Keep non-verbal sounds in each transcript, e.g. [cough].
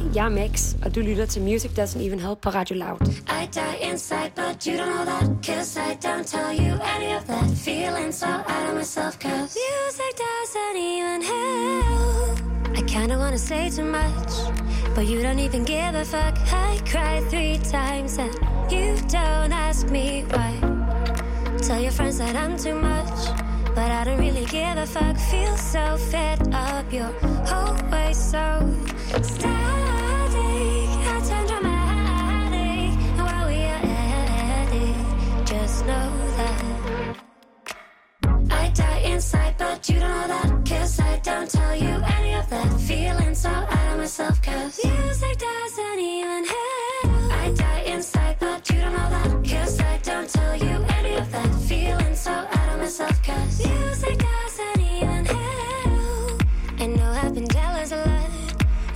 Hej, jeg er Max, og du lytter til Music Doesn't Even Help på Radio Loud. I die inside, but you don't know that. Cause I don't tell you any of that. Feeling so out of myself, cause music doesn't even help. I kinda wanna say too much, but you don't even give a fuck. I cried three times and you don't ask me why. Tell your friends that I'm too much, but I don't really give a fuck. Feel so fed up, you're always so static. Inside, but you don't know that. Cause I don't tell you any of that. Feeling so out of myself, cause music doesn't even help. I die inside, but you don't know that. Cause I don't tell you any of that. Feeling so out of myself, cause music doesn't even help. And no, I've been jealous a lot.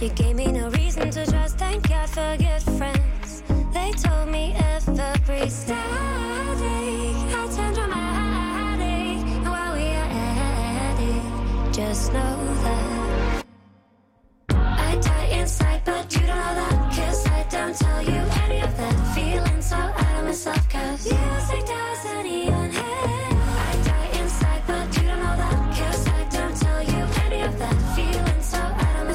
You gave me no reason to trust. Thank God for good friends. They told me every static. I turn just know that I die inside, but you don't know that. Cause I don't tell you any of that. Feeling so out of myself, cause music doesn't even help. I die inside, but you don't know that. Cause I don't tell you any of that. Feeling so out of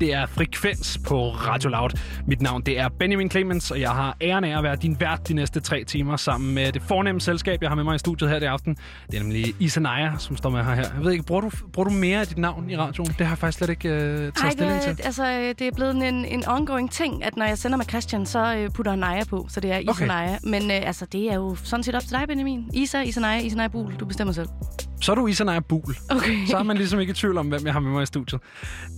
Det her, er Frekvens på Radio Loud. Mit navn, det er Benjamin Clemens, og jeg har æren af at være din vært de næste tre timer sammen med det fornemme selskab, jeg har med mig i studiet her i aften. Det er nemlig Isanaya, som står med her. Jeg ved ikke, bruger du, bruger du mere af dit navn i radioen? Det har jeg faktisk slet ikke øh, taget Ej, stilling til. altså, øh, det er blevet en, en ongoing ting, at når jeg sender med Christian, så øh, putter han Naja på, så det er Isa Okay. Men øh, altså, det er jo sådan set op til dig, Benjamin. Isa, Isa Naja, Isa Naja Bul, du bestemmer selv. Så er du Isanaya Bul. Okay. Så er man ligesom ikke i tvivl om, hvem jeg har med mig i studiet.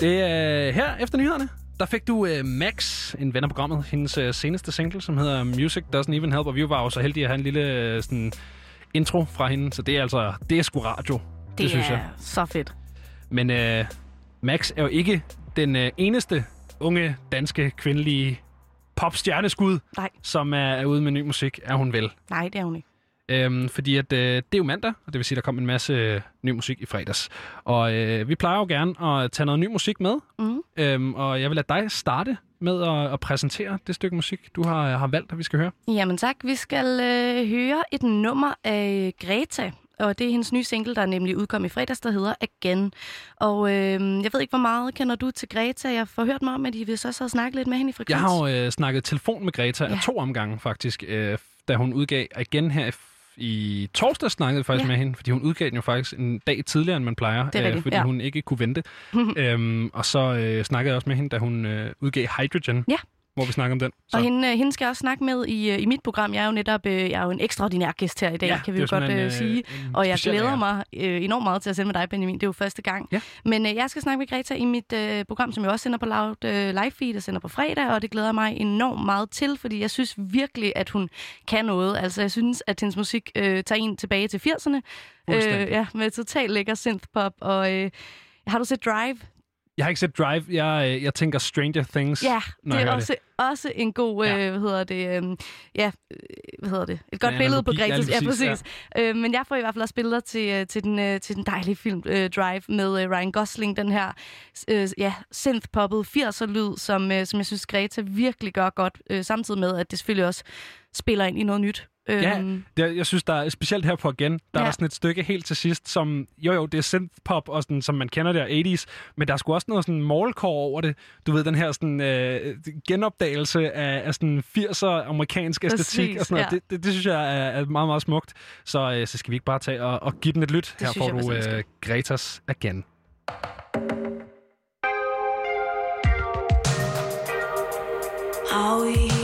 Det er her efter nyhederne. Der fik du uh, Max, en ven af programmet, hendes uh, seneste single, som hedder Music Doesn't Even Help, og vi var jo så heldige at have en lille uh, sådan, intro fra hende, så det er altså, det er sgu radio, det, det synes er jeg. så fedt. Men uh, Max er jo ikke den uh, eneste unge danske kvindelige popstjerneskud, Nej, som er, er ude med ny musik, er hun vel. nej, det er hun ikke. Øhm, fordi at, øh, det er jo mandag, og det vil sige, at der kom en masse øh, ny musik i fredags. Og øh, vi plejer jo gerne at tage noget ny musik med, Mm. øhm, og jeg vil lade dig starte med at, at præsentere det stykke musik, du har, har valgt, at vi skal høre. Jamen tak. Vi skal øh, høre et nummer af Greta. Og det er hendes nye single, der nemlig udkom i fredags, der hedder Again. Og øh, jeg ved ikke, hvor meget kender du til Greta? Jeg får hørt mig om, at I vil så, så snakke lidt med hende i frekvens. Jeg har jo øh, snakket telefon med Greta ja. To omgange faktisk, øh, da hun udgav igen her i, i torsdag snakkede jeg faktisk Ja. med hende, fordi hun udgav den jo faktisk en dag tidligere, end man plejer, øh, Det rigtigt, fordi ja. hun ikke kunne vente. [laughs] øhm, og så øh, snakkede jeg også med hende, da hun øh, udgav Hydrogen, Ja. Hvor vi snakker om den. Og hende, øh, hende skal jeg også snakke med i, øh, i mit program. Jeg er jo netop øh, jeg er jo en ekstraordinær gæst her i dag, Ja, kan vi jo godt simpelthen, øh, sige. øh, en Og jeg glæder ære. mig øh, enormt meget til at sende med dig, Benjamin. Det er jo første gang. Ja. Men øh, jeg skal snakke med Greta i mit øh, program, som jeg også sender på Loud øh, Live Feed og sender på fredag, og det glæder mig enormt meget til, fordi jeg synes virkelig, at hun kan noget. Altså, jeg synes, at hendes musik øh, tager en tilbage til 80'erne. Fuldstændig. ja, med total lækker synthpop. Og øh, har du set Drive? Jeg har ikke set Drive. Jeg, øh, jeg tænker Stranger Things, Ja, det er også, også en god, Ja. øh, hvad hedder det, øh, ja, hvad hedder det, et godt Ja, billede på analogi, ja. Ja, præcis, præcis. Øh, men jeg får i hvert fald også billeder til, øh, til, den, øh, til den dejlige film øh, Drive med øh, Ryan Gosling, den her øh, ja, synth-poppet 80'er-lyd, som, øh, som jeg synes Greta virkelig gør godt, øh, samtidig med, at det selvfølgelig også spiller ind i noget nyt. Ja, Øhm, Det, jeg synes, der er specielt her på igen, der ja. er sådan et stykke helt til sidst, som, jo jo, det er synthpop, og sådan, som man kender der 80's, men der er sgu også noget sådan mallcore over det. Du ved, den her sådan, øh, genopdagelse af, af sådan 80'er amerikansk æstetik Præcis, og sådan noget. ja. Det, det, det, synes jeg er, er meget, meget smukt. Så, øh, så skal vi ikke bare tage og, og give den et lyt. Det her får du øh, Gretas Again. Are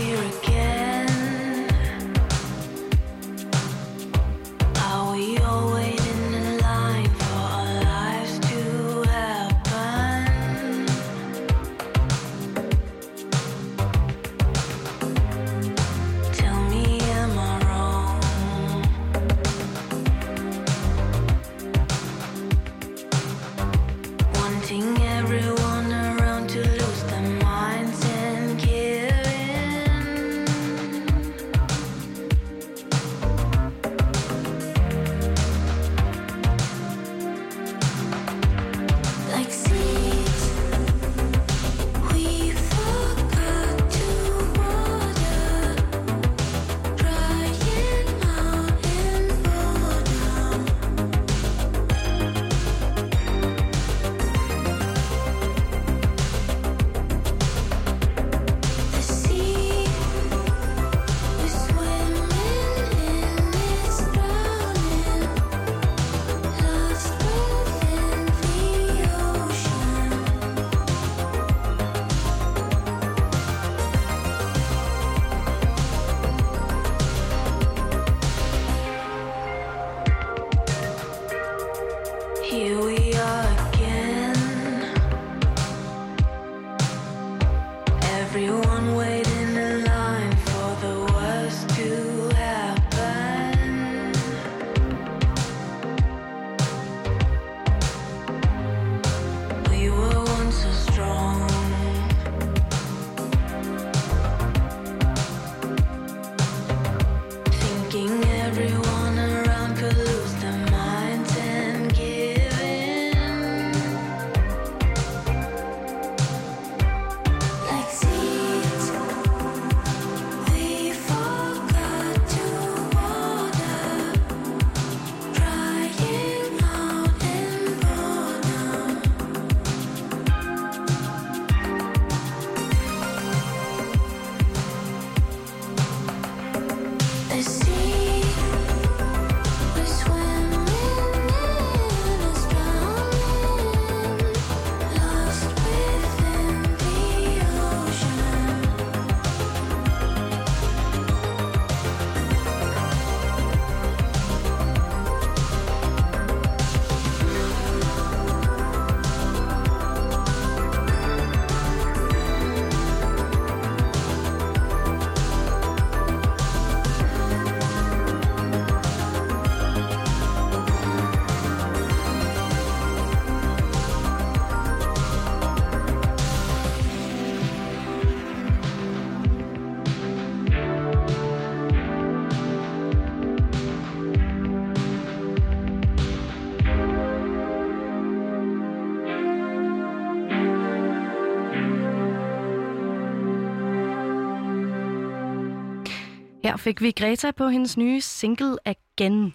fik vi Greta på hendes nye single Again.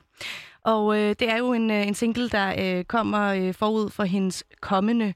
Og øh, det er jo en, øh, en single, der øh, kommer øh, forud for hendes kommende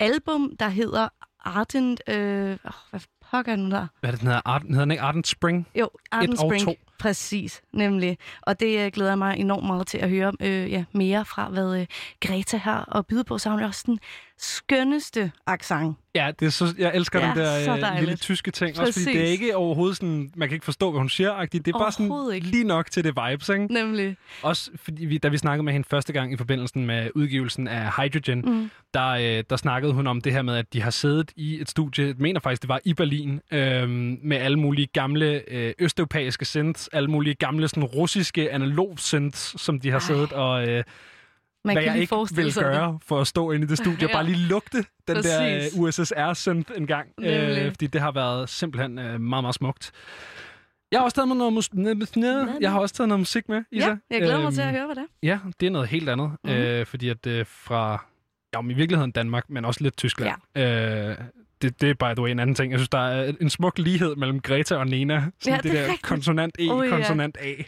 album, der hedder Ardent... Øh, oh, hvad pokker er den der? Hvad er det, den hedder? Art, hedder den ikke Ardent Spring? Jo, Ardent og Spring. to. Præcis, nemlig. Og det øh, glæder jeg mig enormt meget til at høre øh, ja, mere fra, hvad øh, Greta har og byde på. Så har hun også den skønneste accent. Ja, det er så, jeg elsker Ja, den der øh, lille tyske ting. Også fordi Præcis. det er ikke overhovedet sådan, man kan ikke forstå, hvad hun siger. -agtigt. Det er bare sådan ikke. lige nok til det vibes, ikke? Nemlig. Også fordi, vi, da vi snakkede med hende første gang i forbindelse med udgivelsen af Hydrogen, Mm. der, øh, der snakkede hun om det her med, at de har siddet i et studie, jeg mener faktisk, det var i Berlin, øh, med alle mulige gamle øh, østeuropæiske synths, alle mulige gamle sådan, russiske analog synths, som de har Ej. siddet og... Øh, Man hvad kan jeg ikke vil sig det. gøre for at stå inde i det studie [laughs] Ja. bare lige lugte den Præcis. der uh, USSR-synth en gang. Nemlig. fordi det har været simpelthen uh, meget, meget smukt. Jeg har også taget noget, mus- jeg har også taget noget musik med, Isa. Ja, jeg glæder mig til at Øhm, høre, hvad det er. Ja, det er noget helt andet. Mm-hmm. Øh, fordi at øh, fra, ja, i virkeligheden Danmark, men også lidt Tyskland. Ja. Øh, det, det er by the way en anden ting. Jeg synes, der er en smuk lighed mellem Greta og Nena. Sådan Ja, det, det er der rigtigt. konsonant E, Oh, ja. konsonant A. Øh,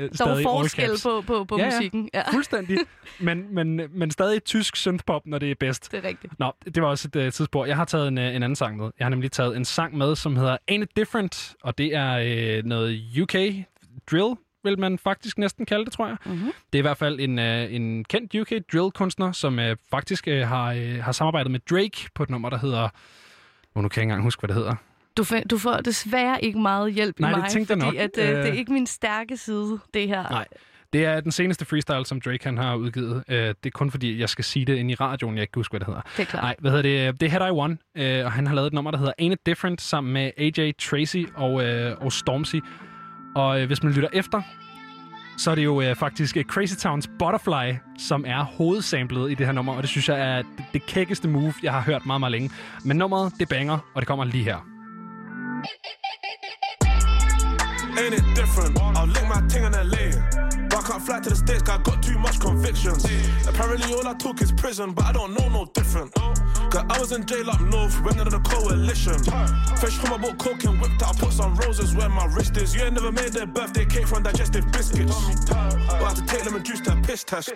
Der stadig all forskel på, på, på Ja, ja. musikken. Ja, [laughs] Fuldstændig. men, men, men stadig tysk synthpop, når det er bedst. det er rigtigt. Nå, det var også et uh, tidsspor. Jeg har taget en, uh, en anden sang med. Jeg har nemlig taget en sang med, som hedder Ain't It Different, og det er uh, noget UK drill, vil man faktisk næsten kalde det, tror jeg. Mm-hmm. Det er i hvert fald en, uh, en kendt UK drill-kunstner, som uh, faktisk uh, har, uh, har samarbejdet med Drake på et nummer, der hedder... Oh, nu kan jeg ikke engang huske, hvad det hedder. Du, du får desværre ikke meget hjælp Nej, i det mig, tænkte jeg fordi nok. At, øh, det er Øh. ikke min stærke side, det her. Nej. Det er den seneste freestyle, som Drake han har udgivet. Uh, det er kun fordi, jeg skal sige det ind i radioen, jeg ikke kan huske, hvad det hedder. Det er klart. Nej, hvad hedder det? Det er Head I One, øh, og han har lavet et nummer, der hedder Ain't It Different, sammen med AJ Tracy og, øh, og Stormzy. Og øh, hvis man lytter efter, så er det jo øh, faktisk øh, Crazy Towns Butterfly, som er hovedsamlet i det her nummer, og det synes jeg er det, det kækkeste move, jeg har hørt meget, meget længe. Men nummeret, det banger, og det kommer lige her. Ain't it different? I'll lick my ting on that But can't fly to the States, cause I got too much convictions. Apparently, all I talk is prison, but I don't know no different. Cause I was in jail up north, went under the coalition. Fresh from my boat, coke and whipped out, I put some roses where my wrist is. You ain't never made their birthday cake from digestive biscuits. But I have to take them and juice to a piss test.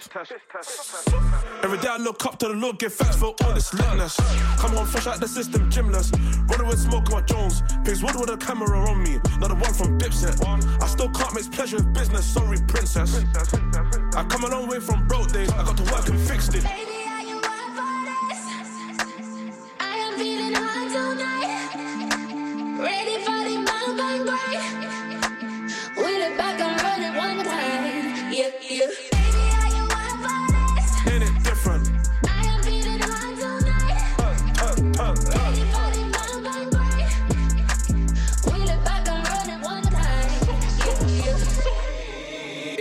Every day I look up to the Lord, give thanks for all this litness. Come on, fresh out the system, gymless. Running with smoke on my Jones. Pigs wood with a camera on me, not the one from Dipset. I still can't mix pleasure with business, sorry, princess. I come a long way from broke days, I got to work and fixed it. Are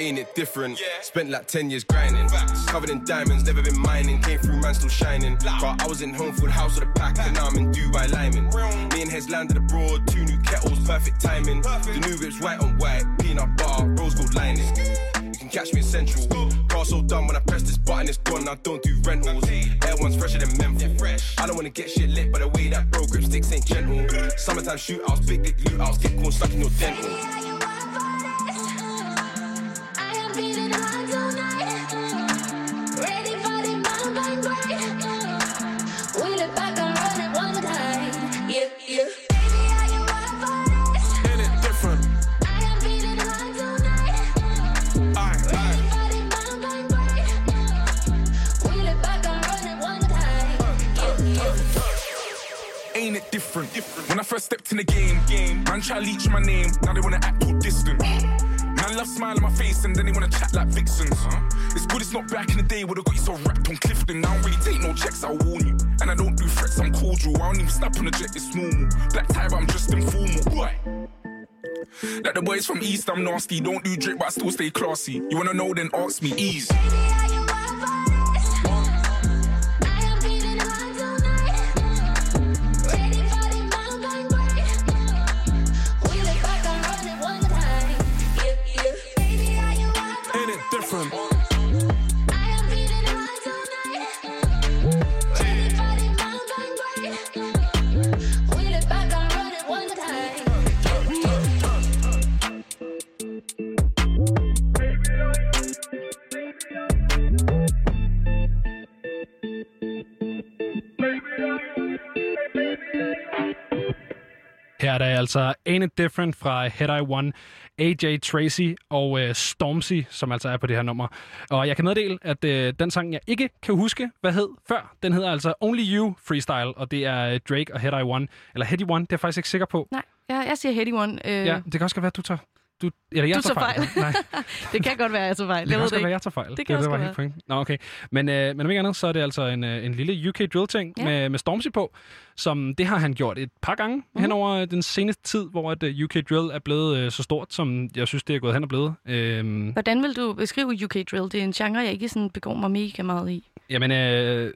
Ain't it different? Spent like 10 years grinding. Covered in diamonds, never been mining. Came through, man, still shining. But I was in home food house with a pack, and now I'm in Dubai Lyman. Me and Heads landed abroad, two new kettles, perfect timing. Perfect. The new whip's white on white, peanut butter, rose gold lining. You can catch me in Central. Car so done when I press this button, it's gone. I don't do rentals. Air one's fresher than Memphis. I don't wanna get shit lit, but the way that bro grip sticks ain't gentle. Summertime shootouts, big dick loot outs, get corn stuck in your dental. Different? When I first stepped in the game, game, man try to leech my name, now they wanna act all distant. Man love smile on my face and then they wanna chat like vixens. It's good it's not back in the day where they got you so wrapped on Clifton. I don't really take no checks, I'll warn you. And I don't do threats, I'm cordial. I don't even snap on the jet, it's normal. Black tie, but I'm just informal. Why? Like the boys from East, I'm nasty. Don't do drip, but I still stay classy. You wanna know, then ask me, ease. Baby, yeah. Her er der altså Ain't It Different fra Head I One, AJ Tracy og øh, Stormzy, som altså er på det her nummer. Og jeg kan meddele, at øh, den sang, jeg ikke kan huske, hvad hed før, den hedder altså Only You Freestyle, og det er øh, Drake og Head I One. Eller Head I One, det er jeg faktisk ikke sikker på. Nej, jeg, jeg siger Heady One. Øh, Ja, det kan også godt være, du tager du, eller jeg Du tager så fejl. Nej, [laughs] Det kan godt være, jeg så fejl. det Jeg kan også det godt være, jeg tager fejl. Det kan det, også var helt point. Nå, okay. Men, øh, men om ikke andet, så er det altså en, øh, en lille UK drill-ting Ja. med, med Stormzy på, som det har han gjort et par gange Mhm. mm. hen over den seneste tid, hvor at, øh, UK drill er blevet øh, så stort, som jeg synes, det er gået hen og blevet. Øhm, Hvordan vil du beskrive UK drill? Det er en genre, jeg ikke sådan begår mig mega meget i. jamen, øh,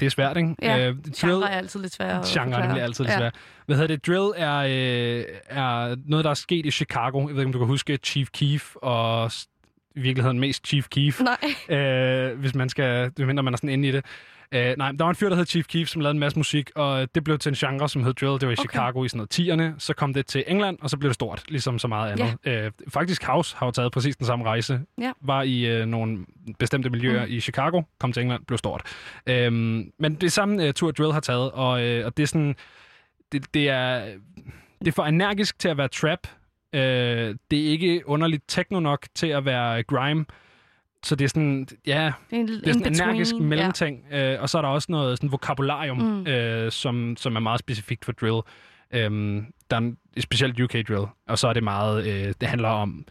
det er svært, ikke? Ja, Øh, Genre er altid lidt sværere at Genre forklare. bliver altid lidt Ja. svært. Hvad hedder det? Drill er, øh, er noget, der er sket i Chicago. Jeg ved ikke, om du kan huske Chief Keef og i virkeligheden mest Chief Keef. Nej. øh, hvis man skal, mindre man er sådan inde i det. Øh, nej, der var en fyr, der hed Chief Keef, som lavede en masse musik, og det blev til en genre, som hed drill. Det var i Okay. Chicago i sådan noget 10'erne. Så kom det til England, og så blev det stort, ligesom så meget andet. Øh, faktisk House har jo taget præcis den samme rejse. Ja. Var i øh, nogle bestemte miljøer Mm. i Chicago, kom til England, blev stort. Øhm, men det samme øh, tur drill har taget, og, øh, og det er sådan... Det, det er... Det er for energisk til at være trap. Øh, det er ikke underligt techno nok til at være grime. Så det er sådan, ja, Det er en, det er sådan en energisk Ja. mellemting. Øh, og så er der også noget sådan vokabularium, Mm. øh, som, som er meget specifikt for drill. Øhm, der er en, specielt UK drill. Og så er det meget, øh, det handler om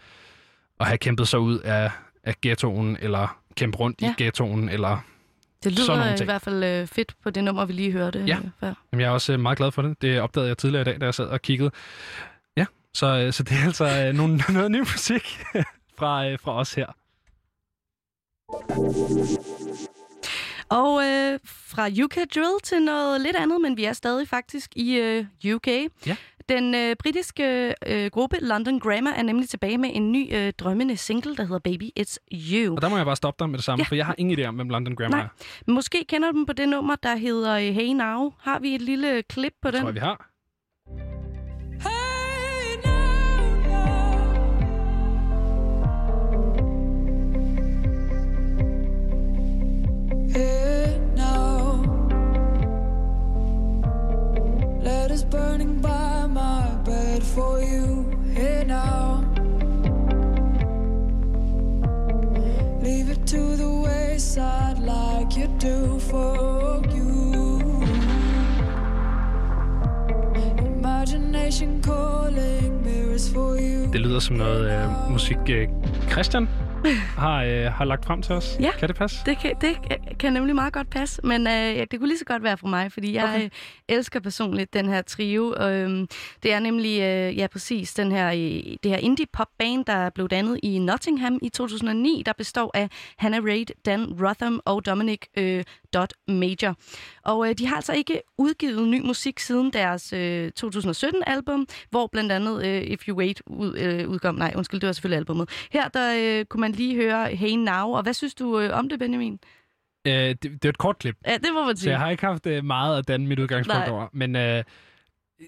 at have kæmpet sig ud af, af ghettoen, eller kæmpe rundt Ja. i ghettoen, eller... Det Sådan nogle lyder i ting. hvert fald øh, fedt på det nummer, vi lige hørte Ja. øh, før. Jamen, jeg er også øh, meget glad for det. Det opdagede jeg tidligere i dag, da jeg sad og kiggede. Ja, så, øh, så det er altså øh, nogle, [laughs] noget ny musik [laughs] fra, øh, fra os her. Og øh, fra UK Drill til noget lidt andet, men vi er stadig faktisk i øh, UK. Ja. Den øh, britiske øh, gruppe London Grammar er nemlig tilbage med en ny øh, drømmende single, der hedder Baby It's You. Og der må jeg bare stoppe dig med det samme, Ja. for jeg har ingen idé om, hvem London Grammar Nej. er. Måske kender du dem på det nummer, der hedder øh, Hey Now. Har vi et lille klip på den? Tror jeg, vi har. Letters burning by my bed for you. Here now, leave it to the wayside like you do for you. Imagination calling mirrors for you. Det lyder som noget øh, musik, øh, Christian har, øh, har lagt frem til os. Ja. Kan det passe? Det kan, det kan nemlig meget godt passe, men øh, det kunne lige så godt være for mig, fordi jeg Okay. øh, elsker personligt den her trio. Øhm, det er nemlig, øh, ja præcis, den her, øh, det her indie-pop-band, der blev dannet i Nottingham i 2009, der består af Hannah Reid, Dan Rotham og Dominic øh, Dot Major. Og øh, de har altså ikke udgivet ny musik siden deres øh, 2017-album, hvor blandt andet øh, If You Wait ud, øh, udkom. Nej, undskyld, det var selvfølgelig albumet. Her der øh, kunne man lige høre Hey Now, og hvad synes du øh, om det, Benjamin? Øh, det, det er et kort klip, Ja, det må man så sige. jeg har ikke haft øh, meget af den mit udgangspunkt Nej. over. Men øh,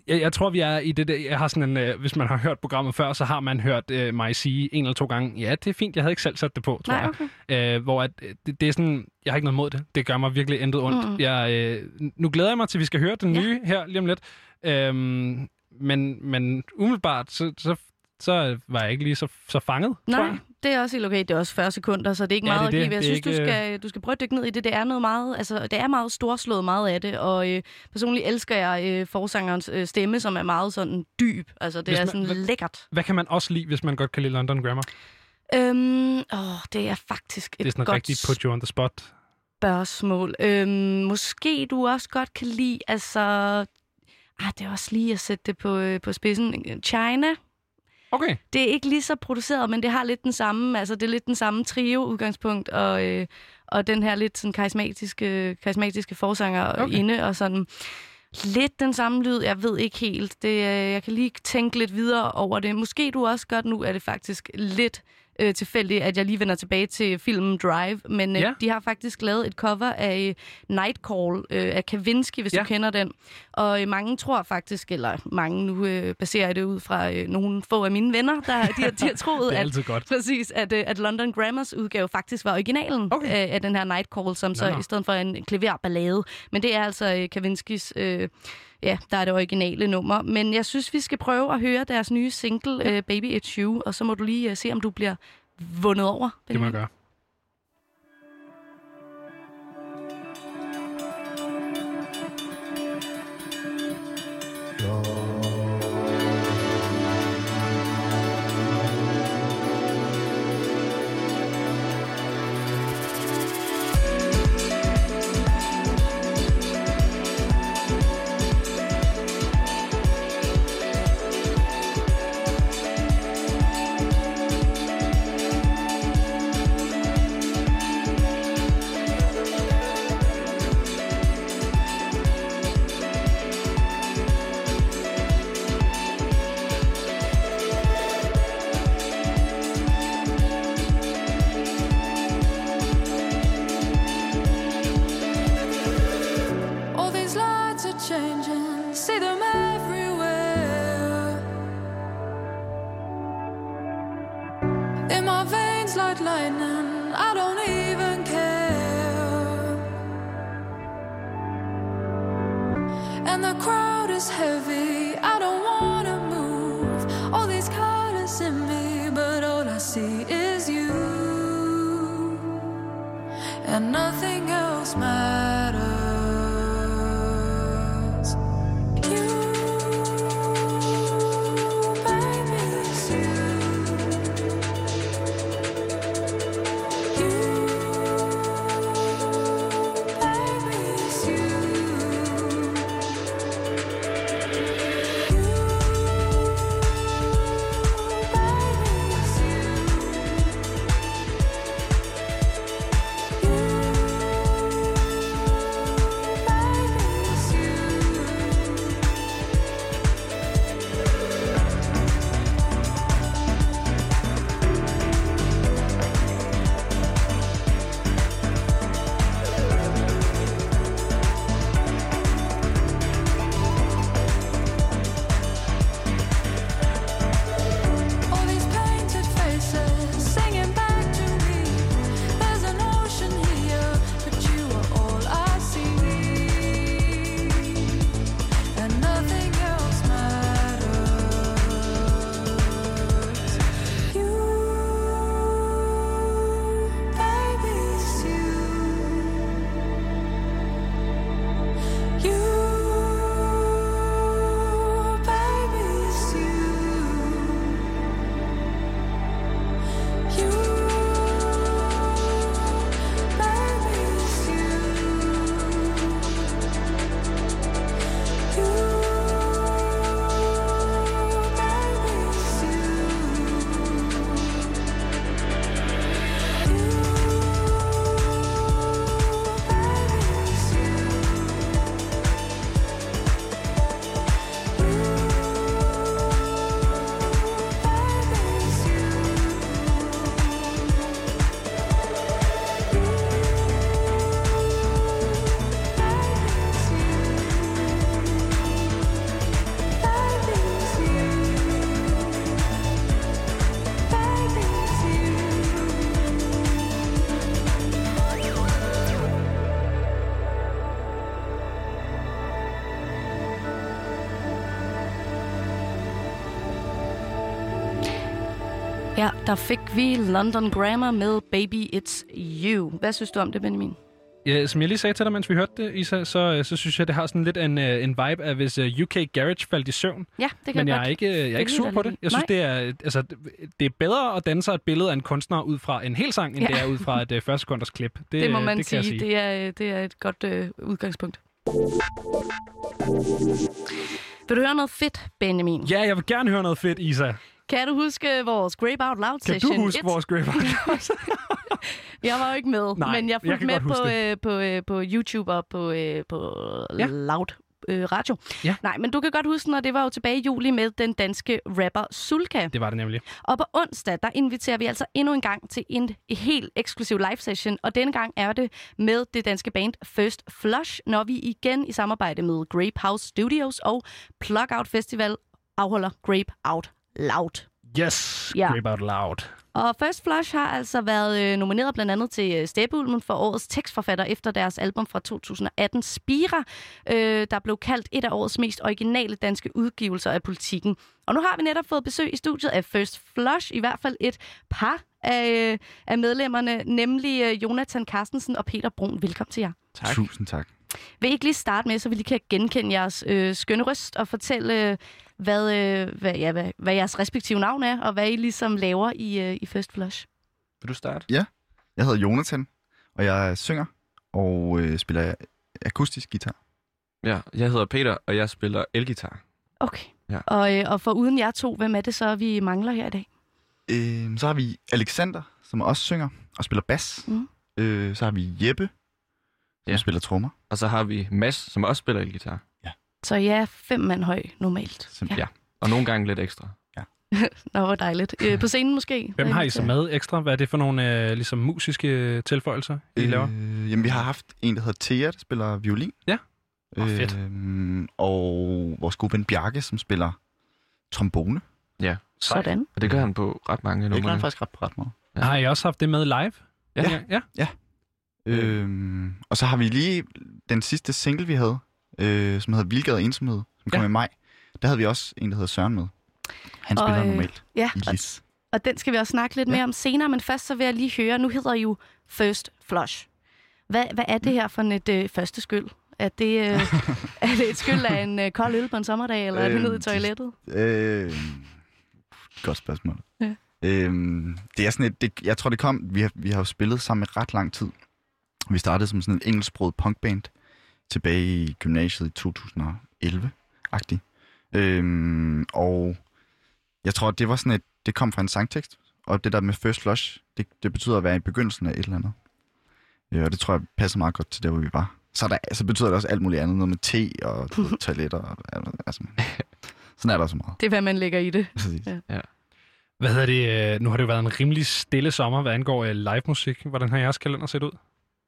jeg, jeg tror, vi er i det der, jeg har sådan en, øh, hvis man har hørt programmet før, så har man hørt øh, mig sige en eller to gange, ja, det er fint, jeg havde ikke selv sat det på, tror Nej, jeg. okay. Øh, hvor at, øh, det, det er sådan, jeg har ikke noget mod det. Det gør mig virkelig intet ondt. Mm. Jeg, øh, nu glæder jeg mig til, at vi skal høre den Ja. nye her lige om lidt. Øhm, men, men umiddelbart, så, så, så var jeg ikke lige så, så fanget, tror Nej, jeg. Det er også helt okay. Det er også 40 sekunder, så det er ikke Ja, meget det er at give. Jeg synes, du, ikke, skal, du skal prøve at dykke ned i det. Det er noget meget, altså, det er meget storslået meget af det, og øh, personligt elsker jeg øh, forsangerens øh, stemme, som er meget sådan dyb. Altså, det Hvis er man- sådan hvad- lækkert. Hvad kan man også lide, hvis man godt kan lide London Grammar? Øhm, åh, det er faktisk et Det er sådan godt rigtig put you on the spot. spørgsmål. Øhm, måske du også godt kan lide, altså... Ah, det er også lige at sætte det på, øh, på spidsen. China, Okay. det er ikke lige så produceret, men det har lidt den samme, altså det er lidt den samme trio udgangspunkt, og, øh, og den her lidt sådan karismatiske, karismatiske forsanger Okay. inde, og sådan lidt den samme lyd, jeg ved ikke helt. Det, øh, jeg kan lige tænke lidt videre over det. Måske du også godt, nu er det faktisk lidt øh, tilfældigt, at jeg lige vender tilbage til filmen Drive, men øh, Ja. de har faktisk lavet et cover af øh, Nightcall øh, af Kavinsky, hvis Ja. du kender den. Og øh, mange tror faktisk, eller mange nu øh, baserer det ud fra øh, nogle få af mine venner, der de, har- de har [laughs] troet, at, godt. præcis, at, øh, at London Grammars udgave faktisk var originalen Okay. af, af den her Nightcall, som så nå. i stedet for en klaverballade. Men det er altså øh, Kavinskis, øh, ja, der er det originale nummer. Men jeg synes, vi skal prøve at høre deres nye single, øh, Baby It's You, og så må du lige øh, se, om du bliver vundet over. Det må jeg gøre. Strikes like lightning. I don't even care. And the crowd is heavy. I don't wanna move. All these colors in me, but all I see is you. And nothing else matters. Der fik vi London Grammar med Baby It's You. Hvad synes du om det, Benjamin? Ja, som jeg lige sagde til dig, mens vi hørte det, Isa, så, øh, så synes jeg, det har sådan lidt en, øh, en vibe af, hvis øh, UK Garage faldt i søvn. Ja, det kan Men jeg godt er ikke, jeg er ikke sur på det. Jeg synes, Nej. det er, altså, det er bedre at danse et billede af en kunstner ud fra en hel sang, end Ja. det er ud fra et uh, første sekunders klip. [laughs] Det, Det må man det sige. sige. Det, er, det er et godt øh, udgangspunkt. Vil du høre noget fedt, Benjamin? Ja, jeg vil gerne høre noget fedt, Isa. Kan du huske vores Grape Out Loud Kan session? du huske 1? vores grave? [laughs] Jeg var jo ikke med, Nej, men jeg jeg fulgte kan med på, øh, på, øh, på YouTube og på, øh, på ja. Loud øh, Radio. Ja. Nej, men du kan godt huske, når det var jo tilbage i juli med den danske rapper Sulka. Det var det nemlig. Og på onsdag, der inviterer vi altså endnu en gang til en helt eksklusiv live session. Og denne gang er det med det danske band First Flush, når vi igen i samarbejde med Grape House Studios og Plug Out Festival afholder Grape Out Loud. Yes, Ja. Grape Out Loud. Og First Flush har altså været øh, nomineret blandt andet til øh, Steppeulmen for årets tekstforfatter efter deres album fra 2018, Spira, øh, der blev kaldt et af årets mest originale danske udgivelser af politikken. Og nu har vi netop fået besøg i studiet af First Flush, i hvert fald et par af, øh, af medlemmerne, nemlig øh, Jonathan Carstensen og Peter Brun. Velkommen til jer. Tak. Tusind tak. Vil I ikke lige starte med, så vi lige kan genkende jeres øh, skønne røst og fortælle, øh, hvad, øh, hvad, ja, hvad, hvad jeres respektive navn er, og hvad I ligesom laver i, øh, i First Flush? Vil du starte? Ja, jeg hedder Jonathan, og jeg synger og øh, spiller akustisk guitar. Ja, jeg hedder Peter, og jeg spiller elgitar. Okay. Ja. Og, øh, og for uden jer to, hvem er det så, vi mangler her i dag? Øh, så har vi Alexander, som også synger og spiller bas. Mm. Øh, så har vi Jeppe, som Ja. spiller trommer. Og så har vi Mads, som også spiller elgitar. Så jeg er fem mand høj normalt. Som, Ja. Og nogle gange lidt ekstra. [laughs] Nå, hvor dejligt. Øh, på scenen måske? Hvem har I så med? ekstra? Hvad er det for nogle øh, ligesom musiske tilføjelser, I øh... laver? Jamen, vi har haft en, der hedder Thea, der spiller violin. Ja. Åh, fedt. Øh, og vores gode ven Bjarke, som spiller trombone. Sådan. Og det gør han på ret mange Det gør numre. han faktisk ret, ret meget. Ja. Har I også haft det med live? Ja. ja. Ja. Øhm, og så har vi lige den sidste single, vi havde, øh, som hedder Vilgade Ensomhed, som kom Ja. i maj. Der havde vi også en, der hedder Søren med. Han Og, spiller øh, normalt Ja, i og, Lis. og den skal vi også snakke lidt Ja. mere om senere, men først så vil jeg lige høre, nu hedder I jo First Flush. Hvad, hvad er det her for et øh, første skyld? Er det, øh, [laughs] er det et skyld af en øh, kold øl på en sommerdag, eller er det Øh, ned i toilettet? Øh, godt spørgsmål. Ja. Øhm, det er sådan et, det, jeg tror det kom, vi har, vi har jo spillet sammen i ret lang tid. Vi startede som sådan en engelsksproget punkband tilbage i gymnasiet i 2011-agtigt. Øhm, og jeg tror, det var sådan et, det kom fra en sangtekst. Og det der med first flush, det, det betyder at være i begyndelsen af et eller andet. Ja, og det tror jeg passer meget godt til der, hvor vi var. Så, er der, så betyder det også alt muligt andet. Noget med te og [laughs] toiletter. Og, altså, sådan er der så meget. Det er, hvad man lægger i det. Præcis. Ja. Hvad hedder det? øh, Nu har det jo været en rimelig stille sommer, hvad angår øh, live musik. Hvordan har jeres kalender set ud?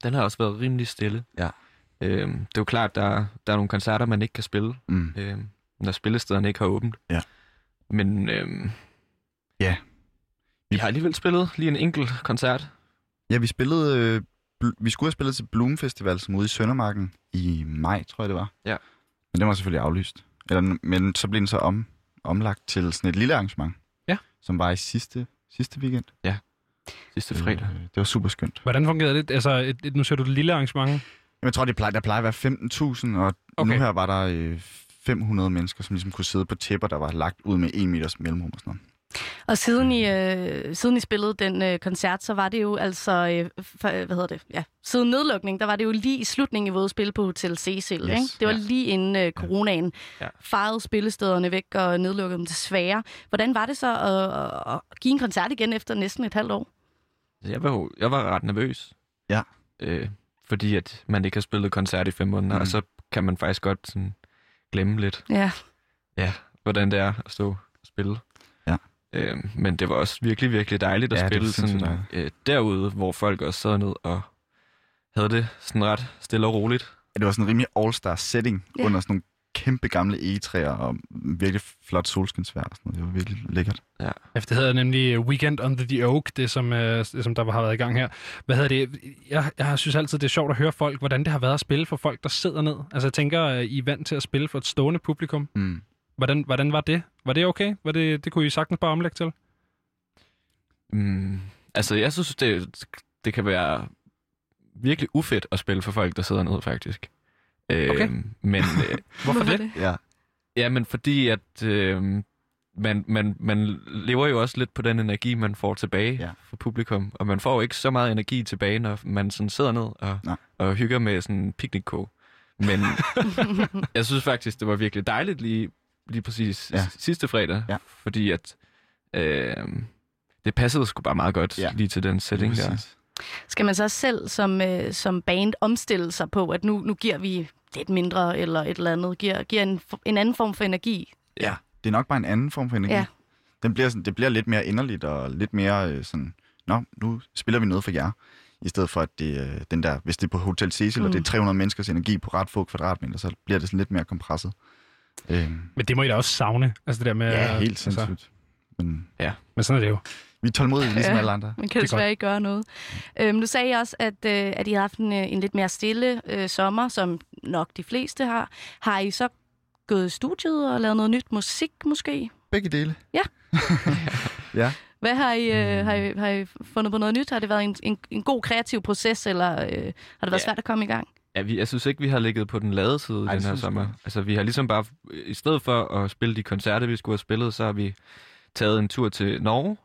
Den har også været rimelig stille. Ja. Øhm, det er jo klart, der, der er nogle koncerter, man ikke kan spille, Mm. øhm, når spillestederne ikke har åbent. Ja. Men øhm, Ja. vi har alligevel spillet lige en enkelt koncert. Ja, vi spillede... Øh, vi skulle have spillet til Bloom Festival, som ude i Søndermarken i maj, tror jeg det var. Ja. Men den var selvfølgelig aflyst. Eller, men så blev den så om, omlagt til sådan et lille arrangement. Ja. Som var i sidste, sidste weekend. Sidste fredag. Øh, det var super skønt. Hvordan fungerede det? Altså, et, et, nu ser du et lille arrangement. Jamen, jeg tror, det plejer, der plejer at være 15.000, og okay. Nu her var der øh, 500 mennesker, som ligesom kunne sidde på tæpper, der var lagt ud med en meters mellemrum og sådan noget. Og siden I, øh, siden I spillede den øh, koncert, så var det jo altså, øh, for, hvad hedder det, ja, siden nedlukningen, der var det jo lige i slutningen, I var spille på Hotel Cecil, Yes, ikke? Det var ja. lige inden øh, coronaen. Ja. Farede spillestederne væk og nedlukkede dem desværre. Hvordan var det så at, at give en koncert igen efter næsten et halvt år? Så jeg var, jeg var ret nervøs. Ja. Øh, fordi at man ikke har spillet koncert i fem måneder, Mm. og så kan man faktisk godt sådan, glemme lidt, Ja. ja, hvordan det er at stå og spille. Ja. Øh, men det var også virkelig, virkelig dejligt at Ja, spille sådan, øh, derude, hvor folk også sad ned og havde det sådan ret stille og roligt. Ja, det var sådan en rimelig all-star setting ja. under sådan nogle kæmpe gamle egetræer og virkelig flot solskinsvær og sådan noget. Det var virkelig lækkert. Ja, for det hedder nemlig Weekend on the Oak, det som, øh, det som der har været i gang her. Hvad hedder det? Jeg, jeg synes altid, det er sjovt at høre folk, hvordan det har været at spille for folk, der sidder ned. Altså jeg tænker, øh, I er vant til at spille for et stående publikum. Mm. Hvordan, hvordan var det? Var det okay? Var det, det kunne I sagtens bare omlægge til? Mm, altså, jeg synes, det, det kan være virkelig ufedt at spille for folk, der sidder ned, faktisk. Øh, Okay. Men, [laughs] øh, Hvorfor det? Ja. ja, men fordi at øh, man, man, man lever jo også lidt på den energi, man får tilbage Ja. fra publikum. Og man får jo ikke så meget energi tilbage, når man sådan sidder ned og, Nej. og hygger med sådan en picnic Men [laughs] jeg synes faktisk, det var virkelig dejligt lige, lige præcis Ja. sidste fredag. Ja. Fordi at øh, det passede sgu bare meget godt Ja. lige til den setting der. Skal man så selv som, øh, som band omstille sig på, at nu, nu giver vi lidt mindre eller et eller andet, giver, giver en, en anden form for energi? Ja, det er nok bare en anden form for energi. Ja. Den bliver sådan, det bliver lidt mere inderligt og lidt mere øh, sådan, nå, nu spiller vi noget for jer. I stedet for, at det, øh, den der, hvis det er på Hotel Cecil, mm. og det er 300 menneskers energi på ret få kvadratmeter, så bliver det sådan lidt mere kompresset. Øhm, Men det må I da også savne. Altså det der med, ja, helt altså, Men Men sådan er det jo. vi er tålmodige, ligesom Ja. alle andre. Man kan er desværre ikke gøre noget. Øhm, du sagde også, at, øh, at I har haft en, øh, en lidt mere stille øh, sommer, som nok de fleste har. Har I så gået i studiet og lavet noget nyt musik måske? Begge dele. [laughs] Hvad har I, øh, Mm. har I, har I fundet på noget nyt? Har det været en, en, en god kreativ proces, eller øh, har det været Ja. svært at komme i gang? Ja, vi, jeg synes ikke, vi har ligget på den lade side Ej, den her jeg sommer. Altså, vi har ligesom bare, i stedet for at spille de koncerter, vi skulle have spillet, så har vi taget en tur til Norge,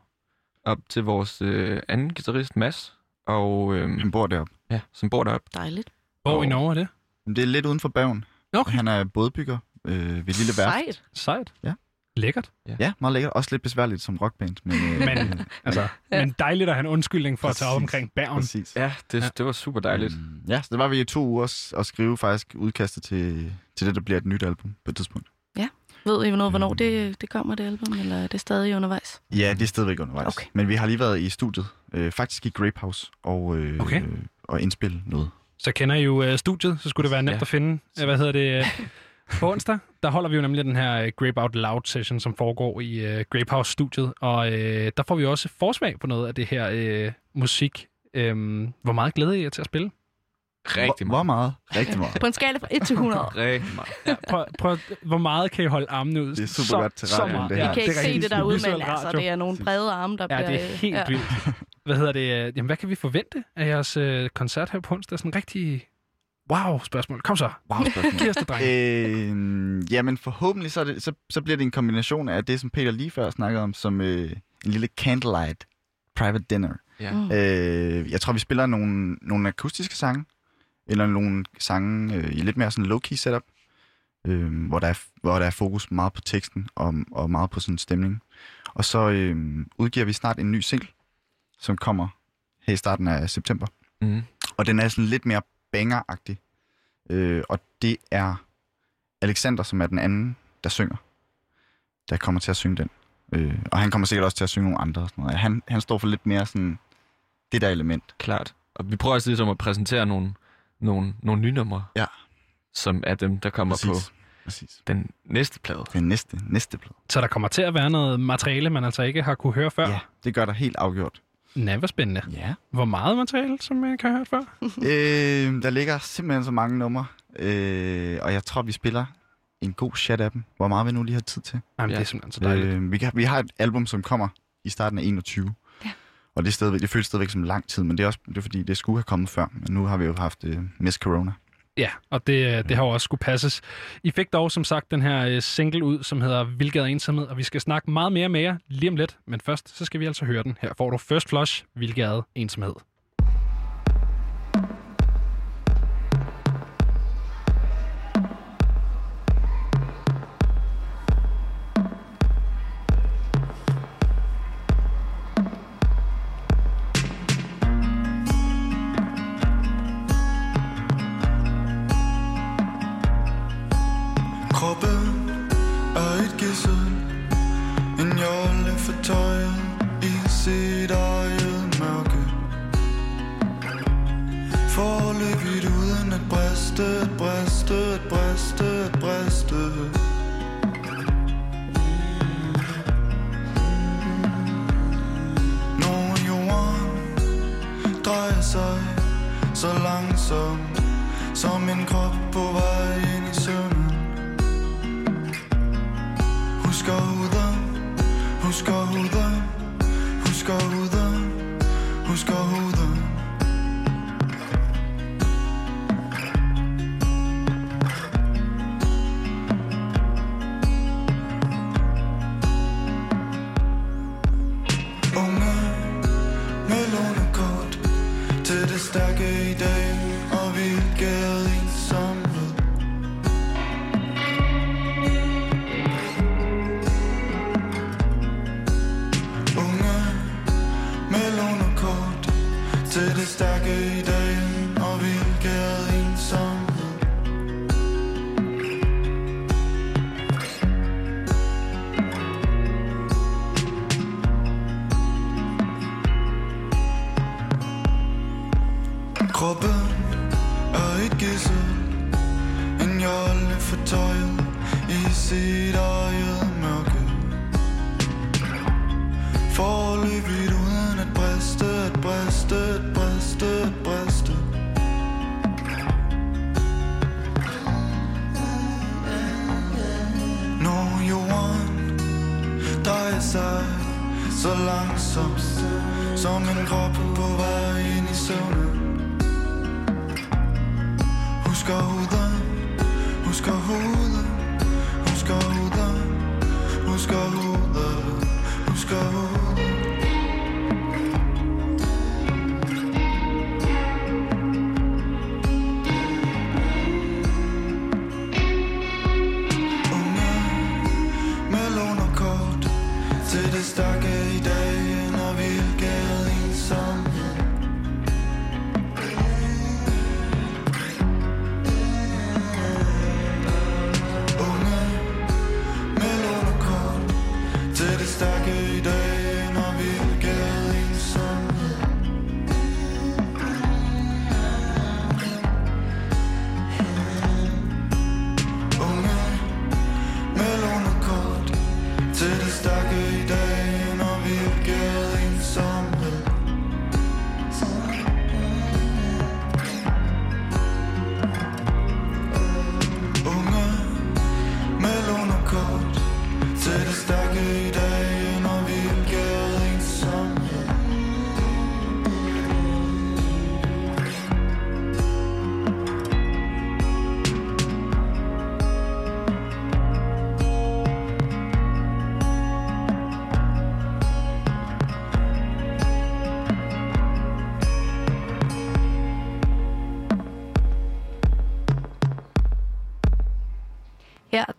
op til vores øh, anden guitarist, Mads, og, øh, Han bor deroppe. ja, som bor deroppe. Dejligt. Hvor i Og- Norge er det? Det er lidt uden for Bergen. Okay. Han er bådbygger øh, ved et lille værft. Sejt. Sejt. Ja. Lækkert. Ja, meget lækkert. Også lidt besværligt som rockband. Men, øh, Men, [laughs] altså, men dejligt at have en undskyldning for at tage op Præcis. omkring Bergen. Præcis. Ja, det, Ja. ja. det var super dejligt. Mm, ja, så der var vi i to uger og skrive faktisk udkastet til, til det, der bliver et nyt album på et tidspunkt. Ved I noget, hvornår det, det kommer, det album, eller er det stadig undervejs? Ja, det er stadigvæk undervejs. Okay. Men vi har lige været i studiet, øh, faktisk i Grape House, og, øh, Okay. og indspille noget. Så kender I jo uh, studiet, så skulle det være nemt Ja. at finde. Uh, hvad hedder det? Uh, [laughs] På onsdag, der holder vi jo nemlig den her øh, Grape Out Loud session, som foregår i uh, Grape House-studiet. Og øh, der får vi også forsmag på noget af det her øh, musik. Øhm, hvor meget glæder I jer til at spille? Rigtig Hvor meget? Rigtig meget. På en skala fra 1 til 100. [laughs] Rigtig meget. Ja, prøv, prøv, hvor meget kan I holde armene ud? Det er super så, godt til radioen, meget. det her. Ja, I kan ikke er se det derude, men altså, det er nogle brede arme, der Ja, bliver... det er helt ja. vildt. Hvad hedder det? Jamen, hvad kan vi forvente af jeres øh, koncert her på onsdag? Sådan en rigtig wow-spørgsmål. Kom så. Wow, spørgsmål. Giv os det, dreng. Øh, jamen forhåbentlig så, er det, så, så bliver det en kombination af det, som Peter lige før snakkede om, som øh, en lille candlelight private dinner. Ja. Mm. Øh, jeg tror, vi spiller nogle, nogle akustiske sange, eller nogle sange øh, i lidt mere sådan low-key setup, øh, hvor, der er, hvor der er fokus meget på teksten og, og meget på sådan stemning. Og så øh, udgiver vi snart en ny single, som kommer her i starten af september. Mm. Og den er sådan lidt mere banger-agtig. Øh, og det er Alexander, som er den anden, der synger, der kommer til at synge den. Øh, og han kommer sikkert også til at synge nogle andre. Og sådan noget. Han, han står for lidt mere sådan det der element. Klart. Og vi prøver også ligesom at præsentere nogle, nogle, nogle nye numre, Ja. som er dem, der kommer Præcis. på Præcis. den næste plade. Den næste, næste plade. Så der kommer til at være noget materiale, man altså ikke har kunne høre før. Ja, det gør der helt afgjort. Næh, hvor spændende. Ja. Hvor meget materiale, som man har hørt før? [laughs] øh, der ligger simpelthen så mange numre. Øh, og jeg tror, vi spiller en god chat af dem. Hvor meget vi nu lige har tid til. Jamen, Ja. det er simpelthen så dejligt. Øh, vi, kan, vi har et album, som kommer i starten af 21. Og det, er stadigvæk, det føles stadigvæk som lang tid, men det er også det er, fordi, det skulle have kommet før. Men nu har vi jo haft øh, Miss Corona. Ja, og det, øh, det har jo også skulle passes. I fik dog som sagt den her øh, single ud, som hedder Vilgade Ensomhed, og vi skal snakke meget mere med jer lige om lidt. Men først, så skal vi altså høre den. Her får du First Flush, Vilgade Ensomhed.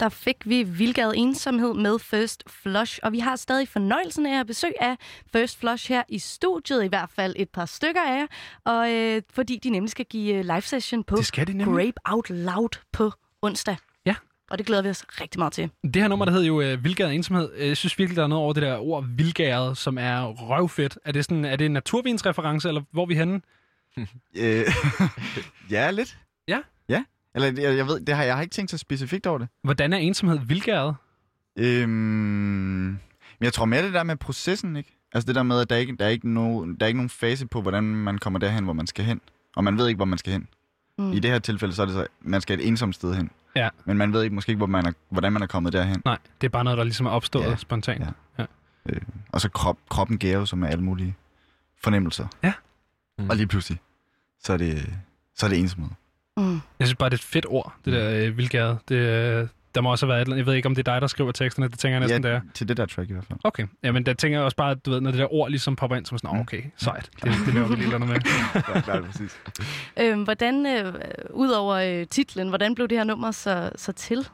Der fik vi Vildgade Ensomhed med First Flush, og vi har stadig fornøjelsen af at besøg af First Flush her i studiet, i hvert fald et par stykker af jer, og øh, fordi de nemlig skal give øh, live session på Det skal de nemlig. Grape Out Loud på onsdag. Ja. Og det glæder vi os rigtig meget til. Det her nummer, der hedder jo øh, Vildgæret Ensomhed. Øh, Jeg synes virkelig, der er noget over det der ord vildgæret, som er røvfedt. Er det, sådan, er det en naturvinsreference, eller hvor er vi henne? [laughs] Øh, [laughs] ja, lidt. Ja? Ja. Eller jeg, jeg ved, det har, jeg har ikke tænkt så specifikt over det. Hvordan er ensomhed vildgæret? Øhm, men jeg tror mere det der med processen, ikke? Altså det der med, at der ikke der er ikke, no, der er ikke nogen fase på, hvordan man kommer derhen, hvor man skal hen. Og man ved ikke, hvor man skal hen. Mm. I det her tilfælde, så er det så, man skal et ensomt sted hen. Ja. Men man ved ikke måske ikke, hvor man er, hvordan man er kommet derhen. Nej, det er bare noget, der ligesom er opstået Ja. spontant. Ja. Ja. Øh, og så krop, kroppen gærer jo så med alle mulige fornemmelser. Ja. Mm. Og lige pludselig, så er det, så er det ensomhed. Mm. Jeg synes bare, det er et fedt ord, det der øh, vildgæret. Det, øh, der må også have været et eller andet. Jeg ved ikke, om det er dig, der skriver teksterne. Det tænker jeg næsten, det er. til det der track i hvert fald. Okay. Ja, men der tænker jeg også bare, at du ved, når det der ord ligesom popper ind, så er man sådan, "Åh, okay, sejt. Det, det laver vi lige noget med. [laughs] ja, klart, præcis. Øhm, hvordan, øh, udover øh, titlen, hvordan blev det her nummer så, så til?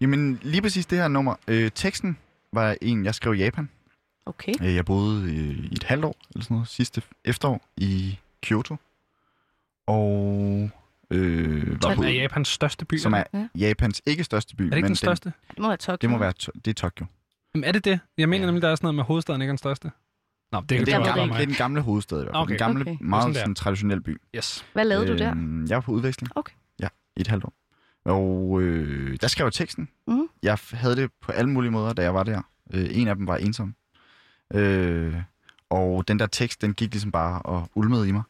Jamen, lige præcis det her nummer. Øh, teksten var en, jeg skrev i Japan. Okay. Øh, jeg boede øh, i et halvt år, eller sådan noget, sidste efterår i Kyoto. Og øh, var på, er Japans største by. som er Ja. Japans ikke største by. Er det ikke men den største? Det må være Tokyo. Det må være, to- det er Tokyo. Jamen, er det det? Jeg mener Ja. nemlig, der er sådan noget med hovedstaden ikke er den største. Nå, det, Det, det, det, er, den det er den gamle hovedstad i hvert fald. Okay. Den gamle, Okay. meget Sådan sådan, traditionel by. Yes. Hvad lavede du der? Øhm, Jeg var på udveksling. Okay. Ja, i et halvt år. Og øh, der skrev jeg teksten. Mhm. Jeg havde det på alle mulige måder, da jeg var der. Øh, en af dem var ensom. Øh, og den der tekst, den gik ligesom bare og ulmede i mig.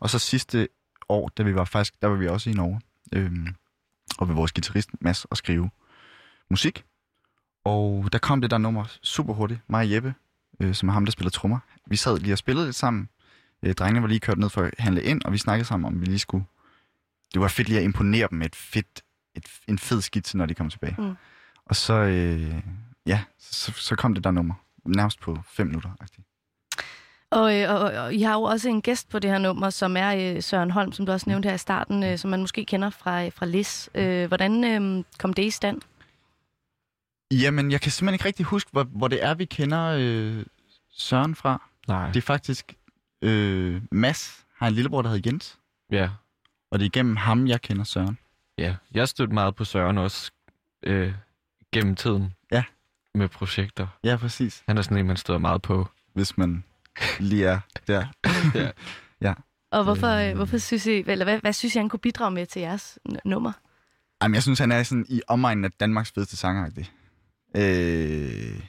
Og så sidste år, da vi var faktisk, der var vi også i Norge. Øh, og ved vores guitarist Mads og skrive musik. Og der kom det der nummer super hurtigt. Mig og Jeppe, øh, som er ham, der spiller trommer. Vi sad lige og spillede lidt sammen. Øh, drengene var lige kørt ned for at handle ind, og vi snakkede sammen om, vi lige skulle... Det var fedt lige at imponere dem med et fedt, et, en fed skitse, når de kom tilbage. Mm. Og så, øh, ja, så, så kom det der nummer. Nærmest på fem minutter. -agtigt. Og, øh, og, og I har jo også en gæst på det her nummer, som er øh, Søren Holm, som du også nævnte her i starten, øh, som man måske kender fra, fra Lis. Øh, hvordan øh, kom det i stand? Jamen, jeg kan simpelthen ikke rigtig huske, hvor, hvor det er, vi kender øh, Søren fra. Nej. Det er faktisk... Øh, Mads har en lillebror, der hedder Jens. Ja. Og det er igennem ham, jeg kender Søren. Ja, jeg stødte meget på Søren også øh, gennem tiden. Ja. Med projekter. Ja, præcis. Han er sådan en, man støder meget på. Hvis man lige er der. ja. ja. Og hvorfor, øh, hvorfor synes I, eller hvad, hvad synes I, han kunne bidrage med til jeres n- nummer? Jamen, jeg synes, han er sådan i omegnen af Danmarks fedeste sangeragtig. Øh,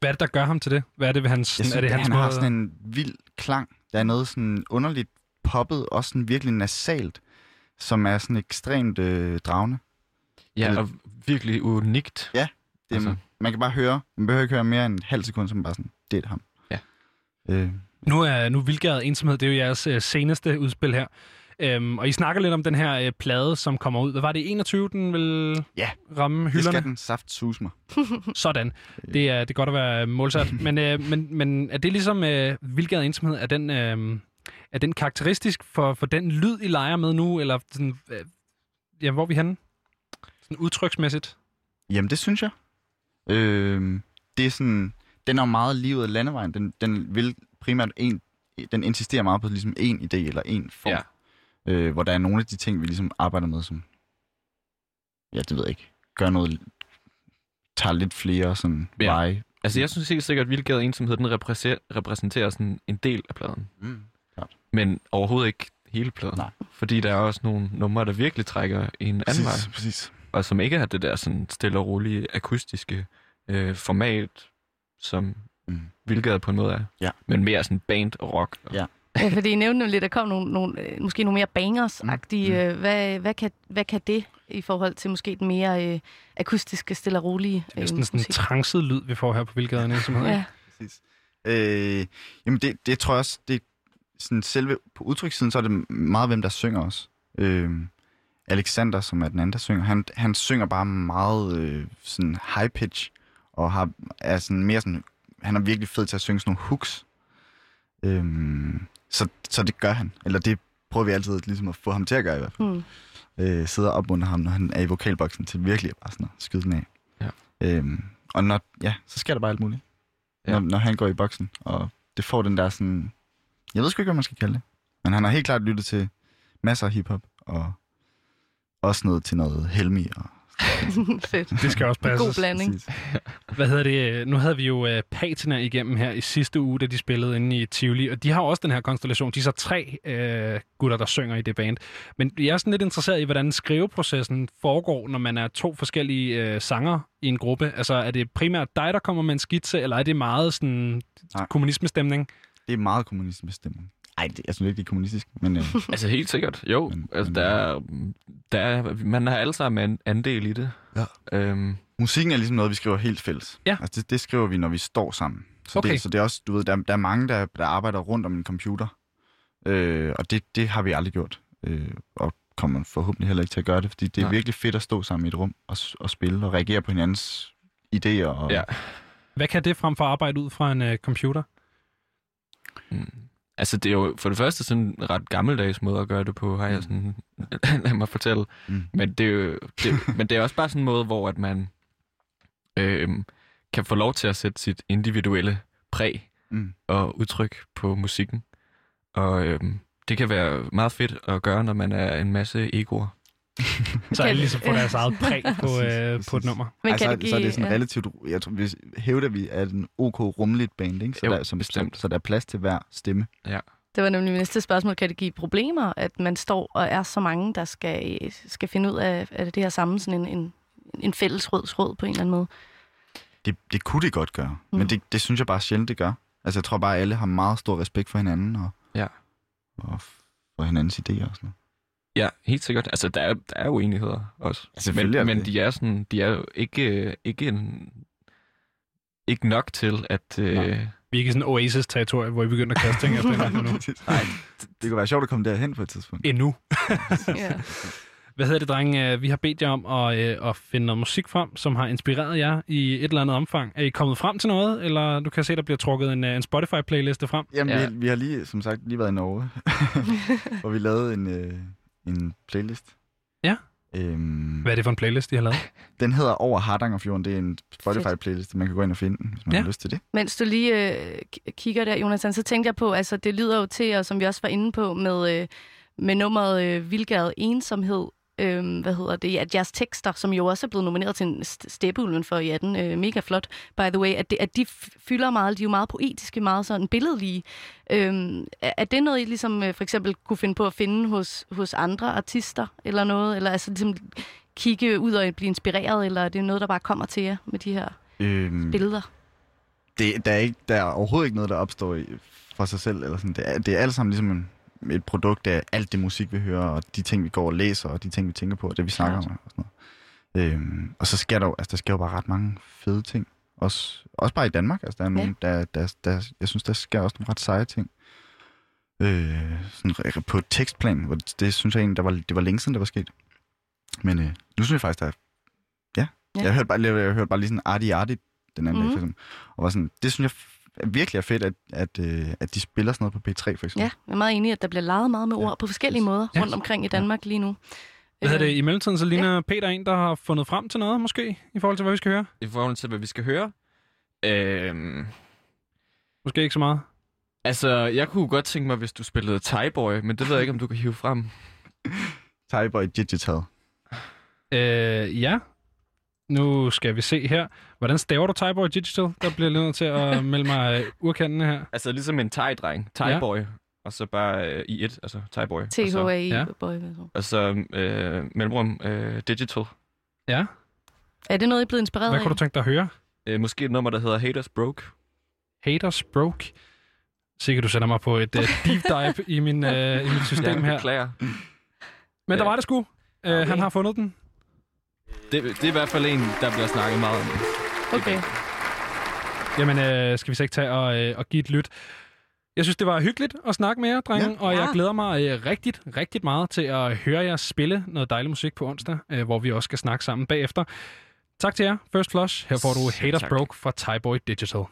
Hvad er det, der gør ham til det? Hvad er det ved hans... synes, er det hans han måde... har sådan en vild klang. Der er noget sådan underligt poppet, også sådan virkelig nasalt, som er sådan ekstremt øh, dragende. Ja, Eller- og virkelig unikt. Ja, det. Altså. man kan bare høre, man behøver ikke høre mere end en halv sekund, som bare sådan, det er ham. Ja. Øh, Nu er nu Vildgæret Ensomhed, det er jo jeres øh, seneste udspil her. Øhm, og I snakker lidt om den her øh, plade, som kommer ud. Hvad var det, 21, den vil Ja, ramme det skal hylderne? den saft sus mig. [laughs] Sådan. Det er, det er godt at være målsat. [laughs] men, øh, men, men er det ligesom øh, Vildgæret Ensomhed, er den, øh, er den karakteristisk for, for den lyd, I leger med nu? Eller sådan, øh, ja, hvor er vi henne? Sådan udtryksmæssigt. Jamen, det synes jeg. Øh, det er sådan, den er meget livet af landevejen. Den, den vil primært en, den insisterer meget på ligesom en idé eller en form. Ja. Øh, hvor der er nogle af de ting, vi ligesom arbejder med, som, ja, det ved jeg ikke, gør noget, tager lidt flere sådan Ja. veje. Altså, jeg synes helt sikkert, at Vildgade Ensomhed, den repræsenterer, repræsenterer sådan en del af pladen. Mm. Men overhovedet ikke hele pladen. Nej. Fordi der er også nogle numre, der virkelig trækker i en anden vej. Præcis, præcis. Og som ikke har det der sådan stille og rolige akustiske øh, format, som Mm. Vildgade på en måde er. Ja. Men mere sådan band og rock. Og, Ja. Ja, fordi I nævnte at der kom nogle, nogle, øh, måske nogle mere bangers-agtige. Mm. Mm. Hvad, hvad, kan, hvad kan det i forhold til måske den mere øh, akustiske, stille og rolige Det er øh, sådan, en musik? transet lyd, vi får her på ikke? Ja. Præcis. Øh, jamen, det, det tror jeg også, det sådan selve, på udtrykssiden, så er det meget, hvem der synger også. Øh, Alexander, som er den anden, der synger, han, han synger bare meget øh, sådan high pitch, og har, er sådan mere sådan, han er virkelig fed til at synge sådan nogle hooks. Øh, så, så det gør han, eller det prøver vi altid ligesom at få ham til at gøre i hvert fald. Mm. Øh, sidder op under ham, når han er i vokalboksen, til virkelig bare sådan at skyde den af. Ja. Øhm, og når, ja, så sker der bare alt muligt. Ja. Når, når han går i boksen, og det får den der sådan... Jeg ved sgu ikke, hvad man skal kalde det. Men han har helt klart lyttet til masser af hiphop, og også noget til noget Helmi og [laughs] Fedt. Det skal også passe. God blanding. Hvad hedder det? Nu havde vi jo uh, Patina igennem her i sidste uge, da de spillede inde i Tivoli, og de har jo også den her konstellation. De er så tre uh, gutter, der synger i det band. Men jeg er sådan lidt interesseret i, hvordan skriveprocessen foregår, når man er to forskellige uh, sanger i en gruppe. Altså, er det primært dig, der kommer med en skitse, eller er det meget sådan Nej. kommunismestemning? Det er meget kommunistisk stemning. Ej, det, jeg synes ikke, det er kommunistisk, men... Øh, [laughs] Altså helt sikkert, jo. Men- altså, men- der er, der er, man har alle sammen en andel i det. Ja. Øhm, musikken er ligesom noget, vi skriver helt fælles. Ja. Altså, det, det skriver vi, når vi står sammen. Så, Okay. det, så det er også, du ved, der, der er mange, der, der arbejder rundt om en computer. Øh, og det, det har vi aldrig gjort. Øh, og kommer forhåbentlig heller ikke til at gøre det, fordi det er Nej. virkelig fedt at stå sammen i et rum og, og spille og reagere på hinandens idéer. Og, Ja. Hvad kan det frem for at arbejde ud fra en uh, computer? mm. Altså, det er jo for det første sådan en ret gammeldags måde at gøre det på, har jeg sådan, [clears throat] lad mig fortælle. Mm. Men det, er jo, det, men det er også bare sådan en måde, hvor at man øhm, kan få lov til at sætte sit individuelle præg Mm. og udtryk på musikken. Og øhm, det kan være meget fedt at gøre, når man er en masse egoer. [laughs] Så alle ligesom får deres eget præg på, Præcis, på et nummer. Men altså, kan det så er give- det sådan ja. relativt, jeg tror, vi hævder vi er en OK rummeligt band, ikke? Så, Jo, der, som, bestemt. så der er plads til hver stemme. Det var nemlig mit næste spørgsmål. Kan det give problemer, at man står og er så mange, der skal, skal finde ud af, af det her sammen, sådan en, en, en fælles rød tråd på en eller anden måde? Det, det kunne det godt gøre. Mm. men det, det synes jeg bare sjældent, det gør. Altså, jeg tror bare, at alle har meget stor respekt for hinanden, og, Ja. og for hinandens idéer og sådan noget. Ja, helt sikkert. Altså, der er, der er uenigheder også. Selvfølgelig men, er men det. de er sådan, de er jo ikke, ikke, en, ikke nok til, at... Øh. Vi er ikke i sådan en Oasis-territorie, hvor vi begynder at kaste ting efter [laughs] hinanden nu. Nej, det, det kunne være sjovt at komme derhen på et tidspunkt. Endnu. [laughs] Ja. Hvad hedder det, drenge? Øh, Vi har bedt jer om at, øh, at finde noget musik frem, som har inspireret jer i et eller andet omfang. Er I kommet frem til noget, eller du kan se, der bliver trukket en, øh, en Spotify-playliste frem? Jamen, Ja. ja. vi, vi har lige, som sagt, lige været i Norge, [laughs] hvor vi lavede en, øh, en playlist. Ja. Øhm, Hvad er det for en playlist, I har lavet? [laughs] den hedder Over Hardangerfjorden. Det er en Spotify-playlist, man kan gå ind og finde den, hvis man Ja. har lyst til det. Mens du lige øh, kigger der, Jonathan, så tænkte jeg på, altså det lyder jo til, og som vi også var inde på, med, øh, med nummeret øh, Vildgade Ensomhed, øh, hvad hedder det, ja, Jazz Tekster, som jo også er blevet nomineret til en st- steppeulven for i 18. Øh, mega flot, by the way, at, det, at de fylder meget, de er jo meget poetiske, meget sådan billedlige. Øh, er, er det noget, I ligesom øh, for eksempel kunne finde på at finde hos, hos andre artister, eller noget, eller altså ligesom kigge ud og blive inspireret, eller er det noget, der bare kommer til jer med de her Øhm, billeder? det, der, er ikke, der er overhovedet ikke noget, der opstår i, for sig selv. Eller sådan. Det, er, det er alt sammen ligesom en, et produkt af alt det musik, vi hører, og de ting, vi går og læser, og de ting, vi tænker på, og det, vi snakker Klart. om. Og, sådan noget. Øhm, og så sker der jo, altså, der sker jo bare ret mange fede ting. Også, også bare i Danmark. Altså, der er nogle, der, der, der, jeg synes, der sker også nogle ret seje ting. Øh, sådan, på et tekstplan, hvor det, det synes jeg egentlig, der var, det var længe siden, det var sket. Men øh, nu synes jeg faktisk, der er... Ja, Ja. ja. Jeg, hørte bare, jeg, jeg hørte bare lige sådan Arti Arti den anden mm. Mhm. dag, for eksempel. Og var sådan, det synes jeg virkelig er fedt, at, at, øh, at de spiller sådan noget på P3, for eksempel. Ja, jeg er meget enig i, at der bliver leget meget med ord Ja, på forskellige måder Ja. rundt omkring i Danmark lige nu. Hvad hedder Øh, det? I mellemtiden, så ligner Peter en, der har fundet frem til noget, måske, i forhold til, hvad vi skal høre. I forhold til, hvad vi skal høre. Øhm, Måske ikke så meget. altså, jeg kunne godt tænke mig, hvis du spillede Thai Boy, men det ved jeg ikke, om du kan hive frem. Tyboy Digital. Øh, ja. Nu skal vi se her. Hvordan staver du Tyboy Digital? Der bliver lige nødt til at [laughs] melde mig øh, urkendende her. Altså, ligesom en Thai-dreng. Thai Ja. Og så bare øh, i et, altså Thai Boy. Og så, THA Ja. Boy. hvad så? og så øh, mellemrum øh, Digital. Ja. Er det noget, I er blevet inspireret Hvad af? kunne du tænke dig at høre? Øh, måske et nummer, der hedder Haters Broke. Haters Broke. Sikkert, du sender mig på et uh, deep dive i, min, uh, i mit [laughs] system jeg her. beklager. Men der Ja. var det sgu. Uh, Okay. Han har fundet den. Det, det er i hvert fald en, der bliver snakket meget om. Okay. Jamen, øh, skal vi så ikke tage og, øh, og give et lyt? Jeg synes, det var hyggeligt at snakke med jer, drenge, ja. og jeg Ja. glæder mig øh, rigtig, rigtig meget til at høre jer spille noget dejlig musik på onsdag, øh, hvor vi også skal snakke sammen bagefter. Tak til jer, First Flush. Her får du Haters tak. Broke fra Tyboy Digital.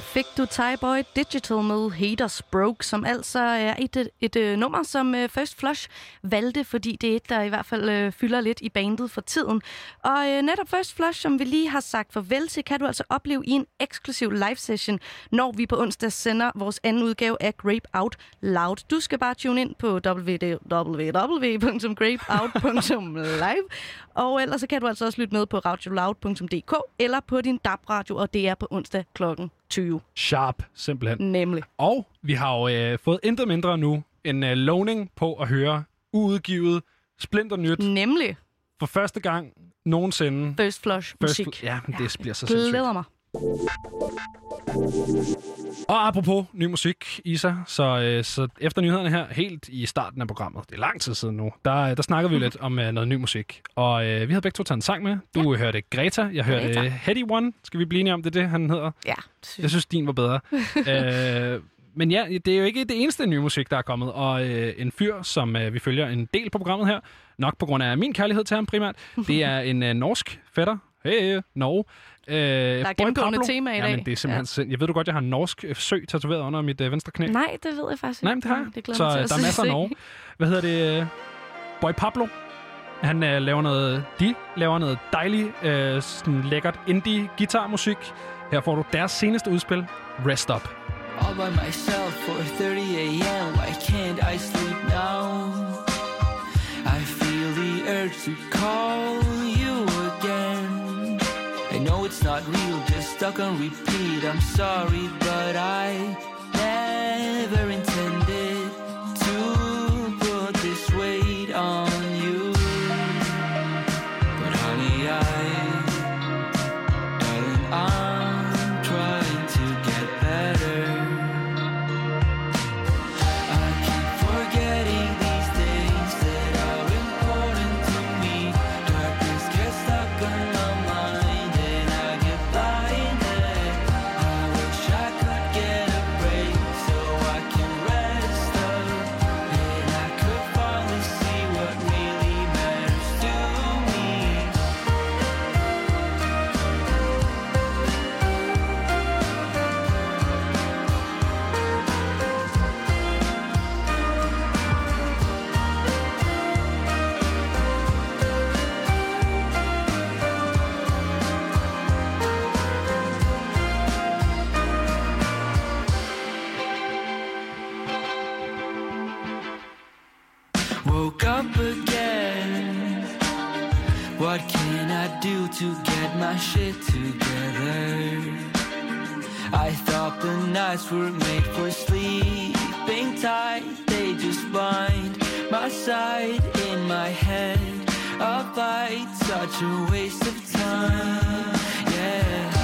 Fik du Tyboy Digital med Haters? Broke, som altså er et, et, et øh, nummer, som øh, First Flush valgte, fordi det er et, der i hvert fald øh, fylder lidt i bandet for tiden. Og øh, netop First Flush, som vi lige har sagt farvel til, kan du altså opleve i en eksklusiv live session, når vi på onsdag sender vores anden udgave af Grape Out Loud. Du skal bare tune ind på www.grapeout.live, og ellers så kan du altså også lytte med på radioloud.dk eller på din DAB-radio, og det er på onsdag klokken 20. Sharp, simpelthen. Nemlig. Og vi har jo øh, fået intet mindre nu en øh, lovning på at høre uudgivet splinter nyt Nemlig for første gang nogensinde. First Flush First, musik. ja, men det bliver så sindssygt. Glæder mig. Og apropos ny musik, Isa, så, øh, så efter nyhederne her, helt i starten af programmet, det er lang tid siden nu, der, der snakkede vi [laughs] lidt om øh, noget ny musik. Og øh, vi havde begge to taget en sang med. Du ja. hørte Greta, jeg hørte Greta. øh, Heady One. Skal vi blive enige om, det er det, han hedder? Ja. Jeg synes, din var bedre. [laughs] øh, men ja, det er jo ikke det eneste nye musik, der er kommet. Og øh, en fyr, som øh, vi følger en del på programmet her, nok på grund af min kærlighed til ham primært, det er en øh, norsk fætter. Hey, Norge. Øh, der er gennemgående tema i Ja, dag. men det er simpelthen ja. Jeg ved du godt, jeg har en norsk øh, sø tatoveret under mit øh, venstre knæ. Nej, det ved jeg faktisk Nej, ikke. men det har jeg. Det Så øh, der er masser af. Norge. Hvad hedder det? Boy Pablo. Han øh, laver noget, de laver noget dejligt, øh, sådan lækkert indie guitarmusik. Her får du deres seneste udspil, Rest Up. All by myself for 30 a.m. Why can't I sleep now? I feel the urge to call you again. I know it's not real, just stuck on repeat. I'm sorry, but I never intended do to get my shit together? I thought the nights were made for sleeping tight. They just bind my side in my head. A fight, such a waste of time. Yeah.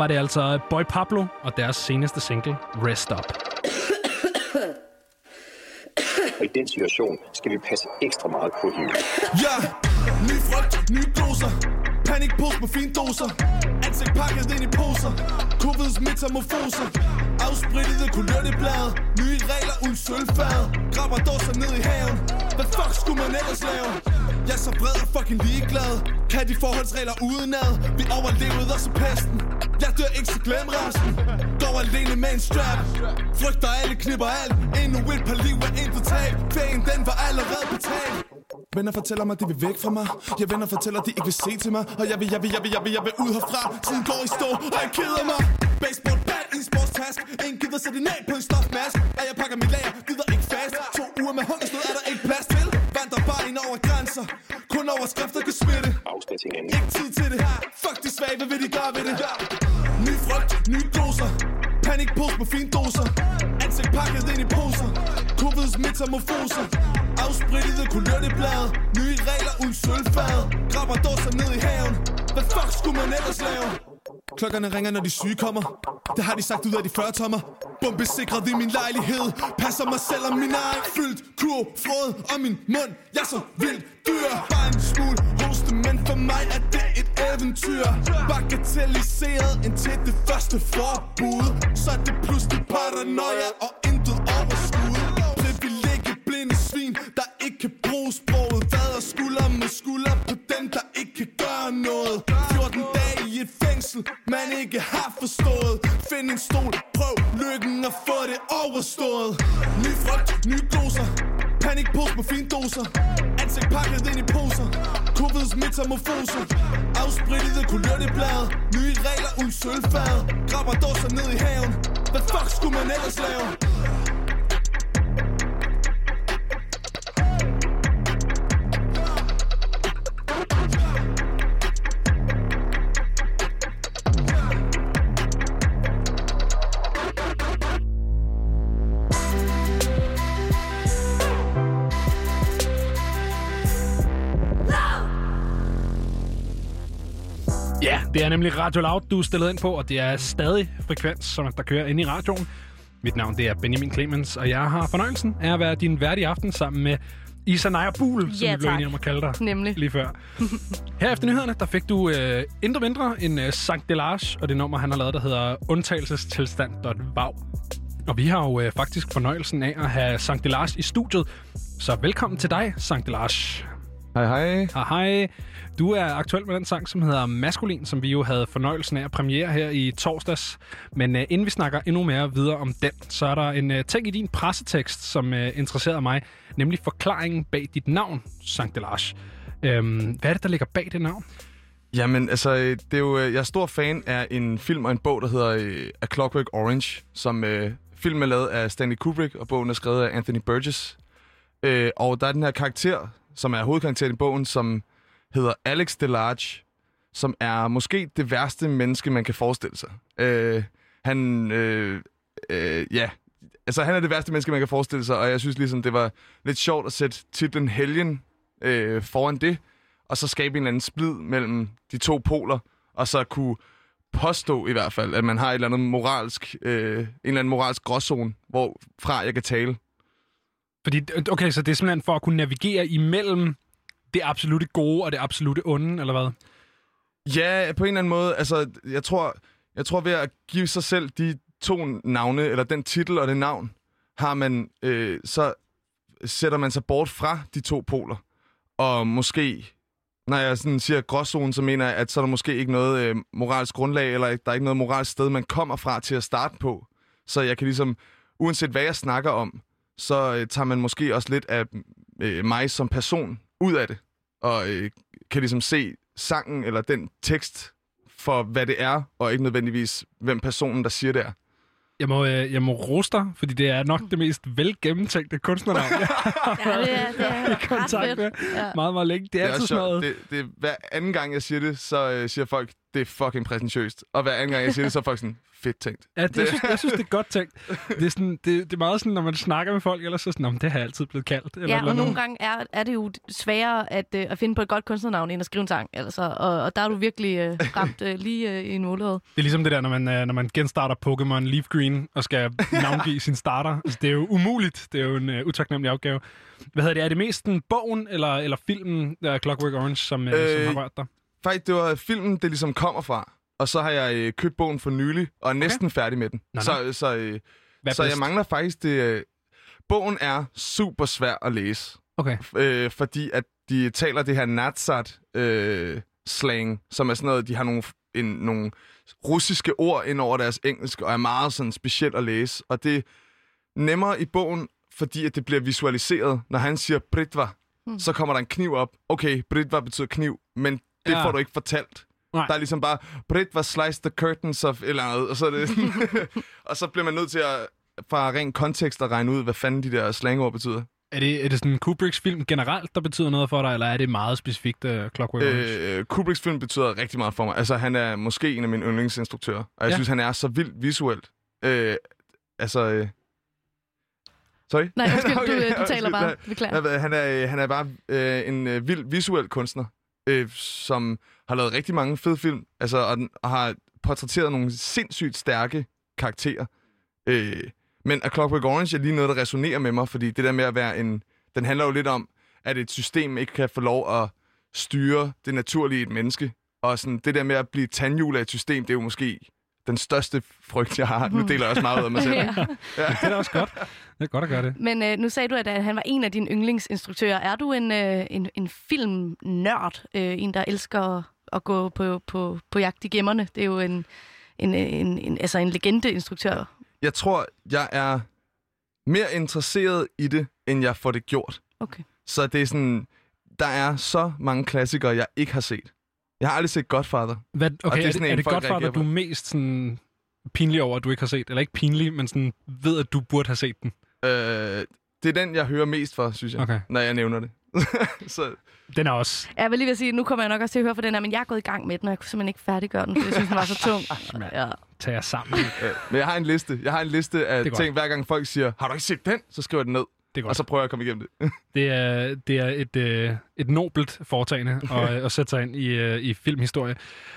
Var det altså Boy Pablo og deres seneste single, Rest Up. Og i den situation skal vi passe ekstra meget på hende. Ja, ny frygt, nye doser Panikpose på fine doser Ansigt pakket ind i poser Kuppets metamorfose. Afsprittede kulørteblad Nye regler uden sølvfad. Grabber dåser ned i haven. Hvad fuck skulle man ellers lave? Jeg er så bred og fucking ligeglad. Kan de forholdsregler udenad? Vi overlevede også pesten. Jeg dør ikke, så glem resten. Går alene med en strap. Frygter alle, knipper alt. Endnu et par liv er intet tab. Ferien den var allerede betalt. Venner fortæller mig, de vil væk fra mig. Jeg venner fortæller, de ikke vil se til mig. Og jeg vil, jeg vil, jeg vil, jeg vil, jeg vil ud herfra. Tiden går i stå, og jeg keder mig. Baseball bat i en sportstask. Ingen gider sætte af på en stofmask Og jeg pakker mit lager, gider ikke fast. To uger med hungersnød er der ikke plads til. Vandrer bare ind over grænser. Kun overskrifter kan smitte. Ikke tid til det. Fuck de svage, hvad vil de gøre ved det? Ny frygt, nye doser. Panikpose på fine doser. Ansigt pakket ind i poser Covids metamorfose. Afsprittede kulørteblad. Nye regler uden sølvfad. Grabber dåser ned i haven. Hvad fuck skulle man ellers lave? Klokkerne ringer, når de syge kommer. Det har de sagt ud af de 40 tommer. Bombesikret i min lejlighed. Passer mig selv og min egen Fyldt kurv, frød og min mund Jeg er så vildt dyr. Bare en smule hoste, men for mig er det et eventyr. Bagatelliseret indtil det første forbud. Så er det pludselig paranoia og intet stol, prøv lykken at få det overstået. Ny frygt, nye doser. Panikpose med fine doser. Ansigt pakket ind i poser. Covids metamorfose Afsprittede kulørte blade Nye regler uden sølvfad. Grabber dåser ned i haven. Hvad fuck skulle man ellers lave? Det er nemlig Radio Loud, du er stillet ind på, og det er stadig frekvens, som der kører ind i radioen. Mit navn det er Benjamin Clemens, og jeg har fornøjelsen af at være din vært i aften sammen med Isa Naja Buhl, som Ja, vi blev enige om at kalde dig Nemlig. lige før. [laughs] Her efter nyhederne, der fik du øh, indre mindre en øh, Sankt Delage, og det nummer, han har lavet, der hedder undtagelsestilstand.vav. Og vi har jo øh, faktisk fornøjelsen af at have Sankt Delage i studiet. Så velkommen til dig, Sankt Delage. Hej hej. Hej hej. Du er aktuel med den sang, som hedder Maskulin, som vi jo havde fornøjelsen af at premiere her i torsdags. Men uh, inden vi snakker endnu mere videre om den, så er der en uh, ting i din pressetekst, som uh, interesserede mig, nemlig forklaringen bag dit navn, Sankt Delage. Øhm, hvad er det, der ligger bag det navn? Jamen, altså, det er jo, jeg er stor fan af en film og en bog, der hedder A Clockwork Orange, som øh, filmen er lavet af Stanley Kubrick, og bogen er skrevet af Anthony Burgess. Øh, og der er den her karakter, som er hovedkarakteren i bogen, som hedder Alex DeLarge, som er måske det værste menneske, man kan forestille sig. Øh, han, øh, øh, ja, altså han er det værste menneske, man kan forestille sig, og jeg synes ligesom, det var lidt sjovt at sætte titlen Helgen øh, foran det, og så skabe en eller anden splid mellem de to poler, og så kunne påstå i hvert fald, at man har et eller andet moralsk, øh, en eller anden moralsk gråzone, hvorfra jeg kan tale. Fordi, okay, så det er simpelthen for at kunne navigere imellem det absolute gode og det absolute onde, eller hvad? Ja, på en eller anden måde. Altså, jeg tror, jeg tror ved at give sig selv de to navne, eller den titel og det navn, har man, øh, så sætter man sig bort fra de to poler. Og måske, når jeg sådan siger gråzone, så mener jeg, at så er der måske ikke noget øh, moralsk grundlag, eller der er ikke noget moralsk sted, man kommer fra til at starte på. Så jeg kan ligesom, uanset hvad jeg snakker om, så øh, tager man måske også lidt af øh, mig som person ud af det. Og øh, kan ligesom se sangen eller den tekst for, hvad det er, og ikke nødvendigvis, hvem personen, der siger det er. Jeg må, øh, jeg må rose dig, fordi det er nok det mest velgennemtænkte kunstnernavn, jeg [laughs] har Ja, det er, det er [laughs] i kontakt med Ja. meget, meget længe. Det er, altid også sådan sjovt. noget... Det, det, hver anden gang, jeg siger det, så øh, siger folk, det er fucking præsentøst. Og hver anden gang, jeg siger det, så er folk sådan, fedt tænkt. Ja, det, jeg, synes, jeg synes, det er godt tænkt. Det er, sådan, det, det er meget sådan, når man snakker med folk, ellers så sådan, "Nå, men det har jeg altid blevet kaldt. Eller Ja, eller og nogle gange er, er det jo sværere at, øh, at finde på et godt kunstnernavn, end at skrive en sang. Altså, og, og der er du virkelig øh, ramt øh, lige øh, i måløjet. Det er ligesom det der, når man, øh, når man genstarter Pokémon Leaf Green og skal navngive [laughs] sin starter. Altså, det er jo umuligt. Det er jo en uh, utaknemmelig opgave. Hvad hedder det? Er det mest den bogen eller, eller filmen, der Clockwork Orange, som, øh, Øh, som har rørt dig? Faktisk, det var filmen, det ligesom kommer fra. Og så har jeg øh, købt bogen for nylig, og er næsten færdig med den. Nå, Så, så, øh, Hvad er så jeg mangler faktisk det... Øh, bogen er super svær at læse. Okay. Øh, fordi at de taler det her natsat øh, slang, som er sådan noget, de har nogle, en, nogle russiske ord ind over deres engelsk, og er meget sådan specielt at læse. Og det er nemmere i bogen, fordi at det bliver visualiseret. Når han siger Britva, Hmm. så kommer der en kniv op. Okay, Britva betyder kniv, men det Ja. får du ikke fortalt. Nej. Der er ligesom bare, Britva slice the curtains of et eller andet, og så, er det sådan, [laughs] og så bliver man nødt til at fra ren kontekst at regne ud, hvad fanden de der slangord betyder. Er det, er det sådan Kubricks film generelt, der betyder noget for dig, eller er det meget specifikt uh, Clockwork Orange? Øh, Kubricks film betyder rigtig meget for mig. Altså, han er måske en af mine yndlingsinstruktører, og jeg Ja. synes, han er så vildt visuelt. Øh, altså... Øh... Sorry? Nej, undskyld, [laughs] du, øh, du undskyld. taler bare. Beklager. Han er, han er bare øh, en øh, vild visuel kunstner, øh, som har lavet rigtig mange fede film, altså, og, og har portrætteret nogle sindssygt stærke karakterer. Øh, men A Clockwork Orange er lige noget, der resonerer med mig, fordi det der med at være en... Den handler jo lidt om, at et system ikke kan få lov at styre det naturlige i et menneske. Og sådan, det der med at blive tandhjul af et system, det er jo måske den største frygt, jeg har. Nu deler jeg også meget ud af mig selv. Ja. Ja. Det er da også godt. Det er godt at gøre det. Men øh, nu sagde du, at øh, han var en af dine yndlingsinstruktører. Er du en, øh, en, en filmnørd? Øh, en, der elsker at, at gå på, på, på jagt i gemmerne? Det er jo en, en, en, en, altså en legende-instruktør. Jeg tror, jeg er mere interesseret i det, end jeg får det gjort. Okay. Så det er sådan, der er så mange klassikere, jeg ikke har set. Jeg har aldrig set Godfather. Hvad, Og okay, er det, sådan er en, det godt for reagerer dig, du er mest sådan pinlig over, at du ikke har set? Eller ikke pinlig, men sådan ved, at du burde have set den? Øh, det er den, jeg hører mest for, synes jeg, Okay. når jeg nævner det. [laughs] så, Den er også... Jeg vil lige vil sige, nu kommer jeg nok også til at høre for den her, men jeg er gået i gang med den, og jeg kunne simpelthen ikke færdiggøre den, for jeg synes, den var så tung. [laughs] Ja. Tag jer sammen. øh, men jeg har en liste. Jeg har en liste af Det er ting, hver gang folk siger, har du ikke set den? Så skriver jeg den ned. Det er godt. Og så prøver jeg at komme igennem det. [laughs] Det er, det er et, øh, et nobelt foretagende at, at sætte sig ind i, øh, i filmhistorie.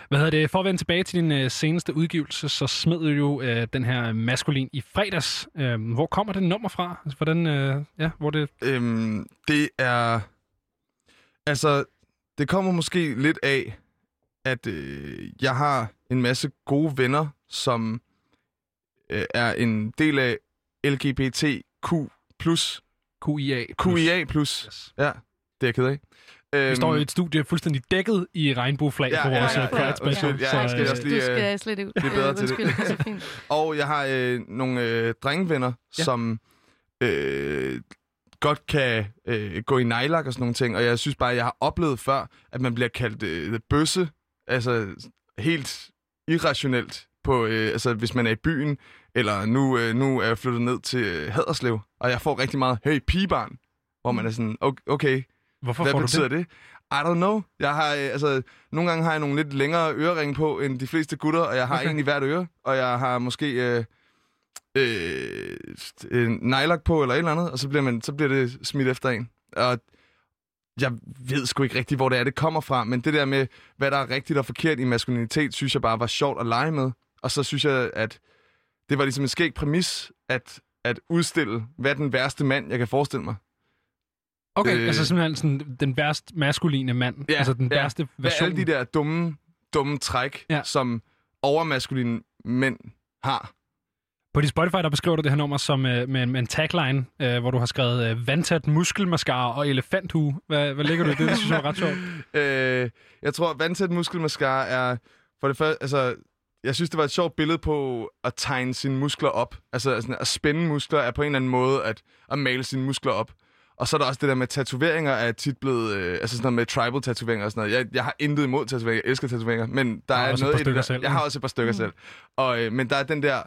Hvad hedder det? For at vende tilbage til din øh, seneste udgivelse, så smed du jo øh, den her maskulin i fredags. Øh, hvor kommer det nummer fra? Altså, Hvordan, øh, ja, hvor det... Øhm, det er... Altså, det kommer måske lidt af, at øh, jeg har en masse gode venner, som øh, er en del af LGBTQ+. QIA+. QIA+. Yes. Ja, det er jeg ked af. Øhm, Vi står i et studie fuldstændig dækket i regnbueflag Ja, på ja, vores ja, ja, ja, ja, undskyld, ja, jeg skal så, også øh, lige, Du skal øh, slet ikke bedre øh, til det. undskylde, det er så fint. [laughs] Og jeg har øh, nogle øh, drengevenner, Ja. ja. som øh, godt kan øh, gå i nejlak og sådan nogle ting. Og jeg synes bare, jeg har oplevet før, at man bliver kaldt øh, bøsse, altså helt irrationelt, på, øh, altså, hvis man er i byen, eller nu, øh, nu er jeg flyttet ned til øh, Haderslev, og jeg får rigtig meget, hey, pigebarn, hvor man er sådan, "Ok- okay, Hvorfor hvad får du betyder det? det? I don't know. Jeg har, øh, altså, nogle gange har jeg nogle lidt længere øreringe på end de fleste gutter, og jeg har Okay. en i hvert øre, og jeg har måske øh, øh, en nejlak på eller et eller andet, og så bliver, man, så bliver det smidt efter en. Og jeg ved sgu ikke rigtig, hvor det er, det kommer fra, men det der med, hvad der er rigtigt og forkert i maskulinitet, synes jeg bare var sjovt at lege med. Og så synes jeg, at det var ligesom en skæg præmis, at, at udstille, hvad er den værste mand, jeg kan forestille mig. Okay, Øh, altså simpelthen sådan den værst maskuline mand. Ja, altså den ja. værste Hvad er version. alle de der dumme, dumme træk, Ja. som overmaskuline mænd har? På dit Spotify, der beskriver du det her nummer som, øh, med, en- med en tagline, øh, hvor du har skrevet øh, vandtæt muskelmascara og elefanthue. Hvad, hvad ligger du i det? Det synes jeg var ret sjovt. [laughs] øh, jeg tror, vandtæt muskelmascara er... For det første, altså... Jeg synes, det var et sjovt billede på at tegne sine muskler op. Altså sådan, at spænde muskler er på en eller anden måde at, at male sine muskler op. Og så er der også det der med tatoveringer er tit blevet... Øh, altså sådan noget med tribal-tatoveringer og sådan noget. Jeg, jeg har intet imod tatoveringer. Jeg elsker tatoveringer. Men der er et noget par i det stykker der. selv, Jeg har også et par stykker mm. selv. Og, øh, men der er den der...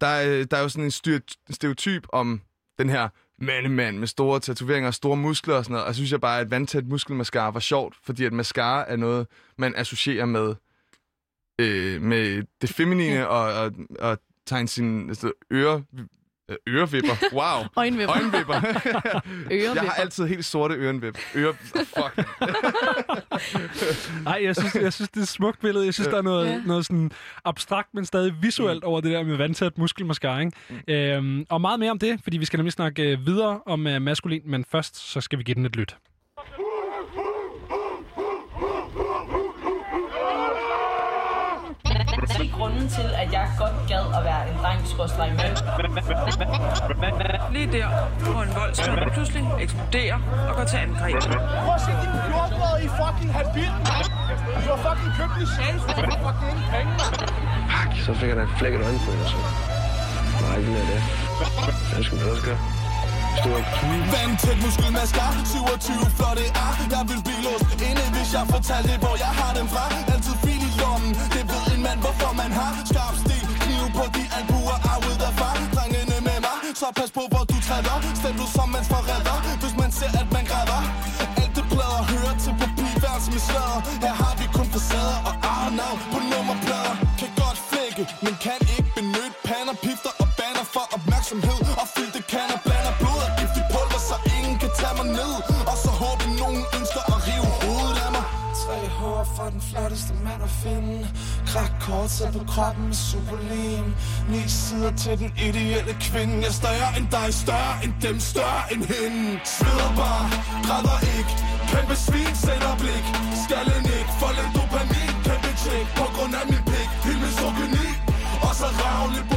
Der er, der er jo sådan en styr- stereotyp om den her mandemand med store tatoveringer og store muskler og sådan noget. Og jeg synes jeg bare, at vandtæt muskelmascara var sjovt, fordi at mascara er noget, man associerer med, øh, med det feminine og, og, og tegne sine altså, øre, øh, ørevipper. [laughs] Wow. Øjenvipper. Øjenvipper. Ørevipper. [laughs] Jeg har altid helt sorte ørenvip. Øre... Fuck. Nej, jeg synes, jeg synes, det er et smukt billede. Jeg synes, der er noget, Ja. ja. noget sådan abstrakt, men stadig visuelt over det der med vandtæt muskelmascara. Ikke? Mm. Øhm, og meget mere om det, fordi vi skal nemlig snakke øh, videre om øh, maskulin, men først så skal vi give den et lyt. Det er grunden til, at jeg godt gad at være en dreng, skorstræk mand. Lige der, hvor en voldsmand pludselig eksploderer og går til angreb. Prøv at se din jordbrød i fucking habit, mand. Du har fucking købt en chance for fucking ingen penge. Så fik jeg da et flækket øjne på dig, så. Nej, ikke mere af det. Jeg skulle da også gøre. Stor Vandtæt muskelmasker, 27 flotte ar Jeg vil blive låst inde, hvis jeg fortalte hvor jeg har dem fra Altid fil mand, hvorfor man har Skarp stil, kniv på de albuer, arvet af far Drengene med mig, så pas på hvor du træder Stemplet som mands forræder, hvis man ser at man græder. Alt det plader hører til papirværelse med slader Her har vi kun facader og arnav på nummerplader. Kan godt flække, men kan ikke benytte pander, pifter og banner for opmærksomhed Og fyldte kander. Blander blod og giftig pulver, så ingen kan tage mig ned. Og så håber nogen ønsker at rive hovedet af mig. Tre hår for den flotteste mand at finde. Krak kort så på kroppen med superlim. Ni sider til den ideelle kvinde. Jeg er større end dig, større end dem, større end hende. Sveder bare, græder ikke. Kæmpe svin, sender blik. Skallen ikke, for lidt dopamin Kæmpe tjek, på grund af min pik. Helt misogyni Og så rav lidt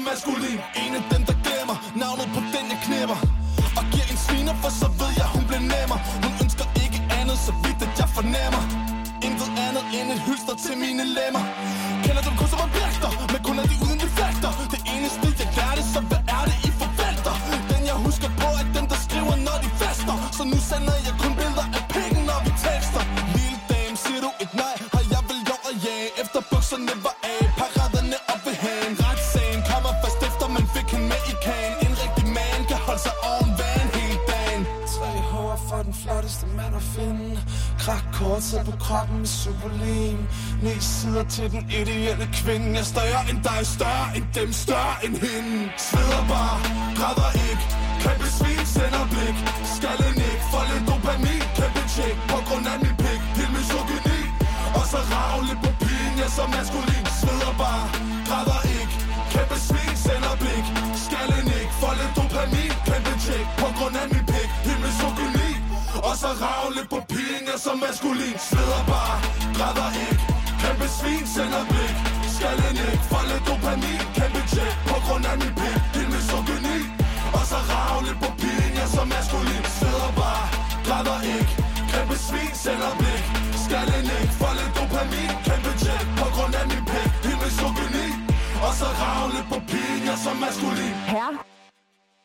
pigen, jeg så maskulin. En af dem, sammen kroppen superlim Ni sider til den ideelle kvinde. Jeg er større end dig, større end dem, større end hende. Sveder bare, græder ikke. Kæmpe svin, sender blik. Skal en ikke, for lidt dopamin. Kæmpe tjek, på grund af min pik. Helt misogyni Og så ravle på pigen, jeg så maskulin. Sveder bare, græder ikke. Kæmpe svin, sender blik. Skal en ikke, for lidt dopamin. Kæmpe tjek, på grund af min pik. Helt misogyni Og så ravle på pigen, jeg så maskulin. Sveder panik græder ikke Kæmpe svin, sender blik. Skallen ikke, falde dopamin. Kæmpe tjek, på grund af min pik. Din misogyni. Og så ravle på pigen, jeg så maskulin. Sidder bare, græder ikke. Kæmpe Sender blik, skallen ikke falde dopamin, kæmpe check På grund af min pik, Din misogyni. Og så ravle på pigen, jeg så maskulin. Herre,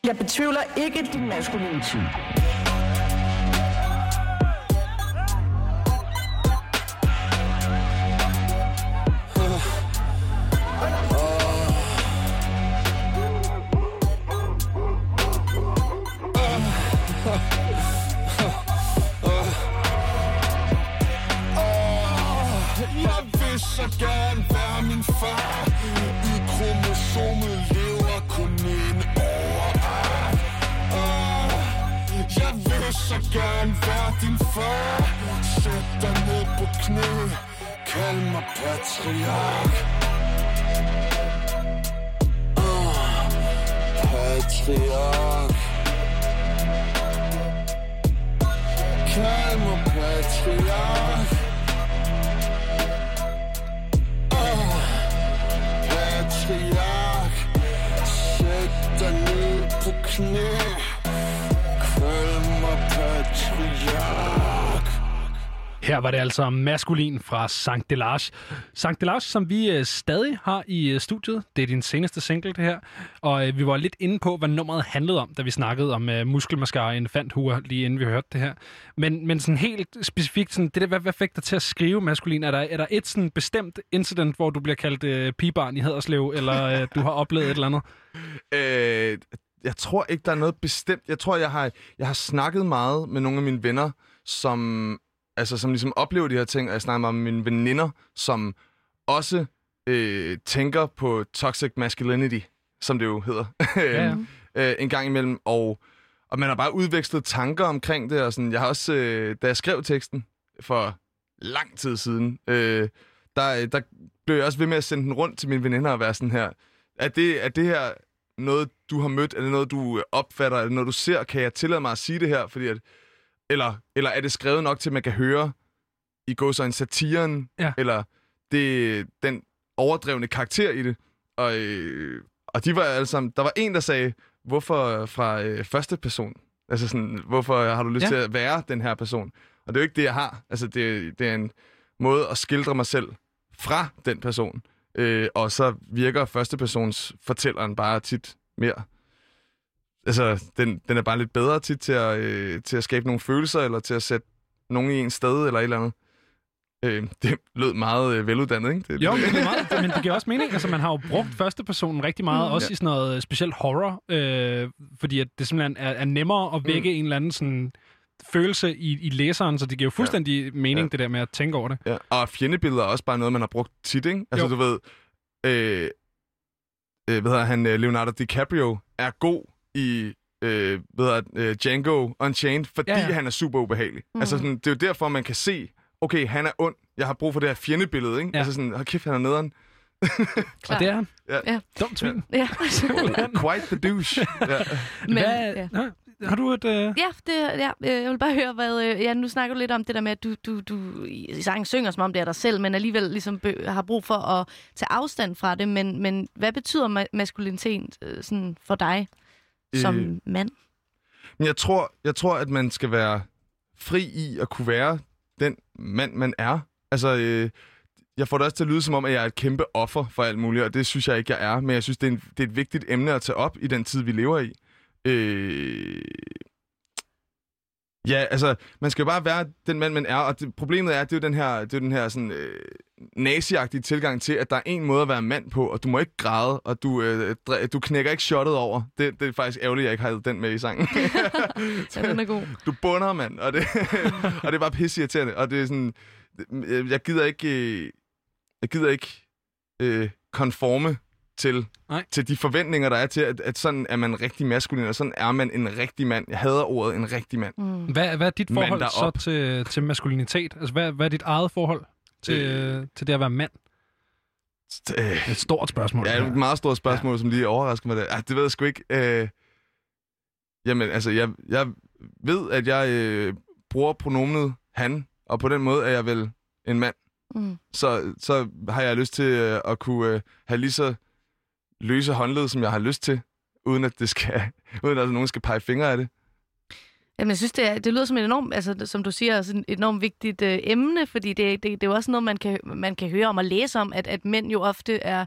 jeg betvivler ikke din maskulinitet. Var det altså maskulin fra Sankt Delage. Sankt Delage, som vi øh, stadig har i øh, studiet. Det er din seneste single, det her. Og øh, vi var lidt inde på, hvad nummeret handlede om, da vi snakkede om øh, muskelmaskara og elefanthuer, lige inden vi hørte det her. Men, men sådan helt specifikt, sådan, det der, hvad, hvad fik dig til at skrive maskulin? Er der, er der et sådan bestemt incident, hvor du bliver kaldt øh, pigebarn i Haderslev, eller øh, du har oplevet et eller andet? [laughs] Øh, jeg tror ikke, der er noget bestemt. Jeg tror, jeg har, jeg har snakket meget med nogle af mine venner, som, altså, som ligesom oplever de her ting, og jeg snakker meget med mine veninder, som også øh, tænker på toxic masculinity, som det jo hedder, [laughs] Ja, øh, en gang imellem, og, og man har bare udvekslet tanker omkring det, og sådan, jeg har også, øh, da jeg skrev teksten for lang tid siden, øh, der, der blev jeg også ved med at sende den rundt til mine veninder og være sådan her, er det, er det her noget, du har mødt? Er det noget, du opfatter? Er det noget, du ser? Kan jeg tillade mig at sige det her? Fordi at, eller, eller er det skrevet nok til, at man kan høre i går så en satiren? Ja. Eller det, den overdrevne karakter i det? Og, øh, og de var alle sammen... Der var en, der sagde, hvorfor fra øh, første person? Altså sådan, hvorfor har du lyst Ja. til at være den her person? Og det er jo ikke det, jeg har. Altså, det, det er en måde at skildre mig selv fra den person. Øh, og så virker førstepersons fortælleren bare tit mere... Altså, den, den er bare lidt bedre tit til at, øh, til at skabe nogle følelser, eller til at sætte nogen i en sted, eller et eller andet. Øh, det lød meget øh, veluddannet, ikke? Det, Jo, men det, er meget, men det giver også mening. Altså, man har jo brugt førstepersonen rigtig meget, Mm. også Ja. i sådan noget øh, specielt horror, øh, fordi at det simpelthen er, er nemmere at vække mm. en eller anden sådan følelse i, i læseren, så det giver jo fuldstændig ja. mening, ja. det der med at tænke over det. Ja, og fjendebilleder er også bare noget, man har brugt tit, ikke? Altså, Jo. du ved, øh, øh, hvad hedder han, øh, Leonardo DiCaprio er god i øh, hvad hedder, det, øh, Django Unchained, fordi Ja, ja, han er super ubehagelig. Mm. Altså, sådan, det er jo derfor, man kan se, okay, han er ond, jeg har brug for det her fjendebillede, ikke? Ja. Altså sådan, hold kæft, han er nederen. [laughs] Og det er han. Ja. Ja. Dumt svin. Ja. [laughs] Quite the douche. [laughs] Ja. Men, Hvad, ja. Nå, har du et... Øh... Ja, det, ja, øh, jeg vil bare høre, hvad... Øh, ja, nu snakker du lidt om det der med, at du, du, du i sangen synger, som om det er dig selv, men alligevel ligesom bø- har brug for at tage afstand fra det. Men, men hvad betyder ma- maskulinitet øh, sådan for dig som Øh. mand? Men jeg tror, jeg tror, at man skal være fri i at kunne være den mand, man er. Altså, øh, jeg får det også til at lyde som om, at jeg er et kæmpe offer for alt muligt, og det synes jeg ikke, jeg er. Men jeg synes, det er, en, det er et vigtigt emne at tage op i den tid, vi lever i. Øh... Ja, altså, man skal jo bare være den mand, man er, og det, problemet er, det er jo den her, det er den her sådan, øh, naziagtige tilgang til, at der er en måde at være mand på, og du må ikke græde, og du, øh, du knækker ikke shottet over. Det, det er faktisk ærgerligt, at jeg ikke har den med i sangen. [laughs] Ja, [laughs] den er god. Du bunder, mand, og det, [laughs] og det er bare pisse irriterende, og det er sådan, jeg, jeg gider ikke, øh, jeg gider ikke øh, konforme til, Nej. til de forventninger, der er til, at, at sådan er man rigtig maskulin, og sådan er man en rigtig mand. Jeg hader ordet en rigtig mand. Mm. Hvad, hvad er dit forhold så til, til maskulinitet? Altså, hvad, hvad er dit eget forhold til, øh, til det at være mand? Øh, Et stort spørgsmål. Ja, er et meget stort spørgsmål, ja. som lige overrasker mig. Der. Ah, det ved jeg sgu ikke. Øh, jamen, altså, jeg, jeg ved, at jeg øh, bruger pronomenet han, og på den måde er jeg vel en mand. Mm. Så, så har jeg lyst til øh, at kunne øh, have lige så løse håndled, som jeg har lyst til, uden at det skal, [laughs] uden at nogen skal pege fingre af det. Jamen, jeg synes, det, er, det lyder som et enormt, altså, som du siger, sådan et enormt vigtigt øh, emne, fordi det, det, det er jo også noget, man kan, man kan høre om og læse om, at, at mænd jo ofte er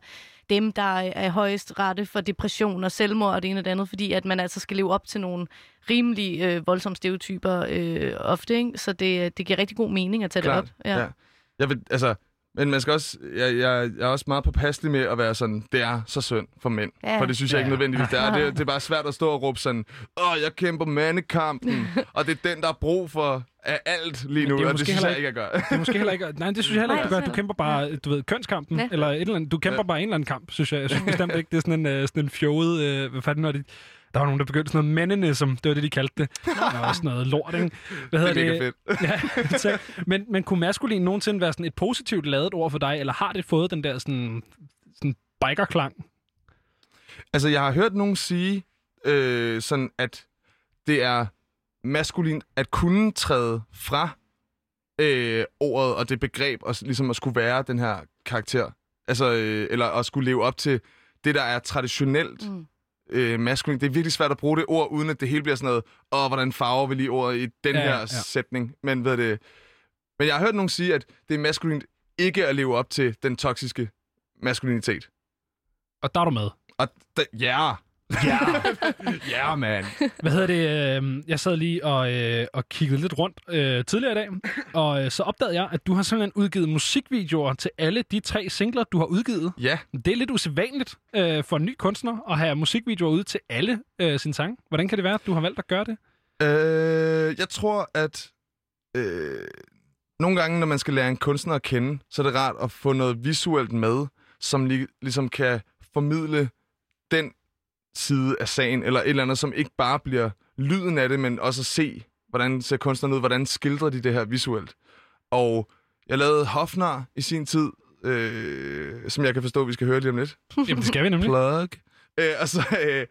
dem, der er, er højest rette for depression og selvmord og det ene og det andet, fordi at man altså skal leve op til nogle rimelig øh, voldsomme stereotyper øh, ofte, ikke? Så det, det giver rigtig god mening at tage Klart, det op. Ja. ja. Jeg vil, altså, men man skal også, jeg, jeg, jeg er også meget påpasselig med at være sådan, det er så synd for mænd. Ja. For det synes jeg Ja. ikke nødvendigvis, det er. Det, det er bare svært at stå og råbe sådan, åh, jeg kæmper mandekampen, [laughs] og det er den, der er brug for af alt lige nu, det er og det synes jeg ikke, jeg gør. Det er måske heller ikke... [laughs] Nej, det synes jeg heller ikke, du gør. Du kæmper bare, du ved, kønskampen, Ja. eller et eller andet. Du kæmper ja. bare en eller anden kamp, synes jeg. Jeg synes bestemt ikke, det er sådan en, uh, sådan en fjollet... Uh, hvad fanden var det? Der var nogen, der begyndte sådan noget mændenism. Det var det, de kaldte det. Var også noget lort, ikke? Hvad hedder Det er det? mega [laughs] ja, så, men, men kunne maskulin nogensinde være sådan et positivt lavet ord for dig, eller har det fået den der sådan, sådan bikerklang? Altså, jeg har hørt nogen sige, øh, sådan at det er maskulint at kunne træde fra øh, ordet og det begreb, og ligesom at skulle være den her karakter. Altså, øh, eller at skulle leve op til det, der er traditionelt Mm. Øh, maskulin. Det er virkelig svært at bruge det ord, uden at det hele bliver sådan noget, åh, hvordan farver vi lige ordet i den Ja, her ja. sætning. Men, ved det, men jeg har hørt nogen sige, at det er maskulint ikke at leve op til den toksiske maskulinitet. Og der er du med. Og da, ja. Ja. [laughs] ja, man. Hvad hedder det? øh, Jeg sad lige og, øh, og kiggede lidt rundt øh, tidligere i dag, og øh, så opdagede jeg, at du har simpelthen udgivet musikvideoer til alle de tre singler, du har udgivet. Ja. Det er lidt usædvanligt øh, for en ny kunstner at have musikvideoer ude til alle øh, sine sange. Hvordan kan det være, at du har valgt at gøre det? Øh, jeg tror, at øh, nogle gange, når man skal lære en kunstner at kende, så er det rart at få noget visuelt med, som li- ligesom kan formidle den side af sagen, eller et eller andet, som ikke bare bliver lyden af det, men også at se, hvordan ser kunstneren ud, hvordan skildrer de det her visuelt. Og jeg lavede Hofnar i sin tid, øh, som jeg kan forstå, vi skal høre lige om lidt. Jamen, det skal vi nemlig. Plug. Øh, og så, øh,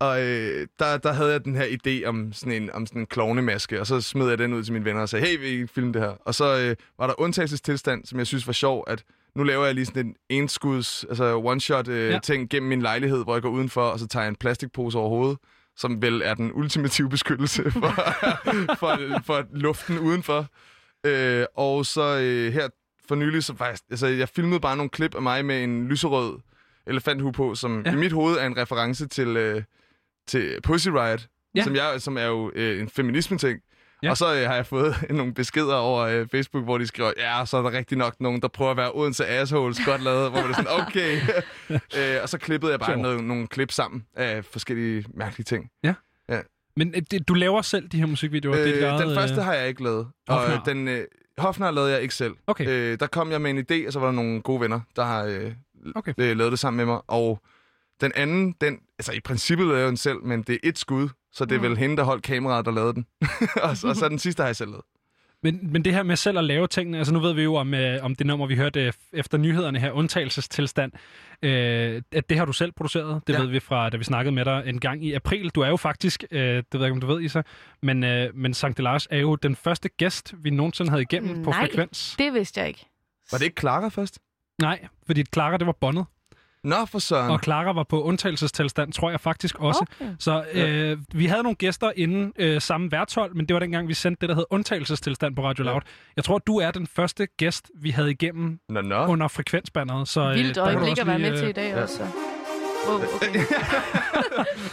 og øh, der, der havde jeg den her idé om sådan en, om sådan en klovnemaske, og så smed jeg den ud til mine venner og sagde, hey, vil I ikke filme det her? Og så øh, var der undtagelsestilstand, som jeg synes var sjov, at nu laver jeg lige sådan en enskuds, altså one-shot øh, Ja. ting gennem min lejlighed, hvor jeg går udenfor, og så tager jeg en plastikpose over hovedet, som vel er den ultimative beskyttelse [laughs] for, for, for luften udenfor. Øh, og så øh, her for nylig, så faktisk, altså jeg filmede bare nogle klip af mig med en lyserød elefanthue på, som ja. i mit hoved er en reference til, øh, til Pussy Riot, ja. som, jeg, som er jo øh, en feminisme-ting. Ja. Og så øh, har jeg fået [laughs] nogle beskeder over øh, Facebook, hvor de skriver, ja, så er der rigtig nok nogen, der prøver at være Odense assholes, godt lavet, hvor man er sådan, [laughs] okay. [laughs] øh, og så klippede jeg bare Sjovt. noget, nogle klip sammen af forskellige mærkelige ting. Ja. Ja. Men øh, det, du laver selv de her musikvideoer? det er Øh, den første øh, har jeg ikke lavet. Og Hofnar. øh, den, øh, Hofnar lavede jeg ikke selv. Okay. Øh, der kom jeg med en idé, og så var der nogle gode venner, der har øh, Okay. øh, lavet det sammen med mig. Og den anden, den, altså i princippet lavede jeg den selv, men det er et skud, så det er Mm. vel hende, der holdt kameraet, der lavede den. [laughs] og, så, og så den sidste har jeg selv lavet. Men, men det her med selv at lave tingene, altså nu ved vi jo om, øh, om det nummer, vi hørte øh, efter nyhederne her, undtagelsestilstand, øh, at det har du selv produceret. Det ja. Ved vi fra, da vi snakkede med dig en gang i april. Du er jo faktisk, øh, det ved jeg ikke, om du ved, Isa, men, øh, men Sankt Lars er jo den første gæst, vi nogensinde havde igennem på Nej, frekvens. det vidste jeg ikke. Var det ikke Clara først? Nej, fordi Clara, det var båndet. Nå, for søren. Og Clara var på undtagelsestilstand, tror jeg faktisk også. Okay. Så øh, vi havde nogle gæster inden øh, samme værtshold, men det var dengang, vi sendte det, der hed undtagelsestilstand på Radio Loud. Jeg tror, du er den første gæst, vi havde igennem Nå, nå. under frekvensbanneret. Så, øh, Vildt øjeblik at være lige, med til i øh, dag ja. også. Wow, okay.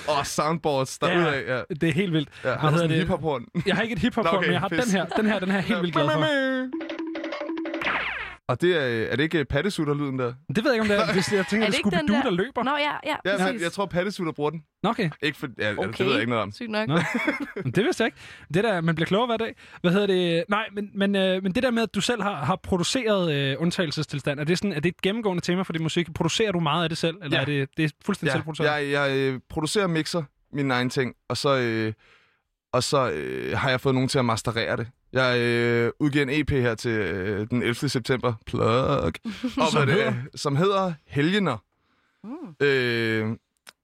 [laughs] Og soundboards derudad. Ja. Det er helt vildt. Ja, har Hvad du hedder det? hiphop-horn? Jeg har ikke et hiphop okay, men jeg har pis. den her. Den her, den her er helt vildt glad for. Og det er, er det ikke pattesutter-lyden der? Det ved jeg ikke, om det er. [laughs] Hvis jeg tænker, Er det det du, den der der? løber. Nå, ja, ja, Ja, præcis. jeg, jeg tror, pattesutter bruger den. Nå, okay. Ikke for, ja, okay. Okay. Det ved jeg ikke noget om. Sygt nok. Nå. Men det vidste jeg ikke. Det der, man bliver klogere hver dag. Hvad hedder det? Nej, men, men, øh, men det der med, at du selv har, har produceret øh, undtagelsestilstand, er det, sådan, er det et gennemgående tema for din musik? Producerer du meget af det selv, eller Ja. er det, det er fuldstændig Ja, selvproduceret? jeg, jeg øh, producerer og mixer mine egne ting, og så, øh, og så øh, har jeg fået nogen til at masterere det. Jeg øh, udgiver en EP her til øh, den 11. september. Plug. [laughs] Og Som det, hedder? er, som hedder Helgener. Mm. Øh,